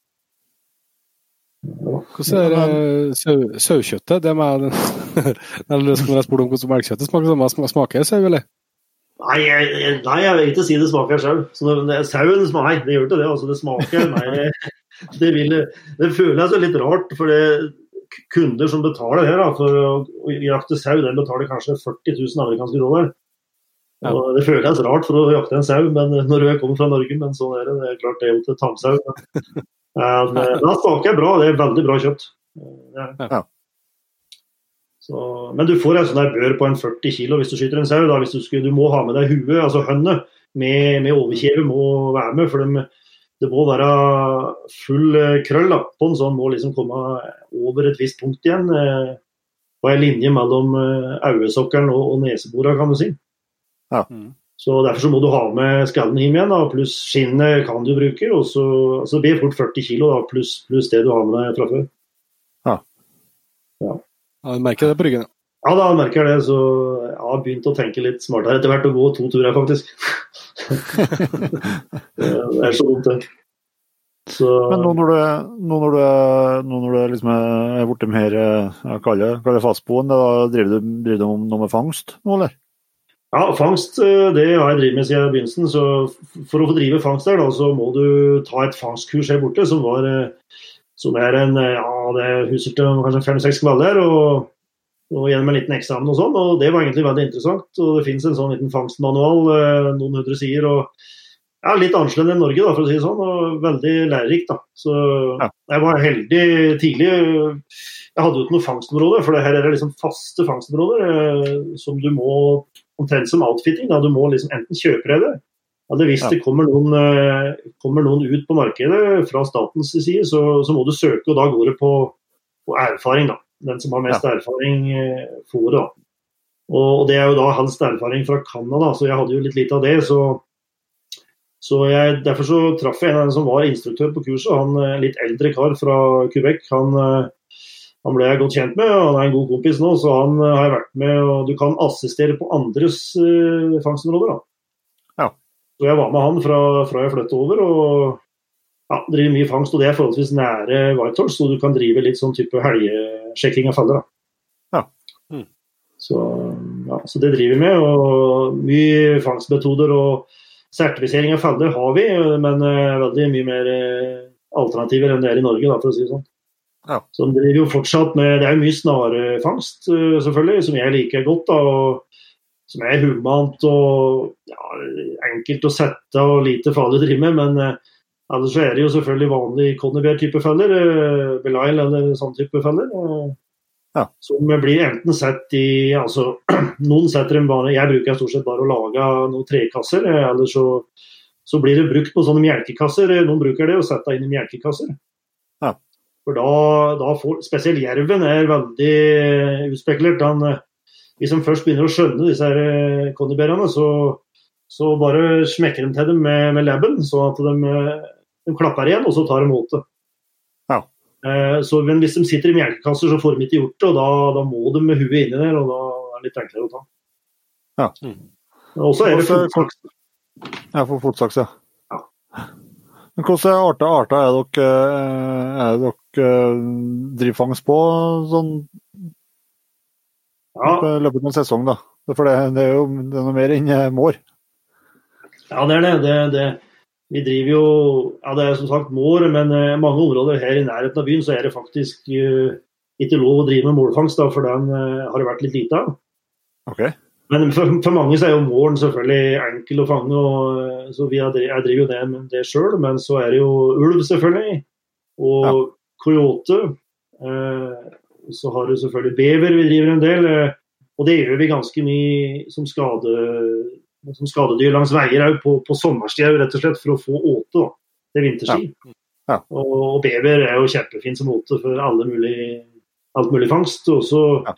Ja. Hvordan er eh, sau- saukjøttet? Det med Eller skal jeg spørre om hvordan melkekjøttet smaker? Samme sma- Smaker sau, eller? Nei, jeg, nei, jeg vil ikke si det smaker sau. Det, sauen nei, det gjør ikke det. altså Det smaker nei, det, vil, det føles jo litt rart, for det kunder som betaler her da, for å, å jakte sau, den betaler kanskje 40 000 amerikanske dollar. Ja. Det føles rart for å jakte en sau, men når du kommer fra Norge, men sånn er det. Det er klart det er jo til tamsau. Men, men eh, den smaker bra. Det er veldig bra kjøtt. Det er. Ja. Så, men du får en sånn der bør på en 40 kilo hvis du skyter en sau. Da, hvis du, skal, du må ha med deg huet, altså hønnet, med, med overkjeve må være med. For de, det må være full eh, krøll da, på den, så den må liksom komme over et visst punkt igjen. Eh, på en linje mellom eh, øyesokkelen og, og neseborene, kan du si. Ja. Mm. Så Derfor så må du ha med skallen hjem igjen, da, pluss skinnet kan du bruke. og Så, så det fort 40 kilo, pluss, pluss det du har med deg fra før. Ja, jeg merker det på ryggen. ja. Ja, da merker jeg det, så jeg har begynt å tenke litt smartere etter hvert og gå to turer, faktisk. det er så vondt, det. Så, Men nå når du, nå når du, nå når du liksom er blitt mer eh, jeg kaller kaller fastboende, da driver du, driver du noe med fangst nå, eller? ja, fangst eh, det har jeg drevet med siden begynnelsen. Så for å få drive fangst der, da, så må du ta et fangstkurs her borte, som var eh, som er en eh, ja, det husker til kanskje fem-seks kvelder. og og gjennom en liten eksamen og sånn, og det var egentlig veldig interessant. og Det finnes en sånn liten fangstmanual, eh, noen hundre sider, og ja, litt annerledes enn Norge, da, for å si det sånn, og veldig lærerikt. da. Så Ja. jeg var heldig tidlig. Jeg hadde jo ikke noe fangstområde, for det her er det liksom faste fangstområder eh, som du må omtrent som outfitting. da, Du må liksom enten kjøpe det, eller hvis Ja. det kommer noen, eh, kommer noen ut på markedet fra statens side, så, så må du søke, og da går det på, på erfaring. da. Den som har mest erfaring, eh, får det. da. Og, og det er jo da hans erfaring fra Canada, så jeg hadde jo litt lite av det. Så, Så jeg, Derfor så traff jeg en av dem som var instruktør på kurset. Han eh, litt eldre kar fra Quebec. Han, han ble jeg godt kjent med, og han er en god kompis nå. Så han har jeg vært med, og du kan assistere på andres uh, fangstområder. da. Så jeg var med han fra, fra jeg flyttet over. og ja, driver mye fangst. Og det er forholdsvis nære Whitehorse, så du kan drive litt sånn type helgesjekking av feller. da. Ja. Mm. Så, ja, så det driver vi med. Og mye fangstmetoder og sertifisering av feller har vi, men uh, veldig mye mer uh, alternativer enn det er i Norge, da, for å si det sånn. Ja. Så det driver jo fortsatt med Det er jo mye snarefangst, uh, selvfølgelig, som jeg liker godt. da, og som er humant og ja, enkelt å sette og lite farlig å drive med. Men eh, ellers så er det jo selvfølgelig vanlig Conniver-type feller. eh, Belial eller sånn type feller. Eh, Ja. Som blir enten sett i altså Noen setter dem bare Jeg bruker stort sett bare å lage noen trekasser. eh, Eller så, så blir det brukt på sånne melkekasser. Eh, Noen bruker det og setter inn i melkekasser. Ja. For da, da får Spesielt jerven er veldig eh, utspekulert. Eh, hvis de først begynner å skjønne disse her eh, så, så bare smekker de til dem med, med labben, så at de, eh, de klapper igjen, og så tar de mot det. Ja. Eh, Så, men hvis de sitter i melkekasser, så får de ikke gjort det, og da, da må de med huet inni der, og da er det litt enklere å ta. Ja. Mm. Også er det fotsaks. Ja, for fotsaks, ja. Ja. Men hvilke arter, arter er dere, er dere drivfangst driver fangst på sånn Ja, i løpet av en sesong, da? For det, det er jo det er noe mer enn eh, mår. ja, det er det. det, det. Vi driver jo ja Det er som sagt mår, men i mange områder her i nærheten av byen så er det faktisk uh, ikke lov å drive med målfangst, da, for den uh, har det vært litt lite av. Okay. Men for, for mange så er jo målen selvfølgelig enkel å fange, og, eh, så vi har, jeg driver jo det med det sjøl. Men så er det jo ulv, selvfølgelig. Og Ja. coyote. Eh, så har du selvfølgelig bever, vi driver en del. Eh, og det gjør vi ganske mye som, skade, som skadedyr langs veier òg, på, på sommerstid rett og slett, for å få åte da, til vinterski. Ja. Og, og bever er jo kjempefint som åte for alle mulig, alt mulig fangst. Og så Ja.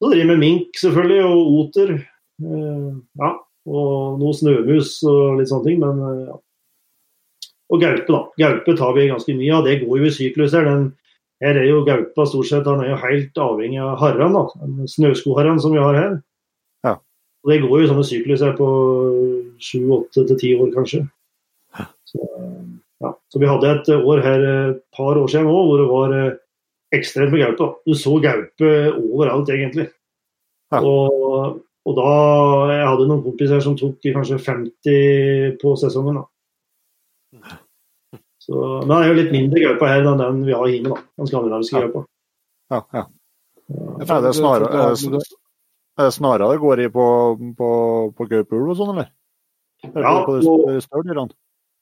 så driver vi med mink, selvfølgelig, og oter. Eh, ja, og noe snømus og litt sånne ting. Men eh, ja. Og gaupe, da. Gaupe tar vi ganske mye av. Det går jo i syklus her. Den, her er jo gaupa stort sett han er jo helt avhengig av da. Den som vi har her. Ja. Og det går jo sånne sykluser på sju, åtte til ti år, kanskje. Så, ja. så vi hadde et år her et par år siden nå hvor det var eh, ekstremt med gaupe. Du så gaupe overalt, egentlig. Ja. Og, og da Jeg hadde noen kompiser som tok kanskje 50 på sesongen. da. Så, men det er jo litt mindre gaupe her enn den vi har hjemme, da. Den skandinaviske Ja. gaupa. Ja, ja. Er det snarere, er det, snarere går i på, på, på gaupeulv og sånn, eller? Ja, på?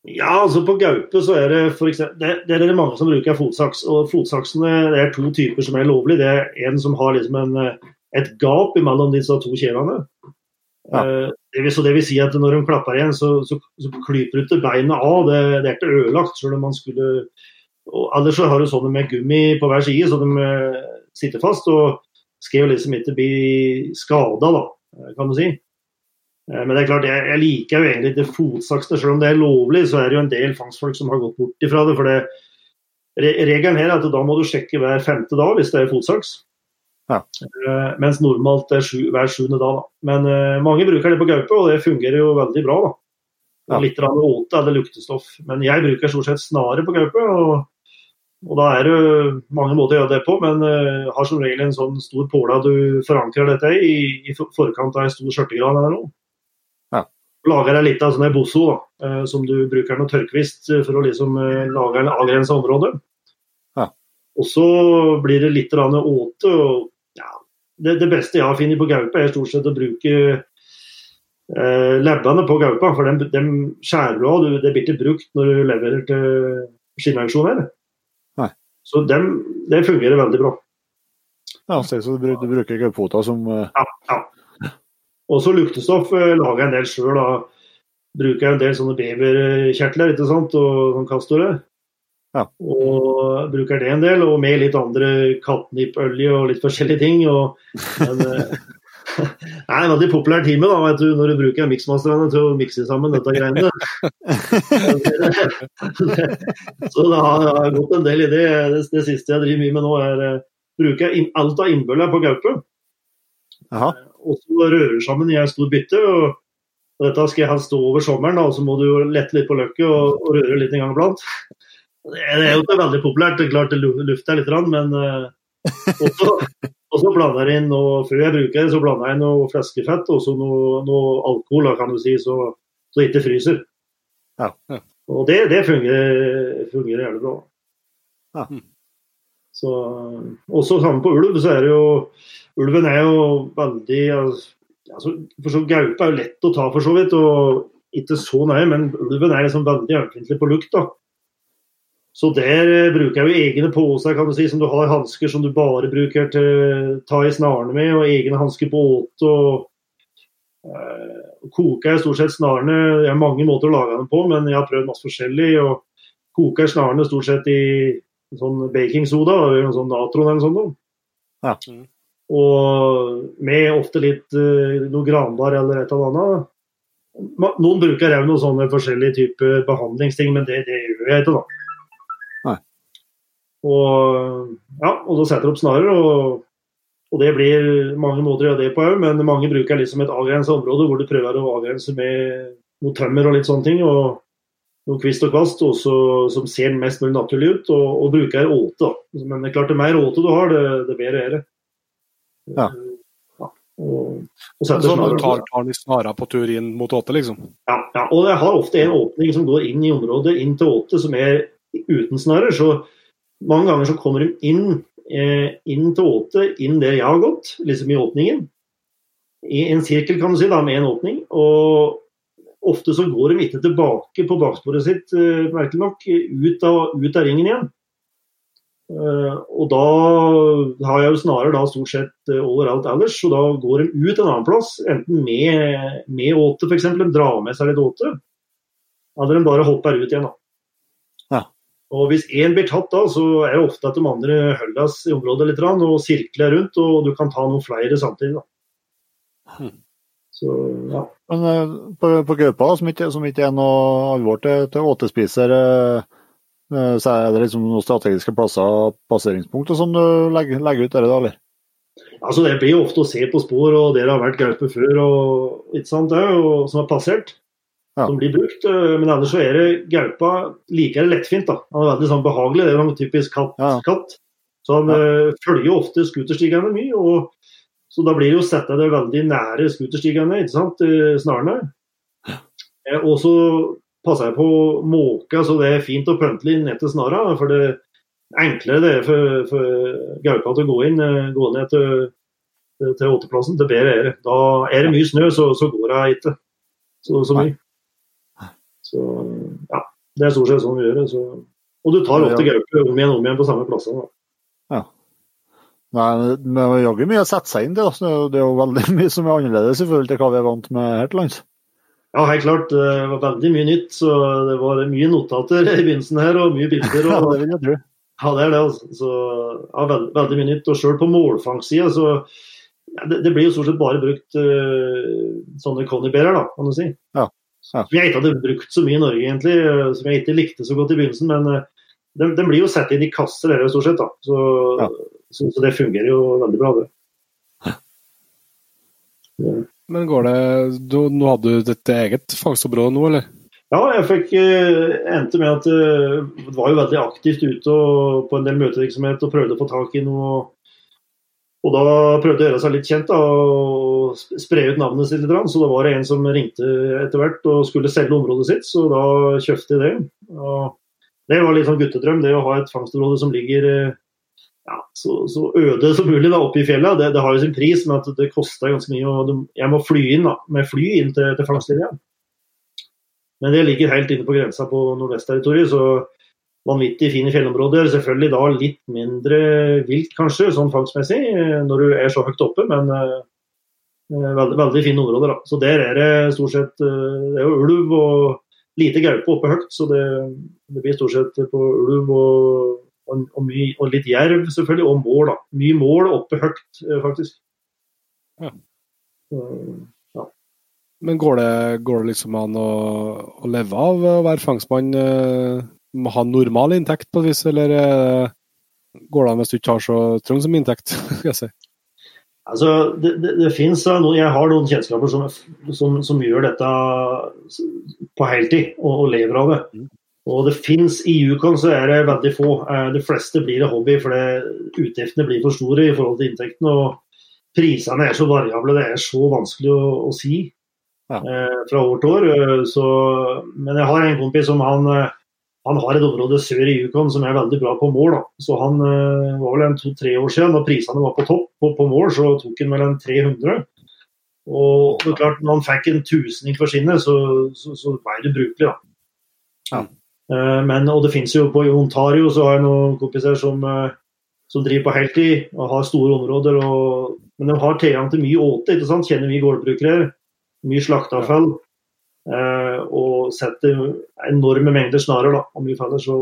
Ja, altså på gaupe så er det eksempel, det, det er det mange som bruker fotsaks. og Fotsaksene det er to typer som er lovlig. Det er en som har liksom en, eh, et gap mellom disse to kjelene. Ja. Eh, så det vil si at når de klapper igjen, så, så, så klyper ikke beinet av. Det, det er ikke ødelagt. selv om man skulle og Ellers så har du sånne med gummi på hver side, så de eh, sitter fast. og skal jo liksom ikke bli skada, da, eh, kan du si. Men det er klart, jeg, jeg liker jo egentlig det fotsakste. Selv om det er lovlig, så er det jo en del fangstfolk som har gått bort ifra det. for det re- Regelen her er at da må du sjekke hver femte dag hvis det er fotsaks. Ja. Eh, mens normalt er sju, hver sjuende dag. Da. Men uh, mange bruker det på gaupe, og det fungerer jo veldig bra. da. Ja. Litt åte eller luktestoff. Men jeg bruker stort sett snare på gaupe. og og da er det mange måter å gjøre det på, men uh, har som regel en sånn stor påle du forankrer dette i, i forkant av en stor skjørtegran eller noe. Ja. Lager deg litt av sånn bosso da, som du bruker noe tørrkvist for å liksom lage en avgrensa område. Ja. Og så blir det litt åte. og det, det beste jeg har funnet på gaupe, er stort sett å bruke eh, lebbene på gaupa, for dem, dem skjærer du av. Det blir ikke brukt når du leverer til skinnauksjoner. Så dem, det fungerer veldig bra. Ja, så du, du bruker gaupefota som eh, Ja, ja. Og så luktestoff eh, lager jeg en del sjøl. Bruker jeg en del sånne beverkjertler ikke sant? og sånn kastorer. Ja. Og bruker det en del, og med litt andre katnipølje og litt forskjellige ting. Og, men, det er en veldig populær time da, vet du, når du bruker miksmasterne til å mikse sammen dette greiene. så det har, har gått en del i det. det. Det siste jeg driver mye med nå, er uh, bruker inn, alt av innbølla på gaupe. Og så rører sammen i en stor bytte. og og dette skal jeg helst stå over sommeren, da, og så må du jo lette litt på løkket og, og røre litt en gang iblant. Det, er- jo ikke veldig populært, det er klart det lu- lufter litt, men også, også, blander jeg inn noe, Før jeg bruker det, så blander jeg inn noe fleskefett og så noe, noe alkohol, kan du si, så, så det ikke fryser. Ja. Og det, det fungerer, fungerer jævlig bra. Ja. Så, også sammen på ulv, så er det jo Ulven er jo veldig altså, for så Gaupe er jo lett å ta, for så vidt, og ikke så nøye, men ulven er liksom veldig ømfintlig på lukt. da. Så der eh, bruker jeg jo egne poser, kan du si, som du har hansker som du bare bruker til å ta i snarene med, og egne hansker på åte. og eh, Koker jeg stort sett snarene Jeg har mange måter å lage dem på, men jeg har prøvd masse forskjellig. og Koker snarene stort sett i sånn bakingsoda, eller noe sånn natron eller noe sånt. Ja. Og med ofte litt eh, noe granbar eller et eller annet. Noen bruker òg noen sånne forskjellige typer behandlingsting, men det, det gjør jeg ikke, da. Og, ja, og da setter opp snarer, og, og det blir mange måter å gjøre det på òg, men mange bruker liksom et avgrenset område hvor du prøver å avgrense med noe tømmer og litt sånne ting. og noe kvist og kvast også, som ser mest mulig naturlig ut, og, og bruker åte. da. Men det er klart, det mer åte du har, det, det bedre er det. Ja. Ja, og, og så snarer du tar, tar de snara på tur inn mot åte, liksom. ja, ja, og jeg har ofte en åpning som går inn i området, inn til åte, som er uten snarer. Så mange ganger så kommer de inn, eh, inn til åte, inn der jeg har gått, liksom i åpningen. I en sirkel, kan du si, da, med en åpning. Og ofte så går de ikke tilbake på baksporet sitt, eh, merkelig nok, ut av, ut av ringen igjen. Eh, og da har jeg jo snarere da stort sett overalt ellers, så da går de ut en annen plass, enten med, med åte f.eks., de drar med seg litt åte, eller de bare hopper ut igjen. da. Og Hvis én blir tatt da, så er det ofte at de andre holder i området litt og sirkler rundt, og du kan ta noen flere samtidig. da. Hmm. Så ja. Men eh, på, på gaupa, som som ikke er noe alvor til, til åtespiser, eh, eh, så er det liksom noen strategiske plasser, passeringspunkt som sånn du legger, legger ut der, da, eller? Altså Det blir jo ofte å se på spor, og dere har vært gaupe før og ikke sant det, og som har passert. Ja. Som blir brukt. eh, Men ellers så er det gaupa like er det lettfint. da. Han er veldig sånn behagelig. Det er en typisk katt. Ja. katt. Så han eh, følger ofte scooterstigene mye. og Så da blir det jo sette det veldig nære scooterstigene, ikke sant, snarene. Eh, Og så passer jeg på måke, så det er fint å pønte inn ned til snara. For det er enklere det er for, for gaupa til å gå inn, gå ned til, til, åteplassen. Det bedre er det. Da er det mye snø, så, så går det ikke så, så mye. Så ja, det er stort sett sånn vi gjør det. Så. Og du tar ofte gaupe om igjen om igjen på samme plassene. da. Nei, men det er jaggu mye å sette seg inn i. Det er jo- det er jo veldig mye som er annerledes i forhold til hva vi er vant med her til lands. Ja, helt klart. Det var veldig mye nytt. Så det var mye notater i begynnelsen her, og mye bilder. Ja, det vil jeg tro. ja, det er det. altså. Så ja, veld, veldig mye nytt. Og sjøl på målfangstsida, så ja, det, det blir jo stort sett bare brukt uh, sånne connibærer, da, kan du si. Ja, ja. Som jeg ikke hadde brukt så mye i Norge, egentlig. eh, Som jeg ikke likte så godt i begynnelsen. Men eh, den, den blir jo satt inn i kasser, her, stort sett. da. Så, Ja. så, så det fungerer jo veldig bra, det. Men går det du, Nå hadde du dette eget fangstområde nå, eller? Ja, jeg fikk eh, endte med at jeg var jo veldig aktivt ute og, på en del møtevirksomhet og prøvde å få tak i noe. Og da prøvde å gjøre seg litt kjent da, og spre ut navnet sitt litt. Så da var det en som ringte etter hvert og skulle selge området sitt, så da kjøpte jeg det. Og det var litt sånn guttedrøm, det å ha et fangstområde som ligger eh, ja, så, så øde som mulig da, oppe i fjellet. Det, det har jo sin pris, men at det kosta ganske mye. og Jeg må fly inn da, med fly inn til, til fangstlinja. Men det ligger helt inne på grensa på nordvestterritoriet, så vanvittig fine fjellområder. Selvfølgelig da litt mindre vilt, kanskje, sånn fangstmessig, eh, når du er så høyt oppe, men eh, eh, veldig, veldig fine områder. da. Så der er det stort sett Det er jo ulv og lite gaupe oppe høyt, så det, det blir stort sett på ulv og, og, og, mye, og litt jerv, selvfølgelig, og mål. da. Mye mål oppe høyt, faktisk. Ja. Ja. Men går det, går det liksom an å, å leve av å være fangstmann? Må ha normal inntekt på et vis, eller eh, går det an hvis du ikke har så trang som inntekt? skal jeg si? Altså, det, det, det finnes Jeg har noen kjennskaper som, som, som gjør dette på heltid og, og lever av det. Og det finnes I Yukon så er det veldig få. Eh, De fleste blir det hobby fordi utgiftene blir for store i forhold til inntektene. og Prisene er så variable, det er så vanskelig å, å si Ja. eh, fra år til år. eh, Så, men jeg har en kompis som han, han har et område sør i Yukon som er veldig bra på mål. Da. Så han eh, var vel en to-tre år siden, når prisene var på topp på, på mål, så tok han vel en 300. Og det er klart, når han fikk en tusening for skinnet, så, så, så ble det brukelig. da. Ja. Eh, Men, og det finnes jo på Ontario så har jeg noen kompiser som, eh, som driver på heltid og har store områder. Og, men de har tilgang til mye åte, ikke sant? kjenner vi gårdbrukere. Mye slakteavfall. eh, og setter enorme mengder snarer da, om vi faller. Så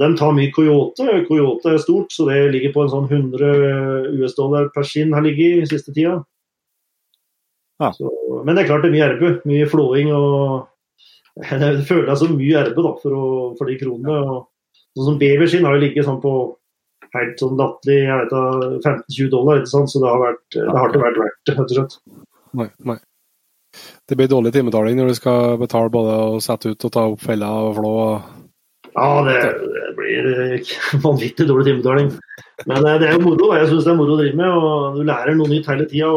de tar mye coyote. Coyote er stort, så det ligger på en sånn 100 US-dollar per skinn har ligget i siste tida. Ja. Så, men det er klart det er mye erbe. Mye flåing og Det føles som mye erbe da, for, å, for de kronene. Og, sånn som Beverskinn har jo ligget sånn på helt sånn latterlig jeg vet da, 15-20 dollar, ikke sant? så det har, vært, det har ikke vært verdt det, rett og slett. Nei, nei. Det blir dårlig timebetaling når du skal betale både å sette ut og ta opp feller og flå. Ja, det, det blir eh, vanvittig dårlig timebetaling. Men eh, det er jo moro. Jeg syns det er moro å drive med, og du lærer noe nytt hele tida.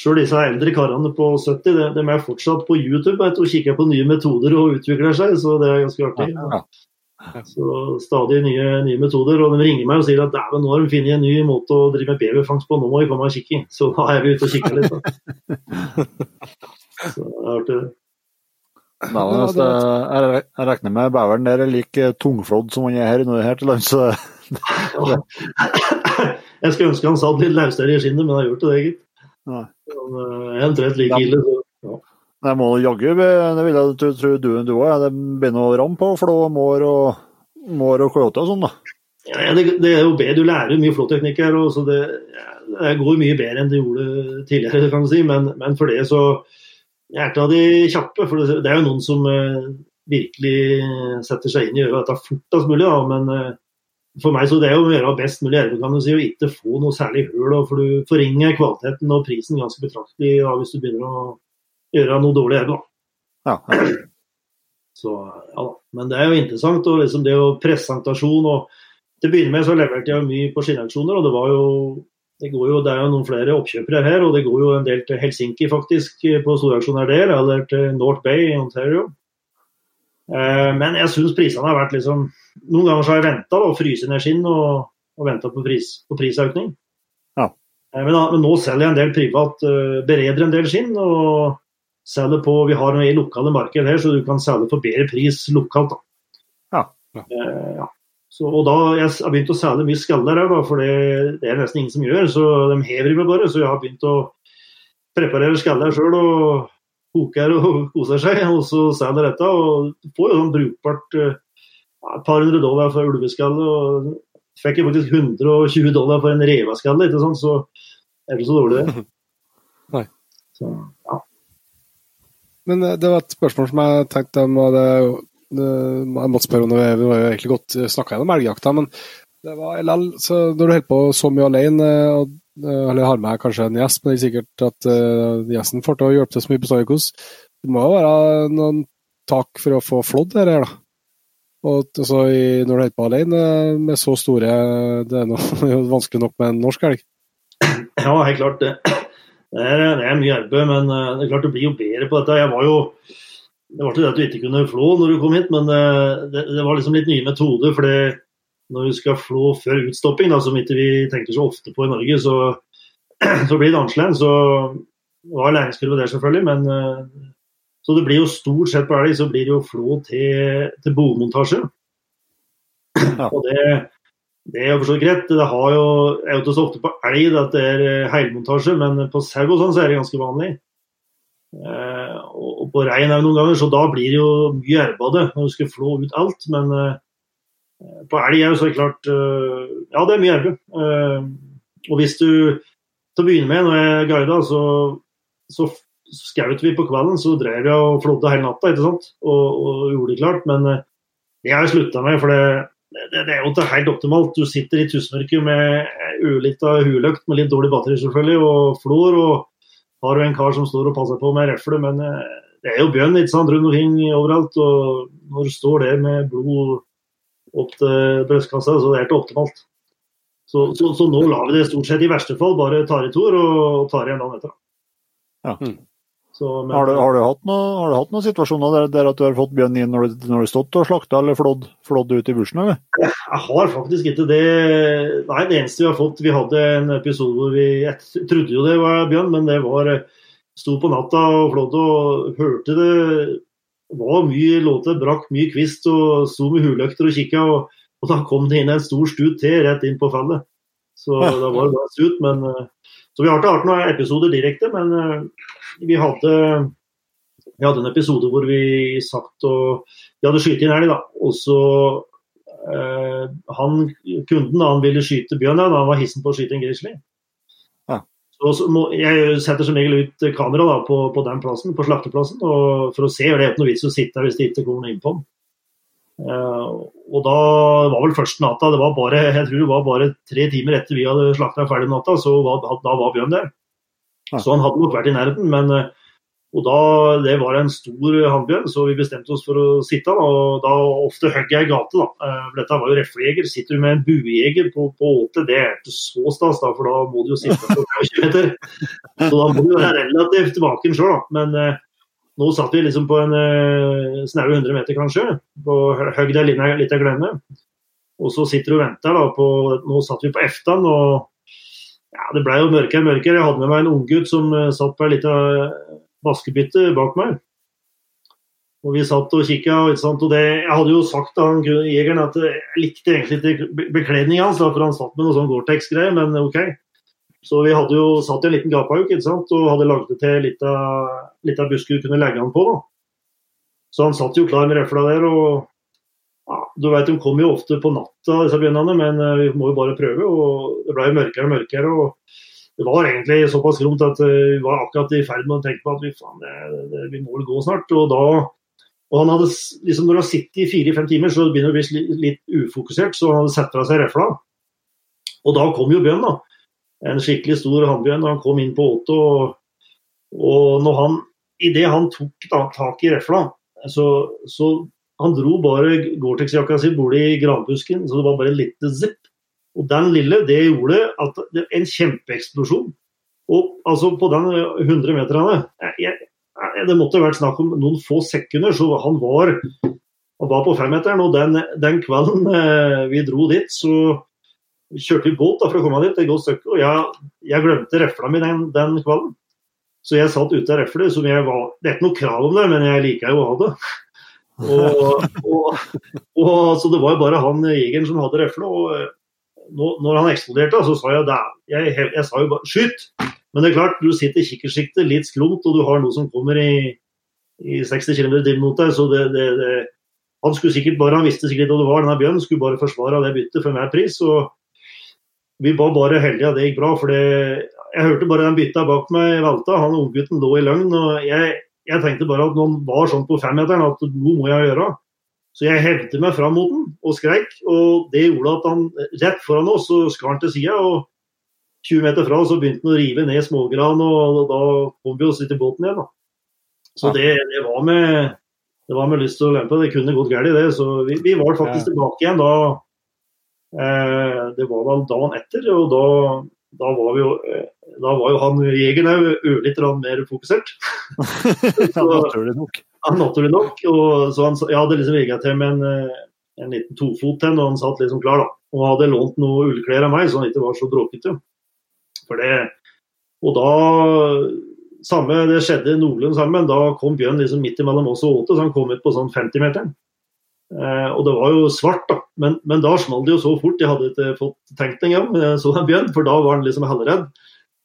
Sjøl disse eldre karene på 70 de, de er fortsatt på YouTube vet, og kikker på nye metoder og utvikler seg, så det er ganske artig. Ja. Så Stadig nye, nye metoder. Og de ringer meg og sier at dæven, nå har de funnet en ny måte å drive med beverfangst på, nå må vi komme og kikke. Så da er vi ute og kikker litt. Da. Så det er artig. Nei, det, jeg, jeg regner med beveren der er like tungflådd som han er her, her til lands. Jeg skulle ønske han satt litt løsere i skinnet, men han har gjort det, gitt. Han eh, er omtrent like ille. Så. Jeg må jaggu, det vil jeg tro tro du du òg. Det begynner å ramme på flå, mår og, mår og coyote og sånn, da. Ja, det, det er jo bedre, Du lærer mye flåteknikk her, og så det, det går mye bedre enn det gjorde tidligere. kan du si, Men, men for det så jeg er av de kjappe. for Det det er jo noen som eh, virkelig setter seg inn i å gjøre dette fortest mulig. da, men eh, for meg så det er jo å gjøre best mulig erve, kan du si, og ikke få noe særlig høl. For du forringer kvaliteten og prisen ganske betraktelig da, hvis du begynner å gjøre noe dårlig erve. da. Ja, ja. Så, ja da. Men det er jo interessant. og liksom det jo presentasjon og Til å begynne med så leverte jeg mye på skinnauksjoner, og det var jo det, går jo det er jo noen flere oppkjøpere her, og det går jo en del til Helsinki faktisk på storauksjoner der, eller til North Bay i Ontario. Eh, men jeg syns prisene har vært liksom Noen ganger så har jeg venta og fryst ned skinn og, og venta på, pris, på prisøkning. Ja. Eh, men, men nå selger jeg en del privat, eh, bereder en del skinn. og selger på, Vi har noe i lokale marked her, så du kan selge for bedre pris lokalt. da. Ja. Ja. Eh, ja. Så, og da, Jeg har begynt å selge mye skaller her, da, for det, det er nesten ingen som gjør. Så de hever i meg bare. Så jeg har begynt å preparere skaller sjøl og koker og koser seg. Og så selger dette. Og får jo sånn brukbart eh, ja, et par hundre dollar for ulveskalle. Og fikk jeg faktisk 120 dollar for en revaskalle, ikke sant? så er det så dårlig, det. Nei. Så, ja. Men eh, det var et spørsmål som jeg tenkte jeg og det, det, måtte spørre om. det. Vi var jo egentlig godt snakka gjennom elgjakta, men det var LL, så når du holder på så mye alene, og, eh, eller har med kanskje en gjest, men det er sikkert at uh, gjesten får til å hjelpe til så mye på Storikos Det må jo være noen tak for å få flådd dette her, da. Og altså, i, når du holder på alene med så store Det er det jo vanskelig nok med en norsk elg. Ja, helt klart. Det, det, er, det er mye arbeid, men eh, det er klart du blir jo bedre på dette. Jeg var jo Det var ikke det at du ikke kunne flå når du kom hit, men eh, det, det var liksom litt nye metoder. for når du skal flå før utstopping, da, som ikke vi tenker så ofte på i Norge, så, så blir det annerledes. Så det var læringskurve der, selvfølgelig, men eh, så det blir jo stort sett på elg så blir det jo flå til, til bomontasje. Ja. Og det, det er jo forstått greit. Det har jo, er jo ikke så ofte på elg at det er heilmontasje, men på sau sånn så er det ganske vanlig. Eh, og på rein er det noen ganger, så da blir det jo mye det når du skal flå ut alt. Men eh, på elg er jo så klart eh, Ja, det er mye erbe. Eh, og hvis du til å begynne med, når jeg guida, så, så skjøt vi på kvelden. Så drev jeg og flådde hele natta ikke sant? Og, og gjorde det klart. Men eh, det har jeg slutta med, for det, det, det, er jo ikke helt optimalt. Du sitter i tusenmørket med ulita huløkt med litt dårlig batteri selvfølgelig, og flår. Og har du en kar som står og passer på med refle, men eh, det er jo bjørn ikke sant, rundt omkring overalt. Og når du står der med blod opp til brystkassa, så det er ikke optimalt. Så, så, så, nå lar vi det stort sett i verste fall bare tar i tor og tar igjen dagen etter. Ja. Mm. Så, men, har, du, har, du, hatt noe, noen situasjoner der, der, at du har fått bjørn inn når du, har stått og slakta eller flådd, flådd ut i bushen? Eller? Jeg har faktisk ikke det. Nei, det eneste vi har fått Vi hadde en episode hvor vi Jeg trodde jo det var bjørn, men det var Sto på natta og flådde og hørte det var mye låter, brakk mye kvist og sto med huløkter og kikka. Og, og da kom det inn en stor stut til rett inn på fellet. Så ja. da var det bare stut. Men, eh, så vi har ikke hatt noen episoder direkte, men eh, vi hadde, vi hadde en episode hvor vi satt og Vi hadde skutt inn elg, da. Og så eh, han, Kunden han ville skyte bjørn, da han var hissen på å skyte en grizzly. Ja. Så, så må, jeg setter som regel ut kamera da, på, på, den plassen, på slakteplassen, for å se. Det er ikke noe vits å sitte der hvis det ikke kommer noen innpå den. Uh, og da var vel første natta det var bare, Jeg tror det var bare tre timer etter vi hadde slakta ferdig natta, så var, da var Bjørn der. Så han hadde nok vært i nærheten. men uh, og da, Det var en stor hannbjørn, så vi bestemte oss for å sitte. og Da ofte hogg jeg i gate. da. Uh, dette var jo reflejeger. Sitter du med en buejeger på, på åte, det er ikke så stas, da, for da må du jo sitte på 20 meter. Så da må du være relativt tilbake sjøl, da. Men nå satt vi liksom på en eh, snaue 100 meter, kanskje, Hogg deg litt av glemme. Og så sitter du og venter da på Nå satt vi på eftan, og ja, det ble jo mørkere og mørkere. Jeg hadde med meg en unggutt som uh, satt på ei lita vaskebytte bak meg. Og vi satt og kikka. Og det, jeg hadde jo sagt til han jegeren at jeg likte egentlig ikke bekledninga hans, for han satt med noe sånn Gore-Tex-greier, men OK. Så vi hadde jo satt i en liten gapauk og hadde lagd det til litt av busker du kunne legge han på. da. Så han satt jo klar med refla der. og Du vet, De kommer jo ofte på natta, disse bjørnene, men eh, vi må jo bare prøve. og Det ble jo mørkere og mørkere. og Det var egentlig såpass gromt at eh, vi var akkurat i ferd med å tenke på at vi, faen, det, det, vi må vel gå snart. og da og han hadde, liksom Når du har sittet i fire-fem timer, så begynner det å bli litt ufokusert, så han hadde satt fra seg refla. Og da kom jo bjørnen, da en skikkelig stor hannbjørn. Han kom inn på åtet, og, og når han, idet han tok da, tak i refla, så, så han dro bare Gore-Tex-jakka si i granbusken, så det var bare en liten zipp. Og den lille, det gjorde at det, en kjempeeksplosjon. Og altså på den 100 meterne Det måtte vært snakk om noen få sekunder, så han var, han var på femmeteren. Og den, den kvelden eh, vi dro dit, så kjørte vi båt da, for å komme dit, et godt stykke, og jeg, jeg glemte refla mi den, den, kvelden. Så jeg satt ute av reflet, som jeg var Det er ikke noe krav om det, men jeg liker jo å ha det. Og, og, og, så det var jo bare han jegeren som hadde refle. Og nå, når han eksploderte, så sa jeg det. Jeg, jeg, jeg sa jo bare 'skyt'. Men det er klart, du sitter i kikkersiktet litt sklumt, og du har noe som kommer i, i 60 km i timen mot deg. så det, det, det, han skulle sikkert bare, han visste sikkert hva det var, denne bjørnen skulle bare forsvare det byttet for enhver pris. og vi var bare heldige at det gikk bra. for Jeg hørte bare den bytta bak meg velta. Han unggutten lå i løgn. og jeg, jeg, tenkte bare at noen var sånn på femmeteren at noe må jeg gjøre. Så jeg hevde meg fram mot den og skreik. Og det gjorde at han rett foran oss så skar han til sida. Og 20 meter fra så begynte han å rive ned smågran, og da kom vi oss litt i båten igjen. da. Så det, det, var med det var med lyst til å lempe. Det kunne gått galt, det. Så vi, vi var faktisk tilbake igjen da Eh, det var vel dagen etter, og da, da, var, jo, eh, da var jo han jegeren òg ørlite mer fokusert. ja, naturlig nok. Ja, naturlig nok. Og, så han, jeg hadde liksom rigga til med en, eh, en liten tofot til og han satt liksom klar. da. Og hadde lånt noe ullklær av meg, så han ikke var så bråkete. For det, og da samme, Det skjedde noenlunde sammen. Da kom Bjørn liksom midt imellom oss og Åte, så han kom ut på sånn 50-meteren. Eh, og det var jo svart, da. Men, men da smalt det jo så fort. Jeg hadde ikke fått tenkt engang, så en bjørn, for da var han liksom halvredd.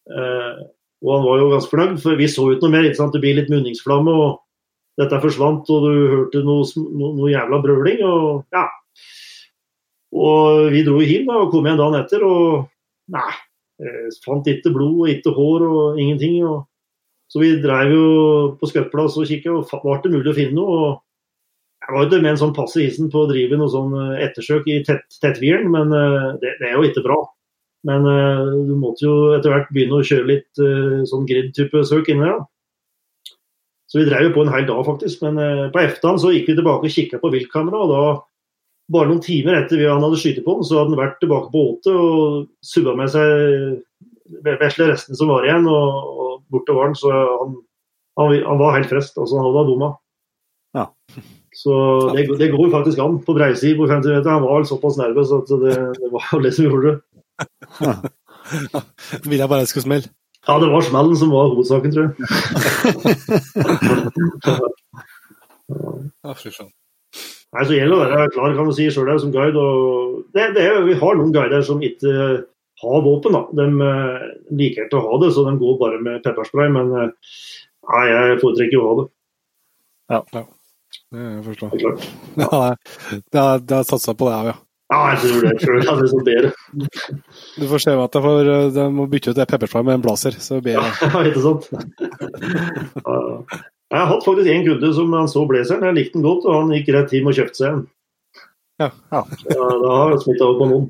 Eh, og han var jo ganske fornøyd, for vi så ut noe mer. Det blir litt munningsflamme, og dette forsvant, og du hørte noe, noe, jævla brøling. Og ja. Og vi dro hjem og kom igjen dagen etter, og nei. Eh, fant ikke blod, og ikke hår og ingenting. Og, så vi drev jo på skuttplass og kikka, og var det mulig å finne noe. og Jeg var ikke med en sånn passe isen på å drive noe sånn eh, ettersøk i tett, tettviren, men det, det, er jo ikke bra. Men du måtte jo etter hvert begynne å kjøre litt sånn grid-type søk inni der. da. Så vi drev jo på en hel dag, faktisk. Men på ettermiddagen så gikk vi tilbake og kikka på viltkamera, og da bare noen timer etter vi han hadde skutt på den, så hadde han vært tilbake på åtet og subba med seg vesle restene som var igjen, og, og borte var han. Så han, han, han, var helt frest. Altså, han hadde bomma. Ja. Så det, det, går faktisk an på breisida på 50 meter. Han var såpass nervøs at det, det var det som gjorde det. Ja. Vil jeg bare skal smelle? Ja, det var smellen som var hovedsaken, tror jeg. ja, fy. Nei, så gjelder det å være klar kan du si, selv som guide. og det, det er, Vi har noen guider som ikke har våpen. da. De uh, liker ikke å ha det, så de går bare med pepperspray. Men uh, nei, jeg foretrekker å ha det. Ja, ja. det forstår jeg. Ja, det har satsa på det, ja. Ja, jeg det. Jeg tror det er sånn bedre. Du får se at jeg får, de må bytte ut det pepperspray med en blazer, så blir det Ja, ikke sant. Ja, ja. Jeg har hatt faktisk en kunde som han så blazeren, jeg likte den godt, og han gikk rett hjem og kjøpte seg en. Ja. ja. ja da har jeg smitta over på noen.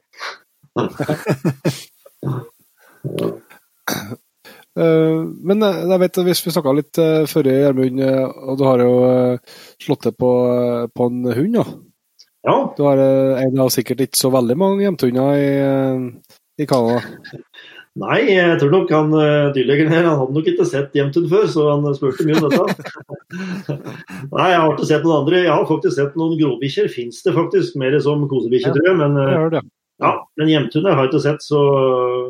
Uh, men eh, jeg vet hvis vi snakka litt før, Gjermund, og du har jo slått det på, på, en hund. da. Ja. Du har en av sikkert ikke så veldig mange hjemtunder i, i Canada. Nei, jeg tror nok han eh, dyrlegen her han hadde nok ikke sett Hjemtun før, så han spurte mye om dette. Nei, jeg har ikke sett noen andre. Jeg har faktisk sett noen gråbikkjer. Fins det faktisk, mer som kosebikkjer, tror jeg. Men, eh, ja, men Hjemtun har jeg ikke sett, så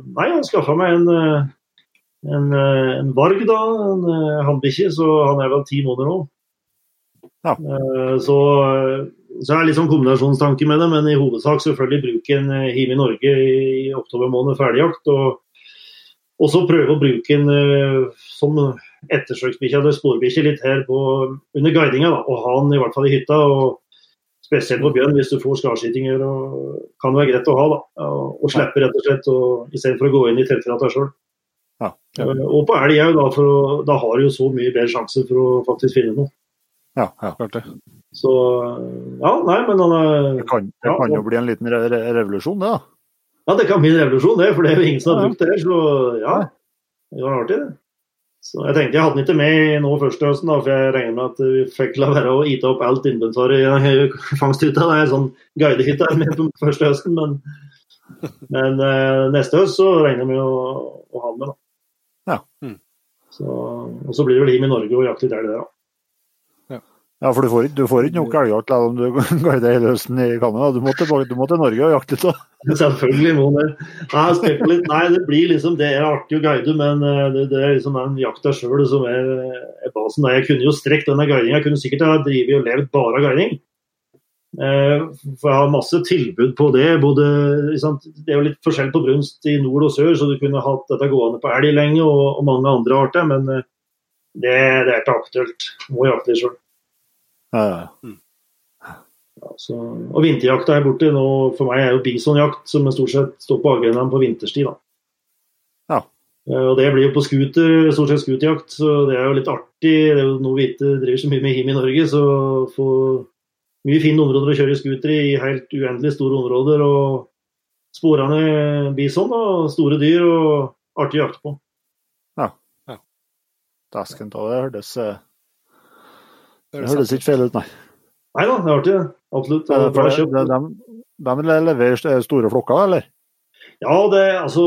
nei, han skaffa meg en, eh, en, en varg, da. En hannbikkje, så han er vel ti måneder nå. Ja. Så så er det litt sånn kombinasjonstanke med det, men i hovedsak selvfølgelig bruke en hjemme i Norge i oktober måned ferdigjakt. Og og så prøve å bruke en uh, som ettersøksbikkje eller sporbikkje litt her på, under guidinga. Da, og ha den i hvert fall i hytta. og Spesielt på bjørn, hvis du får skarskytinger. Kan det være greit å ha. da, Og, og slippe, rett og slett, og, istedenfor å gå inn i teltkrata sjøl. Ja, ja. uh, og på elg òg, da, da har du jo så mye bedre sjanse for å faktisk finne noe. Ja, ja. klart det. Så ja, nei, men han er Det kan, det kan jo bli en liten re revolusjon, det da? Ja, det kan bli en revolusjon, det. For det er jo ingen som har brukt det. Så ja, det var artig, det. Så Jeg tenkte jeg hadde den ikke med nå første høsten, da, for jeg regner med at vi fikk la være å ite opp alt inventar i fangsthytta. Det er sånn guidehytte med på første høsten, men, men eh, neste høst så regner vi med å, å ha den med. da. Ja. Mm. Så, og så blir det vel him i Norge og jakte litt elg der, da. Ja, for du får, du får ikke nok elgjakt om du guider hele høsten i Canada. Du må til, du må til Norge og jakte litt òg. Selvfølgelig må det. Nei. Nei, det blir liksom det er artig å guide, men eh, det, det er liksom den jakta sjøl som er, er, basen. Jeg kunne jo strekt denne guidinga. Jeg kunne sikkert ha drevet og levd bare av guiding. Eh, for jeg har masse tilbud på det. Både, det er jo litt forskjell på brunst i nord og sør, så du kunne hatt dette gående på elg lenge og, og mange andre arter. Men eh, det, det er ikke aktuelt. Må jakte sjøl. Ja, ja. Mm. Ja, så, og vinterjakta er borte nå, for meg er jo bisonjakt som stort sett står på agendaen på vinterstid. da. Ja. Uh, og Det blir jo på scooter, stort sett scooterjakt, så det er jo litt artig. Det er jo noe vi ikke driver så mye med him i Norge, så få mye fine områder å kjøre scooter i, helt uendelig store områder. og Spore ned bison og store dyr og artig jakt på. Ja. ja. Dasken, da, det hørtes uh det høres ikke feil ut, nei. Nei da, det er artig. Absolutt. Det, for det, det, de, de leverer store flokker, eller? Ja, det, altså,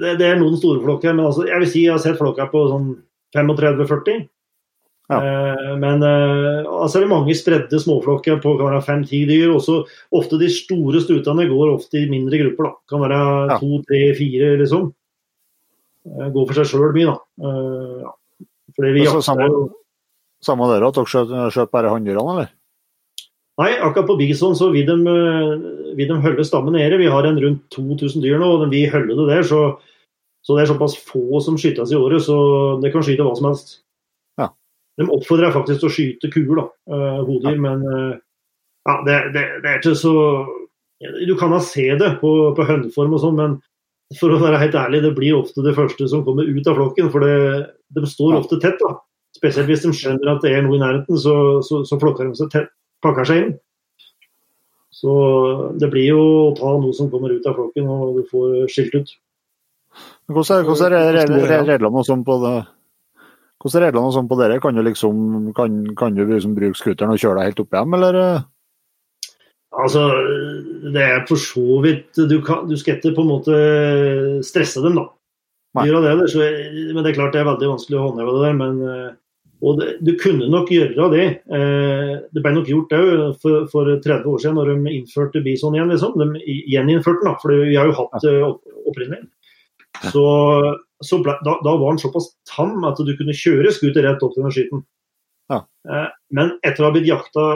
det, det, er noen store flokker. Men altså, jeg vil si jeg har sett flokker på sånn 35-40. Ja. Eh, men eh, altså er det mange spredde småflokker på kan være fem-ti dyr. Også, ofte de store stutene går ofte i mindre grupper. da. Kan være Ja. to, tre, fire, liksom. Eh, går for seg sjøl mye, da. Eh, ja. Fordi vi jakter samme- dere, der, at dere skjøt, skjøt bare hanndyrene, eller? Nei, akkurat på bison så vil de, eh, vil de holde stammen nede. Vi har en rundt 2000 dyr nå, og vi holder det der. Så, så det er såpass få som skytes i året, så det kan skyte hva som helst. Ja. De oppfordrer faktisk til å skyte kuer, da, uh, ja. men eh, ja, det, det, det er ikke så Du kan da se det på, på hønneform og sånn, men for å være helt ærlig, det blir ofte det første som kommer ut av flokken. For det, de står ofte tett. da. Spesielt hvis de skjønner at det er noe i nærheten, så, så, så flokker de seg tett, pakker seg inn. Så det blir jo å ta noe som kommer ut av flokken og du får skilt ut. Hvordan hvordan er reglene sånn på det? Hvordan er reglene sånn på dere? Kan du liksom kan, kan du liksom bruke scooteren og kjøre deg helt opp igjen, eller? eh? Altså, det er for så vidt Du, kan, du skal ikke på en måte stresse dem, da. Det, så, men det er klart det er veldig vanskelig å håndheve det der. Men, eh, og det, du kunne nok gjøre det. Eh, Det ble nok gjort òg for, for 30 år siden, når de innførte bison igjen. Liksom. De gjeninnførte den, for vi har jo hatt det opp- opprinnelig. Så, så ble, da, da var den såpass tam at du kunne kjøre scooter rett opp til den skyten. Ja. Eh, Men etter å ha blitt jakta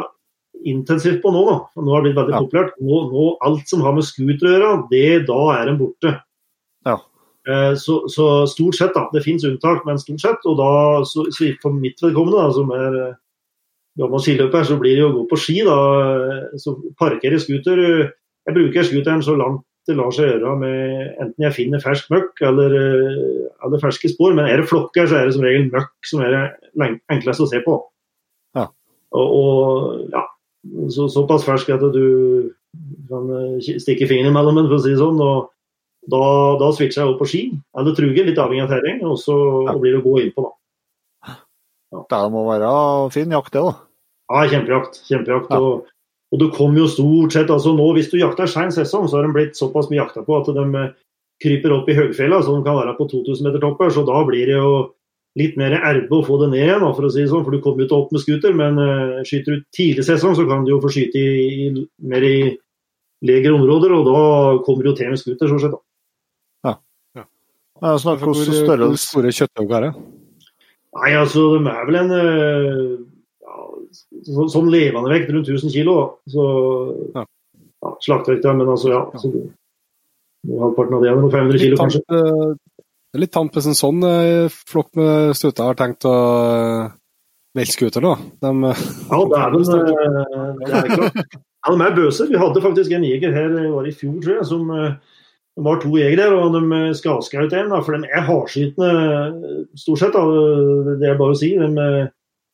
intensivt på nå, da, og nå har det blitt veldig Ja. populært, nå, nå alt som har med scooter å gjøre, det, da er den borte. Ja. Eh, Så, så stort sett, da. Det finnes unntak, men stort sett. Og da, så, så for mitt vedkommende, da, som er eh, gammel skiløper, så blir det jo å gå på ski, da. eh, Så parkerer scooter Jeg bruker scooteren så langt det lar seg gjøre med enten jeg finner fersk møkk eller, eller ferske spor. Men er det flokker, så er det som regel møkk som er det enkleste enklest å se på. Ja. Og, og ja, så, såpass fersk at du kan stikke fingeren imellom den, for å si det sånn. og da, da switcher jeg over på ski, eller truge, litt avhengig av terreng, og så Ja. blir det å gå innpå, da. Det må være fin jakt, det, da. Ja, kjempejakt. kjempejakt. Ja. Og, og det kommer jo stort sett altså nå, Hvis du jakter sein sesong, så har de blitt såpass mye jakta på at de eh, kryper opp i høgfjella, så de kan være på 2000 meter topper. Så da blir det jo litt mer erbe å få det ned igjen, for å si det sånn. For du kommer jo ikke opp med scooter, men uh, skyter du tidlig sesong, så kan du jo få skyte i, i, mer i legere områder, og da kommer du jo til med scooter, stort sett. da. Ja, Snakk Hvor, hvordan hvor store kjøtthaug er det? Nei, altså, de er vel en eh, ja, så, Sånn levende vekt rundt 1000 kilo. da. Så Ja. ja, Slaktevekt, ja, men altså, ja. Så, halvparten av det er noe 500 kg, kanskje. eh, det er litt tamt hvis en sånn eh, flokk med stuter har tenkt å scooter, da. De, eh, Ja, det er vel eh, det er klart. Ja, de er bøser. Vi hadde faktisk en jeger her i fjor, tror jeg, som eh, det var to jegere og de skallskaut en. For de er hardskytende eh, stort sett, da, det er bare å si. De, eh,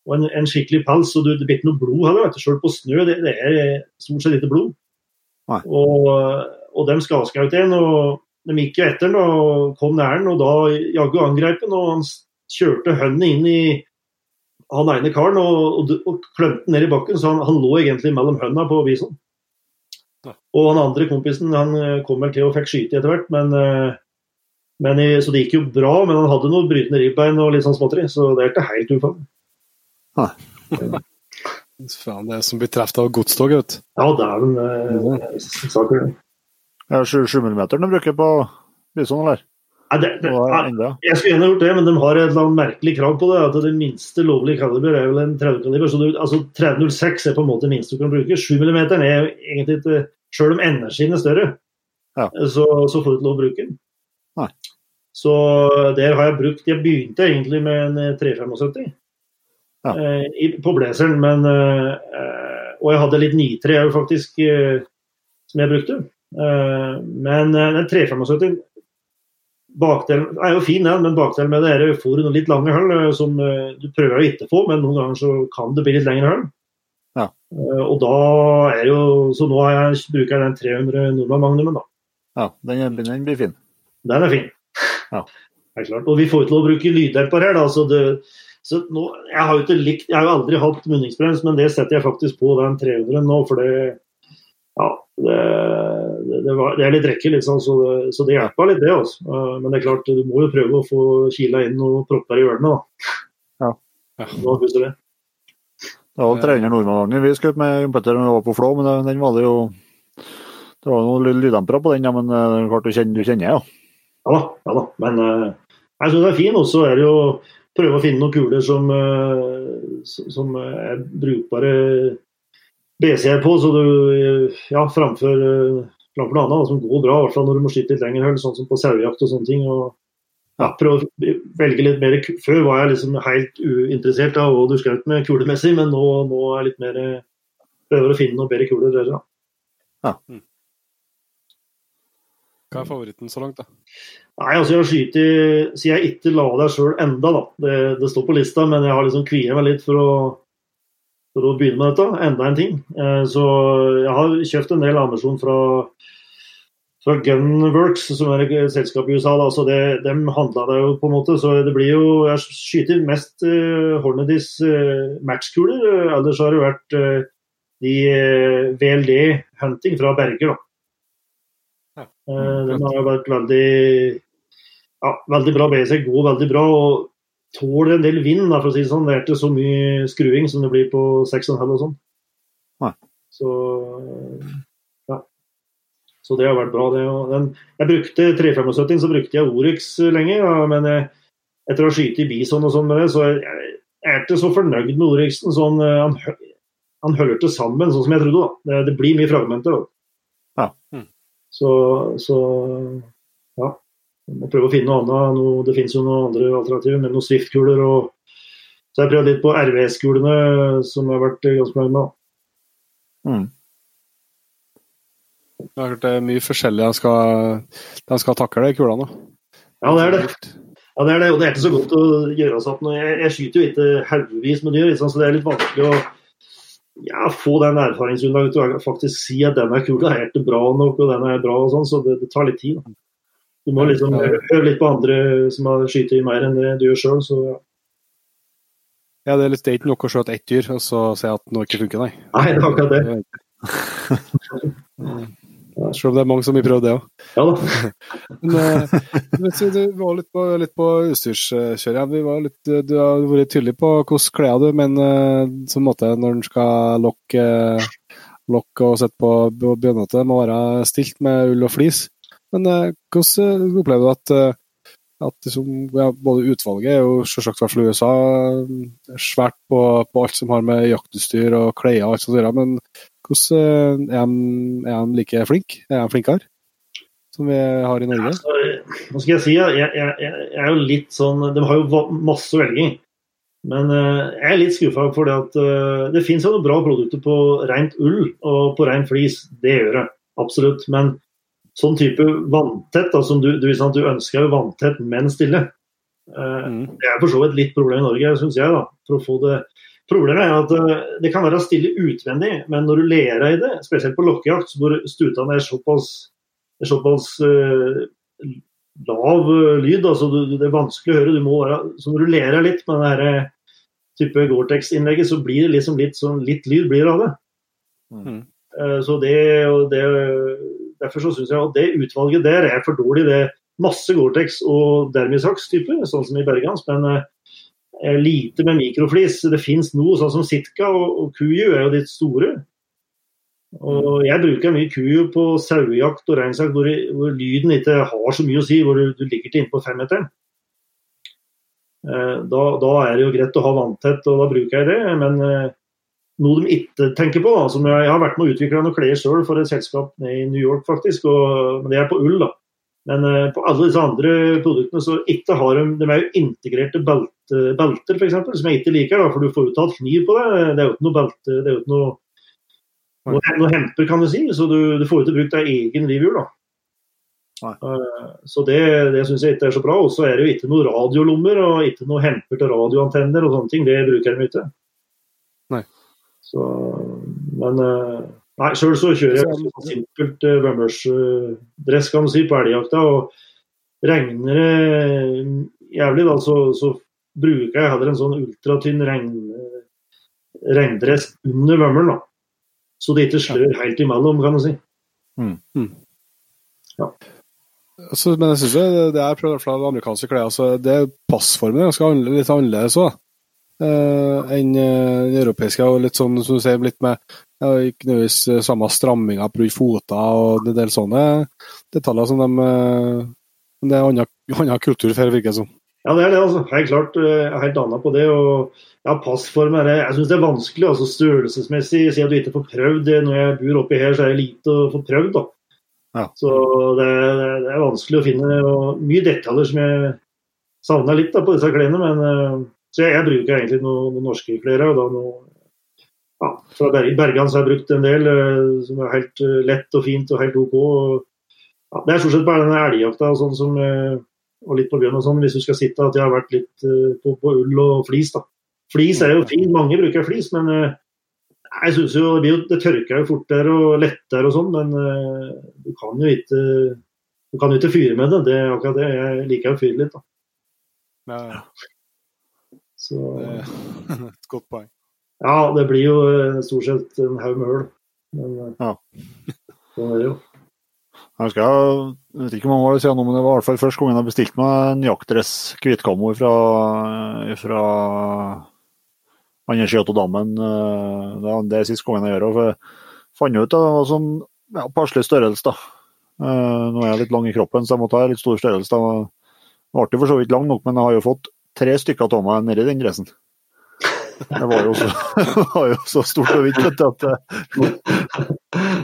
og en, en skikkelig pels, og du, det blir ikke noe blod heller. Selv på snø det, det er stort sett ikke blod. Nei. Og, og de ut en, og de gikk jo etter den og kom nær den, og da jaggu angrep han. og han kjørte hønene inn i han ene karen og, og, og klemte den ned i bakken, så han, han lå egentlig mellom hønene på bison. Og han andre kompisen han eh, kom vel til og fikk skyte etter hvert, men, eh, men Så det gikk jo bra, men han hadde noe brytende ribbein og litt sånn småtteri, så det er ikke helt ufarlig. faen, det er som blir truffet av godstog, vet du. Ja, det er vel eh, saker, det. Ja, 7 mm de bruker på bison, eller? Det, jeg skulle gjerne gjort det, men de har et eller annet merkelig krav på det. At det minste lovlige kaliber er vel en 30-kaliber. så du, altså 3006 er på en måte det minste du kan bruke. 7 mm er egentlig ikke Selv om energien er større, Ja. så, så får du ikke lov å bruke den. Nei. Så der har jeg brukt Jeg begynte egentlig med en eh, 375 Ja. eh, på blazeren, men eh, eh, Og jeg hadde litt nitre òg, faktisk, eh, som jeg brukte. Eh, men en den 375 Bakdelen er jo fin, ja, men bakdelen med det er får noen litt lange hull eh, som eh, du prøver å ikke få, men noen ganger så kan det bli litt lengre hull. Ja. Eh, Og da er jo Så nå har jeg, bruker jeg den 300 Nordmann Magnumen, da. Ja, den, den blir fin. Den er fin. Ja. Det er klart. Og vi får ikke lov å bruke lyddemper her, da. Så det, så nå, jeg har jo ikke likt Jeg har jo aldri hatt munningsbrems, men det setter jeg faktisk på den 300 nå, for det Ja, det, det, det, var, det er litt rekke, liksom, så det, så det hjelper litt, det. altså. Eh, Men det er klart, du må jo prøve å få kila inn noen propper i hjørnet, da. Ja. Ja. Nå husker det. Det var 300 nordmannvogner vi skjøt med Petter når vi var på Flå, men den, den var det jo Det var noen ly- lyddempere på den, ja, men eh, klart du kjenner, du kjenner ja. Ja da, ja da. Men eh, jeg syns det er fin. Og så er det jo prøve å finne noen kuler som, som er brukbare BC-er på, så du ja, framfor, eh, framfor noe annet som går bra, i hvert fall når du må skyte litt lenger hull, sånn som på sauejakt og sånne ting. og ja, prøv å velge litt mer Før var jeg liksom helt uinteressert av hva du skjøt med kulemessig, men nå, nå er jeg litt mer eh, prøver å finne noen bedre kuler. der, Ja. Hva er favoritten så langt, da? Nei, altså jeg har skutt Siden jeg ikke la det sjøl enda, da. Det, det, står på lista, men jeg har liksom kviet meg litt for å, for å begynne med dette. Enda en ting. Eh, så jeg har kjøpt en del ammunisjon fra, fra Gunworks, som er et selskap i USA. Da. Så det, dem handla det jo på en måte. Så det blir jo Jeg skyter mest uh, Hornadys uh, matchkuler. Ellers har det vært uh, de uh, VLD Hunting fra Berger, da. Den har vært veldig ja, veldig bra basic, god veldig bra. og Tåler en del vind, da, for å si det sånn. Det er ikke så mye skruing som det blir på 6,5 og sånn. Nei. Så ja. Så det har vært bra, det. Og den, jeg brukte 375, så brukte jeg Oryx lenge. Ja, men jeg, etter å ha skutt i Bison og sånn med det, så jeg, jeg er ikke så fornøyd med Oryxen. Sånn, han, han hørte sammen sånn som jeg trodde. da. Det, det blir mye fragmenter. Da. Ja. Så, så ja. Må prøve å finne noe annet. Noe, det finnes jo noen andre alternativer, men noen Swift-kuler. og Så jeg prøvde litt på RVS-kulene, som jeg har vært ganske fornøyd med. Mm. Det er, det er mye forskjellig de skal, de skal takle, kulene. Ja, det er det. Ja, det er det, og det er ikke så godt å gjøre seg opp. Jeg, jeg skyter jo ikke haugevis med dyr, så det er litt vanskelig å ja, få den erfaringsgrunnlaget til å faktisk si at den er kul, den er helt bra nok, og den er bra og sånn, så det, det, tar litt tid. Da. Du må liksom høre litt på andre som har skutt i mer enn det du gjør sjøl, så ja. Ja, det er litt det er ikke nok å skjøte ett dyr og så se at noe ikke funker, nei. Nei, det er akkurat det. Selv om det er mange som har prøvd det òg. Ja da. Men du var litt på, litt på utstyrskjøret. Vi du har vært tydelig på hvilke klær du men som måte når en skal lokke, lokke og sette på bjørnete, må være stilt med ull og flis. Men hvordan opplever du at, at liksom, ja, både utvalget er jo selvsagt hvert fall USA svært på, på, alt som har med jaktutstyr og klær og alt sånt å gjøre, men hvordan er de, er de like flinke? Er de flinkere? Som vi har i Norge? Altså, hva skal jeg si? Jeg, jeg, jeg, er jo litt sånn De har jo masse i. Men uh, jeg er litt skuffa for det at uh, det finnes jo noen bra produkter på rent ull og på rent flis. Det gjør det absolutt. Men sånn type vanntett, da, som du, du, sånn du ønsker jo vanntett, men stille, uh, mm. det er for så vidt litt problem i Norge, syns jeg. da, for å få det Problemet er at det kan være stille utvendig, men når du ler i det, spesielt på lokkejakt, hvor stutene er såpass, er såpass uh, lav lyd, altså du, det er vanskelig å høre, du må være, så når du ler litt med det her type Gore-Tex-innlegget, så blir det liksom litt, sånn, litt lyd blir det av det. Mm. Uh, så det, det, Derfor så syns jeg at det utvalget der er for dårlig. Det er masse Gore-Tex og Dermisaks-type, sånn som i Bergans, men uh, lite med mikroflis. Det fins noe, sånn som Sitka og, Kuju er jo litt store. Og jeg bruker mye Kuju på sauejakt og reinsjakt hvor, hvor, lyden ikke har så mye å si, hvor du, du ligger til inne på femmeteren. Eh, da, da, er det jo greit å ha vanntett, og da bruker jeg det. Men eh, noe de ikke tenker på, Altså, jeg, har vært med å utvikle noen klær sjøl for et selskap i New York, faktisk, og, men det er på ull. da. Men uh, på alle disse andre produktene så ikke har de De er jo integrerte belte, belter, f.eks., som jeg ikke liker. Da, for du får jo tatt kniv på det. Det er jo ikke noe belte, det er jo ikke noe, noe, noe hemper, kan du si. Så du, du får jo ikke brukt deg egen livhjul. Uh, så det, det syns jeg ikke er så bra. Og så er det jo ikke noe radiolommer og ikke noe hemper til radioantenner og sånne ting. Det bruker de ikke. Så, men uh, Nei, sjøl så kjører jeg så simpelt vømmersdress, kan du si, på elgjakta. og Regner det jævlig, da, så, så, bruker jeg heller en sånn ultratynn regn, regndress under vømmelen. da. Så det ikke slør helt imellom, kan du si. Mm. Mm. Ja. Så, men jeg syns det er fra amerikanske klær. Altså, det Passformen er ganske litt annerledes òg. Uh, enn uh, den europeiske. og litt sånn som du sier, litt med ikke nødvendigvis uh, samme stramminga på føtter og en del sånne detaljer som de Det er annen kultur, for det virker som. Ja, det er det. altså. Helt klart. Jeg er helt annet på det. og ja, Passform er det. Jeg syns det er vanskelig altså størrelsesmessig. Si at du ikke får prøvd det. Når jeg bor oppi her, så er det lite å få prøvd. da. Ja. Så det, det, er vanskelig å finne og mye detaljer som jeg savner litt da, på disse klærne. Men så jeg, jeg bruker egentlig noen, noen norske flere og da noe, ja, Fra Bergan har jeg brukt en del, uh, som er helt uh, lett og fint og helt OK. Og ja, Det er stort sett bare denne elgjakta og sånn som eh, og litt på bjørn og sånn, hvis du skal sitte, at jeg har vært litt eh, på, på ull og flis. da. Flis er jo fint, mange bruker flis, men eh, jeg synes jo det, blir jo, det tørker jo fortere og lettere og sånn, men eh, du kan jo ikke du kan jo ikke fyre med det. Det er akkurat det. Jeg liker å fyre litt, da. Ja, Så er et godt poeng. ja, det blir jo eh, stort sett en haug med høl. Men eh, Ja. sånn er det jo. Jeg husker, jeg vet ikke hvor mange år siden, nå, men det var i hvert fall første gangen jeg bestilte meg en jaktdress hvitkammo fra, fra andre sida av dammen. eh, Det er- det siste gangen jeg gjør det. Jeg fant ut at det var sånn ja, passelig størrelse. da. Eh, Nå er jeg litt lang i kroppen, så jeg må ta litt stor størrelse. da. Den ble for så vidt lang nok, men jeg har jo fått tre stykker av meg nedi den dressen. Det var jo så, var jo så stort og vidt vet du, at eh,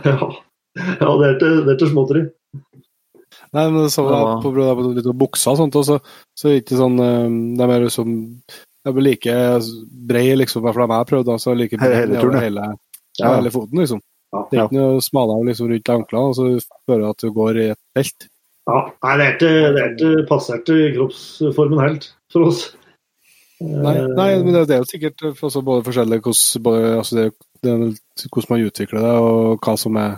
ja. ja, det er til, det er til småtteri. Nei, men så var jeg på, på, på litt buksa og sånt, og så, så er det ikke sånn det De er liksom De er like brede, liksom, for de jeg prøvde, så like Hele- hele brede over ja. hele, ja, hele foten, liksom. Ja. Det er ikke noe smalere liksom, rundt anklene, og så føler du at du går i et felt. Ja, nei, det er ikke, det er ikke passert kroppsformen helt for oss. Nei, nei men det, det er jo sikkert også både forskjellig hvordan, altså det, det, hvordan man utvikler det, og hva som er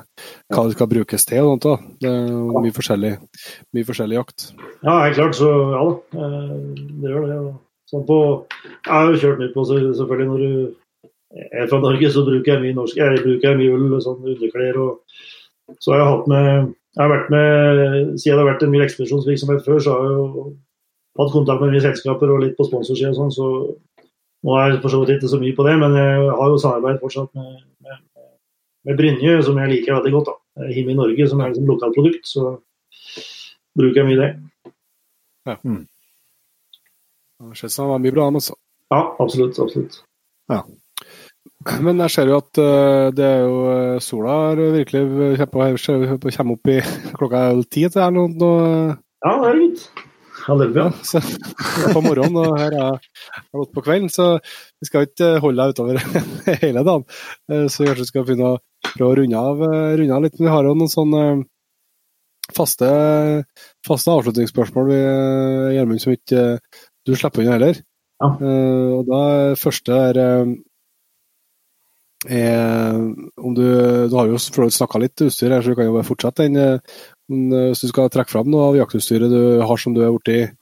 hva det skal brukes til. og sånt, da. Det er mye forskjellig, mye forskjellig jakt. Ja, helt klart, så ja da. eh, Det gjør det. Sånn på, jeg har jo kjørt mye på, så selvfølgelig når du er fra Norge, så bruker jeg mye norsk. Jeg bruker mye ull sånn underklær. og Så har jeg hatt med jeg har vært med, Siden det har vært en mye ekspedisjonsvirksomhet før, så har jeg jo hatt kontakt med mye selskaper og litt på sponsorsida og sånn, så nå er jeg for så vidt ikke så mye på det, men jeg har jo samarbeid fortsatt med, med, med Brynje, som jeg liker veldig godt. da. Him i Norge, som er liksom lokalprodukt, så bruker jeg mye det. Det Mm. det var mye bra, også. Ja, absolutt. absolutt. Men jeg ser jo at eh, det er jo eh, sola har virkelig kommer opp i klokka er ti til her nå. nå Ja, det er fint. Ja, det er bra. ja, så, på morgenen, og her er jeg gått på kvelden, så vi skal ikke holde deg utover hele dagen. Så kanskje vi skal begynne å prøve å runde av, eh, runde av litt. Men vi har jo noen sånne faste, faste avslutningsspørsmål, vi, eh, Gjermund, som ikke eh, du slipper unna heller. Ja. Eh, Og da første er eh, om du, du har jo snakka litt utstyr her, så du kan jo bare fortsette den. Eh, Men eh, hvis du skal trekke fram noe av jaktutstyret du har som du er blitt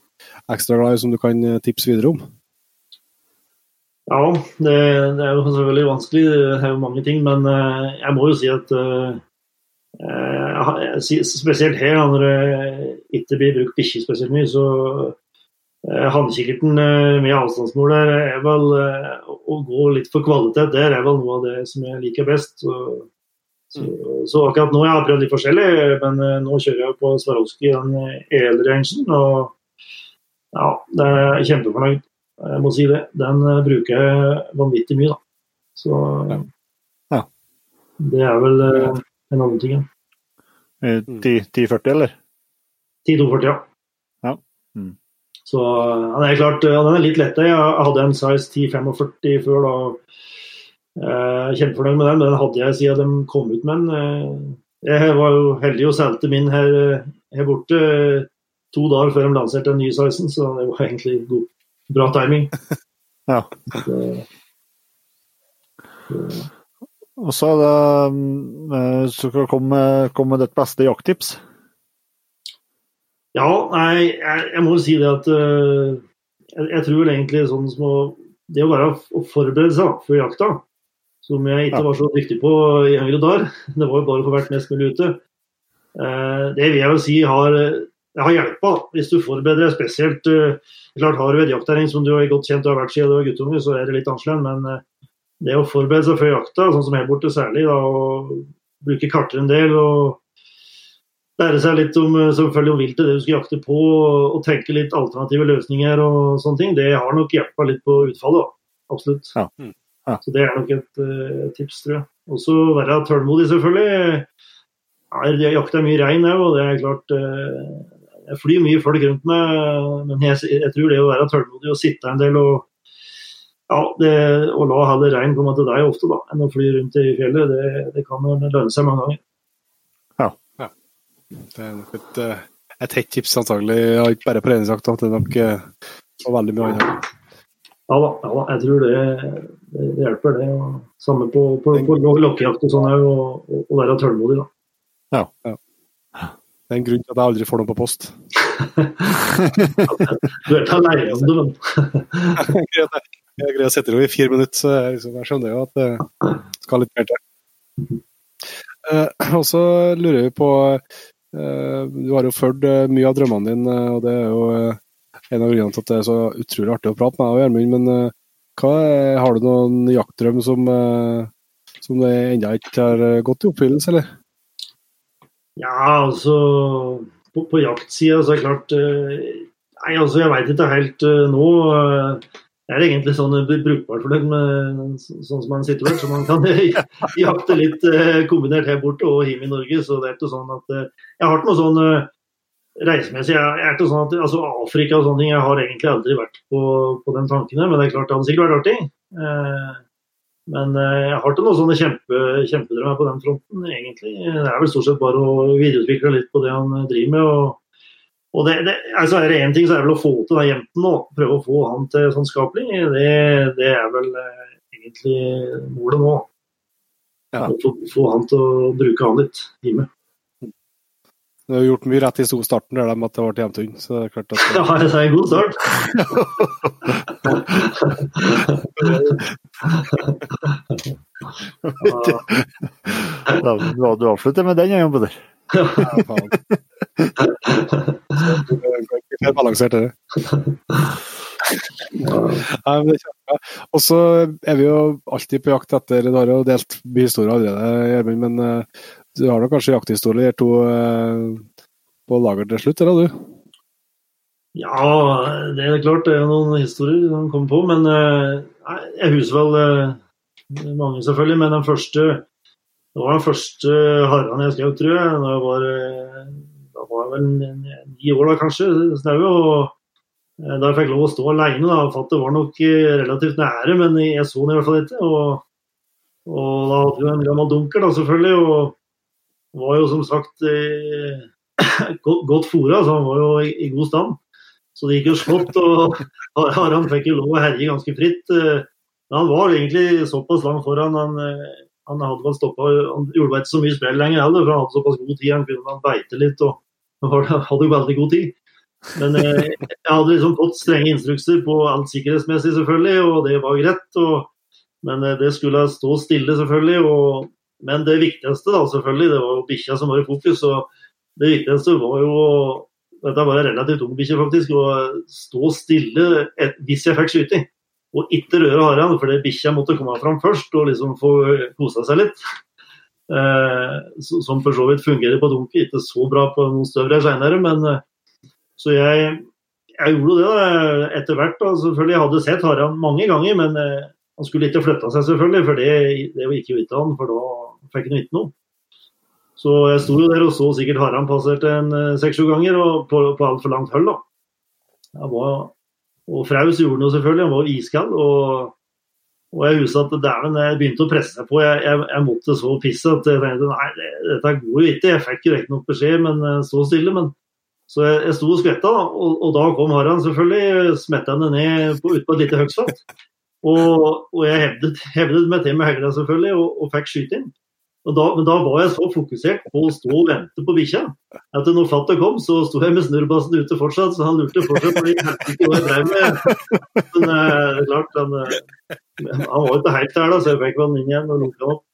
ekstra glad i, som du kan eh, tipse videre om? Ja, det, det er jo selvfølgelig vanskelig. Det er jo mange ting. Men eh, jeg må jo si at eh, eh, Spesielt her, når det ikke blir brukt bikkje spesielt mye, så eh, Hannkikkerten med avstandsmål der er vel eh, å gå litt for kvalitet. Det er vel noe av det som jeg liker best. Så, så, så akkurat nå jeg har prøvd litt forskjellig, men eh, nå kjører jeg på Swarovski den EL-rangen. Og ja, det er jeg kjempefornøyd. Jeg må si det. Den eh, bruker jeg vanvittig mye, da. Så Ja. Ja. det er vel eh, en annen ting. Ja. eh, 10 1040, eller? 10-240, ja. Ja. Mm. Så ja, det er klart, ja, den er litt lett Jeg hadde en size 1045 før, da. Eh, kjempefornøyd med den. Den hadde jeg siden de kom ut med den. Eh, jeg var jo heldig og solgte min her, eh, her borte to dager før de lanserte den nye sizen, så det var egentlig god, bra timing. Ja. Så, så, Og så det skal du komme komme med ditt beste jakttips. Ja, nei, jeg, jeg må si det at jeg, jeg tror egentlig sånn som å Det å være å forberede seg for jakta, som jeg ikke var så dyktig på i yngre dager, det var jo bare å få vært mest mulig ute, Eh, det vil jeg jo si har, det har hjelpa. Hvis du forbereder deg spesielt øh, klart Har du et jaktterreng som du har godt kjent og har vært siden du var guttunge, så er det litt annerledes. Men det å forberede seg før jakta, sånn som her borte særlig, da, og bruke karter en del og lære seg litt om, eh, selvfølgelig om viltet, det du skal jakte på, og tenke litt alternative løsninger og sånne ting, det har nok hjelpa litt på utfallet. Absolutt. Ja. Ja. Så det er nok et uh, tips, tror jeg. Og så være tålmodig, selvfølgelig. Ja, jeg jakter mye rein òg, og det er klart uh, Jeg flyr mye folk rundt meg, men jeg, jeg tror det å være tålmodig og sitte en del og ja, det, å la heller rein komme til deg ofte, da, enn å fly rundt i fjellet, det, det kan lønne seg mange ganger. Ja. ja. Det er nok et, eh, et hett tips, antagelig. Ja, ikke bare på reindriftsjakta. det er nok og veldig mye annet. Ja da, ja da, jeg tror det, det hjelper, det. Og samme på, på, på lokkejakt og sånn òg, og være tålmodig, da. Ja, Det er en grunn til at jeg aldri får noe på post. Du er ikke aleine om det, men Jeg greier å sette det over i fire minutter, så jeg, liksom, jeg skjønner jo at det skal litt mer til. Eh, og så lurer vi på eh, Du har jo fulgt eh, mye av drømmene dine, og det er jo eh, en av grunnene til at det er så utrolig artig å prate med deg Gjermund. Men eh, hva har du noen jaktdrøm som, eh, som det ennå ikke har eh, gått i oppfyllelse, eller? Ja, altså På, på jaktsida så er det klart Nei, altså jeg veit ikke helt nå. eh, Jeg er egentlig sånn brukbart fornøyd med så- sånn som man sitter her, så man kan jakte litt kombinert her borte og hjemme i Norge. Så det er ikke sånn at Jeg har ikke noe sånn reisemessig jeg, jeg er ikke sånn at, altså Afrika og sånne ting, jeg har egentlig aldri vært på, på den tanken men det er klart det hadde sikkert vært artig. Eh, men eh, jeg har ikke noen sånne kjempe, kjempedrømmer på den fronten, egentlig. Det er vel stort sett bare å videreutvikle litt på det han driver med. og, og det, det, altså Er det én ting, så er det vel å få til den jenten nå. Prøve å få han til sånn skapelig. Det, det er vel eh, egentlig målet nå. Ja. Få, få han til å bruke han litt hjemme. Du har gjort mye rett i starten der med at det ble hjemtun, så det er klart at Ja, det er en god start. Du, du avslutter med den, ja, Jan Peder. Ja, faen. Så det er balansert, det. Nei, men det kjempebra. Og så er vi jo alltid på jakt etter Du har jo delt mye historier allerede, Gjermund, men eh, du har nok kanskje jakthistorier to eh, på lager til slutt, eller du? Ja, det er klart det er noen historier som kommer på, men eh, jeg husker vel eh, mange selvfølgelig, men den første det var den første harran jeg skjøt, tror jeg. Da var, da var jeg vel ni år da, kanskje, snaue. Og da jeg fikk lov å stå alene, da, for det var nok relativt nære, men jeg så den i hvert fall ikke. Og, og da hadde vi en gammel dunker, da, selvfølgelig. Og var jo som sagt eh, godt, godt fôra, så han var jo i, god stand. Så det gikk jo smått, og Harald fikk jo lov å herje ganske fritt. eh, Men han var egentlig såpass langt foran. Han, eh, han hadde vel stoppa Han gjorde ikke så mye spill lenger heller, for han hadde såpass god tid. Han kunne beite litt og han hadde jo veldig god tid. Men jeg hadde liksom fått strenge instrukser på alt sikkerhetsmessig, selvfølgelig, og det var greit. Og, men det skulle stå stille, selvfølgelig. Og, men det viktigste, da, selvfølgelig, det var jo bikkja som var i fokus. og det viktigste var jo dette var en relativt ung bikkje, faktisk. Å stå stille et, hvis jeg fikk skyting. Og ikke røre haren, fordi bikkja måtte komme fram først og liksom få kosa seg litt. Eh, som for så vidt fungerer på dunket. Ikke så bra på noen støvler seinere, men eh, Så jeg, jeg gjorde det da, etter hvert. da, selvfølgelig. Jeg hadde sett Harald mange ganger, men eh, han skulle ikke flytta seg, selvfølgelig. For det, det gikk jo ikke an, for da fikk ikke noe. Så jeg sto jo der og så sikkert Haran passerte en eh, seks-sju ganger, og på, på altfor langt. Var, og Fraus gjorde noe, selvfølgelig. Han var iskald. Og, og jeg husker at dæven, jeg begynte å presse seg på. Jeg, jeg, jeg måtte så pisse at jeg tenkte nei, det, dette går jo ikke. Jeg fikk jo ikke nok beskjed, men eh, stå stille. men så jeg, jeg sto og skvetta, og, og da kom Haran selvfølgelig, smetta henne ned på, ut på et lite høgstfat. Og, og jeg hevdet, hevdet meg til med høyre selvfølgelig, og, og fikk skyte inn. Og da, men da var jeg så fokusert på å stå og vente på bikkja at når fattet kom, så sto jeg med snurrebassen ute fortsatt, så han lurte fortsatt på hva jeg drev med. Men eh, det klart, han, eh, han var jo ikke helt der, da, så jeg fikk vel inn igjen og lukka opp.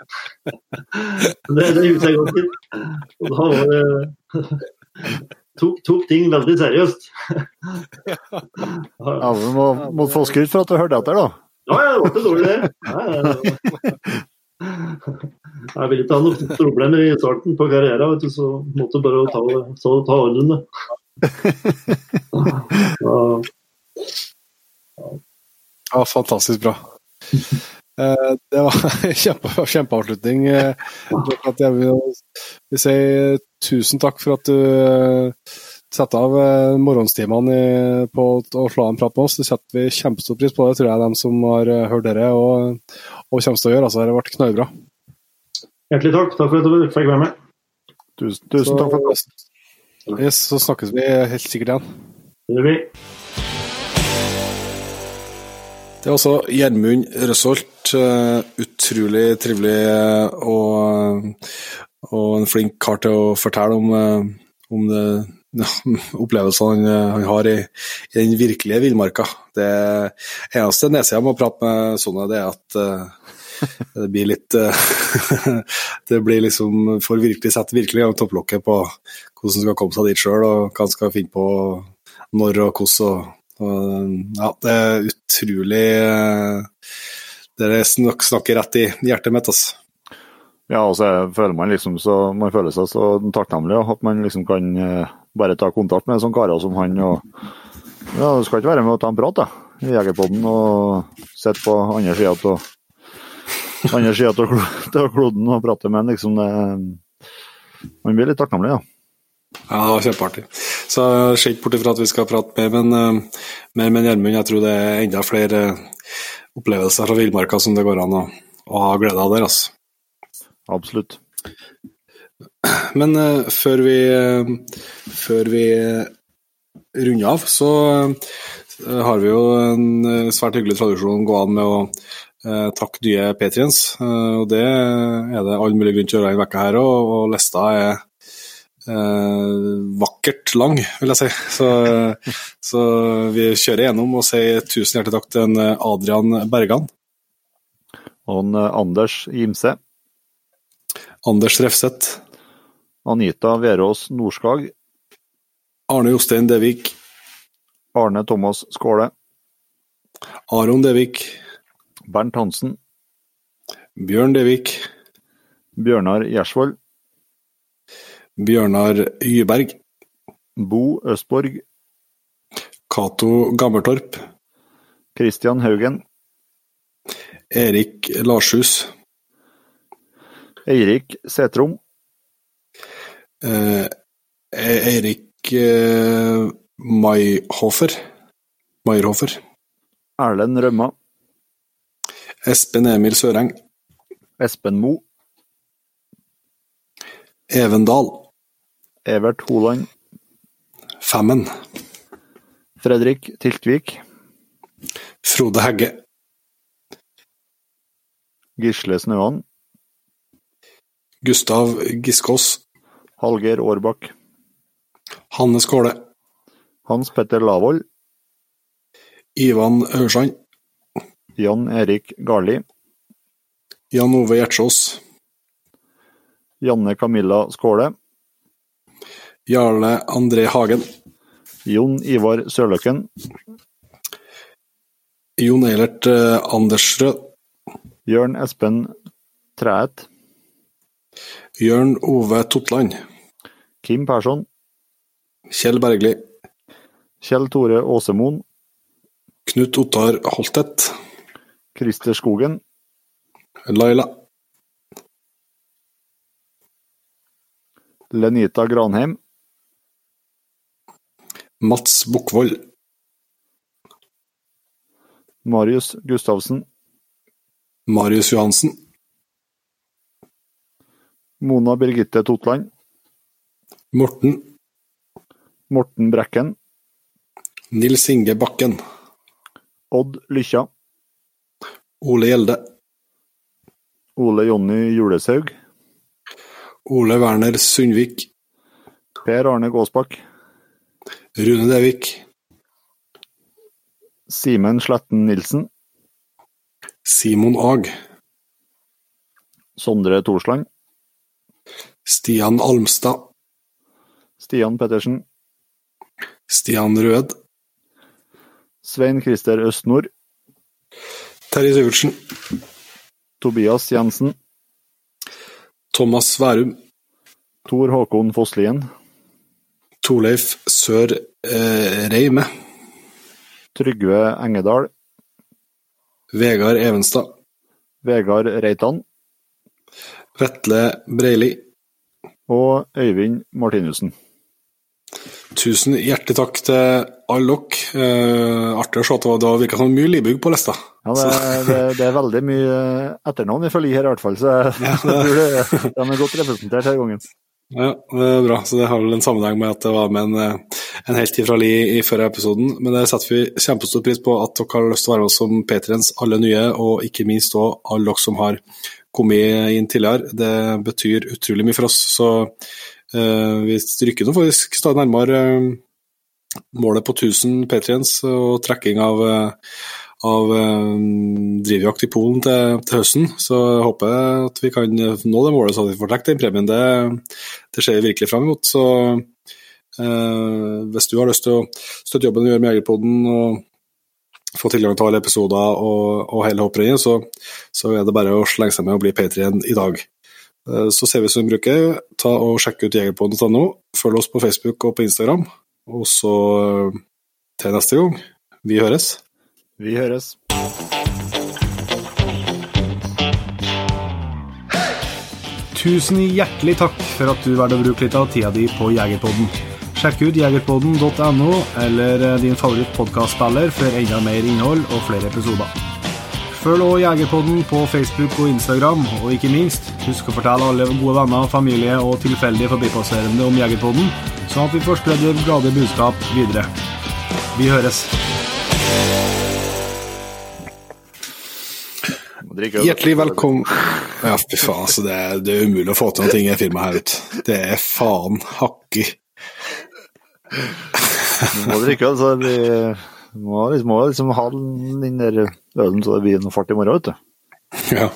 Men Det, det husker jeg godt. Til. Og da var det tok, tok ting veldig seriøst. Ja, du må, må få skryt for at du hørte etter, da. Ja, ja, det var ikke dårlig, det. Ja, ja, ja. Jeg vil ikke ha noen problemer i starten på karrieren, vet du, så måtte bare ta, ta, ta ordene. Ja, Ja, fantastisk bra. Eh, Det var kjempe, kjempeavslutning. Eh, Jeg vil si tusen takk for at du setter av eh, morgenstimene på å slå en prat med oss. Det setter vi kjempestor pris på. Det tror jeg de som har eh, hørt dere og, og kommer til å gjøre. Altså, det har vært knallbra. Hjertelig takk. Takk for at du fikk være med. Tusen, tusen takk for Så, Yes, så snakkes vi helt sikkert igjen. Det gjør vi. Det er altså Gjermund Røsholt. eh, Utrolig trivelig og, og en flink kar til å fortelle om, om det, opplevelsene han, eh, han har i, i den virkelige villmarka. Det eneste nedsida med å prate med sånne, det er at uh, det blir litt uh, Det blir liksom Får virkelig sette virkelig gang topplokket på hvordan han skal komme seg dit sjøl, og hva han skal finne på når og hvordan. og og, ja, det er utrolig uh, Dere snak, snakker rett i hjertet mitt, altså. Ja, og så er- føler man liksom så Man føler seg så takknemlig at man liksom kan eh, bare ta kontakt med sånne karer som han. og ja, Du skal ikke være med og ta en prat da, i Jegerpodden og sitte på andre sida av andre sida av kloden og prate med han. liksom det Man blir litt takknemlig, ja. Ja, det var kjempeartig. Så jeg ser ikke bort ifra at vi skal prate mer, men, eh, med Gjermund. Jeg tror det er enda flere eh, opplevelser fra villmarka som det går an å, å ha glede av der. altså. Absolutt. Men eh, før vi, eh, før vi eh, runder av, så har vi jo en svært hyggelig tradisjon å gå an med å takke nye patriens. Og det er det all mulig grunn til å gjøre denne vekka her òg, og lista er vakkert lang, vil jeg si. Så, så vi kjører gjennom og sier tusen hjertelig takk til en Adrian Bergan, Og en, Anders Gimse, Anders Refseth, Anita Verås Norskag. Arne Jostein Devik, Arne Thomas Skåle, Aron Devik, Bernt Hansen, Bjørn Devik, Bjørnar Gjersvold, Bjørnar Yberg, Bo Østborg, Cato Gammertorp, Christian Haugen, Erik Larshus, Eirik Setrom, eh, E- Eirik eh, Mayhofer, Mayerhofer, Erlend Rømma, Espen Emil Søreng, Espen Mo, Even Dahl, Evert Holand, Femmen, Fredrik Tiltvik, Frode Hegge, Gisle Snøan, Gustav Giskås, Hallgeir Aarbakk, Hanne Skåle, Hans Petter Lavoll, Ivan Aursand. Jan Erik Garli, Jan Ove Gjertsås, Janne Camilla Skåle, Jarle André Hagen, Jon Ivar Sørløkken, Jon Eilert eh, Andersrød, Jørn Espen Træet, Jørn Ove Totland, Kim Persson, Kjell Bergli, Kjell Tore Åsemoen, Knut Ottar Holtet, Christer Skogen, Laila, Lenita Granheim, Mats Bukkvold, Marius Gustavsen, Marius Johansen, Mona Birgitte Totland, Morten, Morten Brekken, Nils Inge Bakken, Odd Lykkja, Ole Gjelde, Ole Jonny Julesaug, Ole Werner Sundvik, Per Arne Gåsbakk, Rune Devik, Simen Sletten Nilsen, Simon Ag, Sondre Torsland, Stian Almstad, Stian Pettersen, Stian Rød, Svein Christer Østnord, Terje Syvertsen, Tobias Jensen, Thomas Værum, Tor Håkon Fosslien, Torleif Sør eh, Reime, Trygve Engedal, Vegard Evenstad, Vegard Reitan. Vetle Breili. og Øyvind Martinussen. Tusen hjertelig takk til alle dere. Eh, artig å se at det var- det virka som mye livbygg på lista. Ja, det, det, det er veldig mye etternavn vi følger her, i hvert fall. Så det, de er godt representert her gangen. Ja, det er bra. Så det har vel en sammenheng med at det var med en, eh, en helt fra Li i førre episoden. Men det setter vi kjempestor pris på at dere har lyst til å være med oss som Patriens, alle nye, og ikke minst òg alle dere som har kommet inn tidligere. Det betyr utrolig mye for oss. Så vi stryker nå faktisk stadig nærmere uh, målet på 1000 Patriens og trekking av uh, av drivjakt i Polen til, til, høsten. Så jeg håper at vi kan nå det målet så vi får trukket den premien. Det, det ser vi virkelig fram mot. Så uh, hvis du har lyst til å støtte jobben vi gjør med Jegerpoden og få tilgang til alle episoder og, og hele hopprennet, så, så, er det bare å slenge seg med og bli Patrion i dag. Uh, så ser vi som vi bruker. Ta og Sjekk ut jegerpodden.no. Følg oss på Facebook og på Instagram. Og så uh, til neste gang. Vi høres. Vi høres. Tusen hjertelig takk for at du valgte å bruke litt av tida di på Jegerpodden. Sjekk ut jegerpodden.no eller din favoritt favorittpodkastspiller for enda mer innhold og flere episoder. Følg òg Jegerpodden på Facebook og Instagram, og ikke minst, husk å fortelle alle gode venner, familie og tilfeldige forbipasserende om Jegerpodden, sånn at vi får spredd det glade budskap videre. Vi høres. Hjertelig velkommen Ja, fy faen, altså det, er, det er umulig å få til noe i firmaet her ute. Det er faen hakki. Du må drikke øl, så det blir må liksom, må liksom ha den der ølen så det blir noe fart i morgen, vet du. Ja.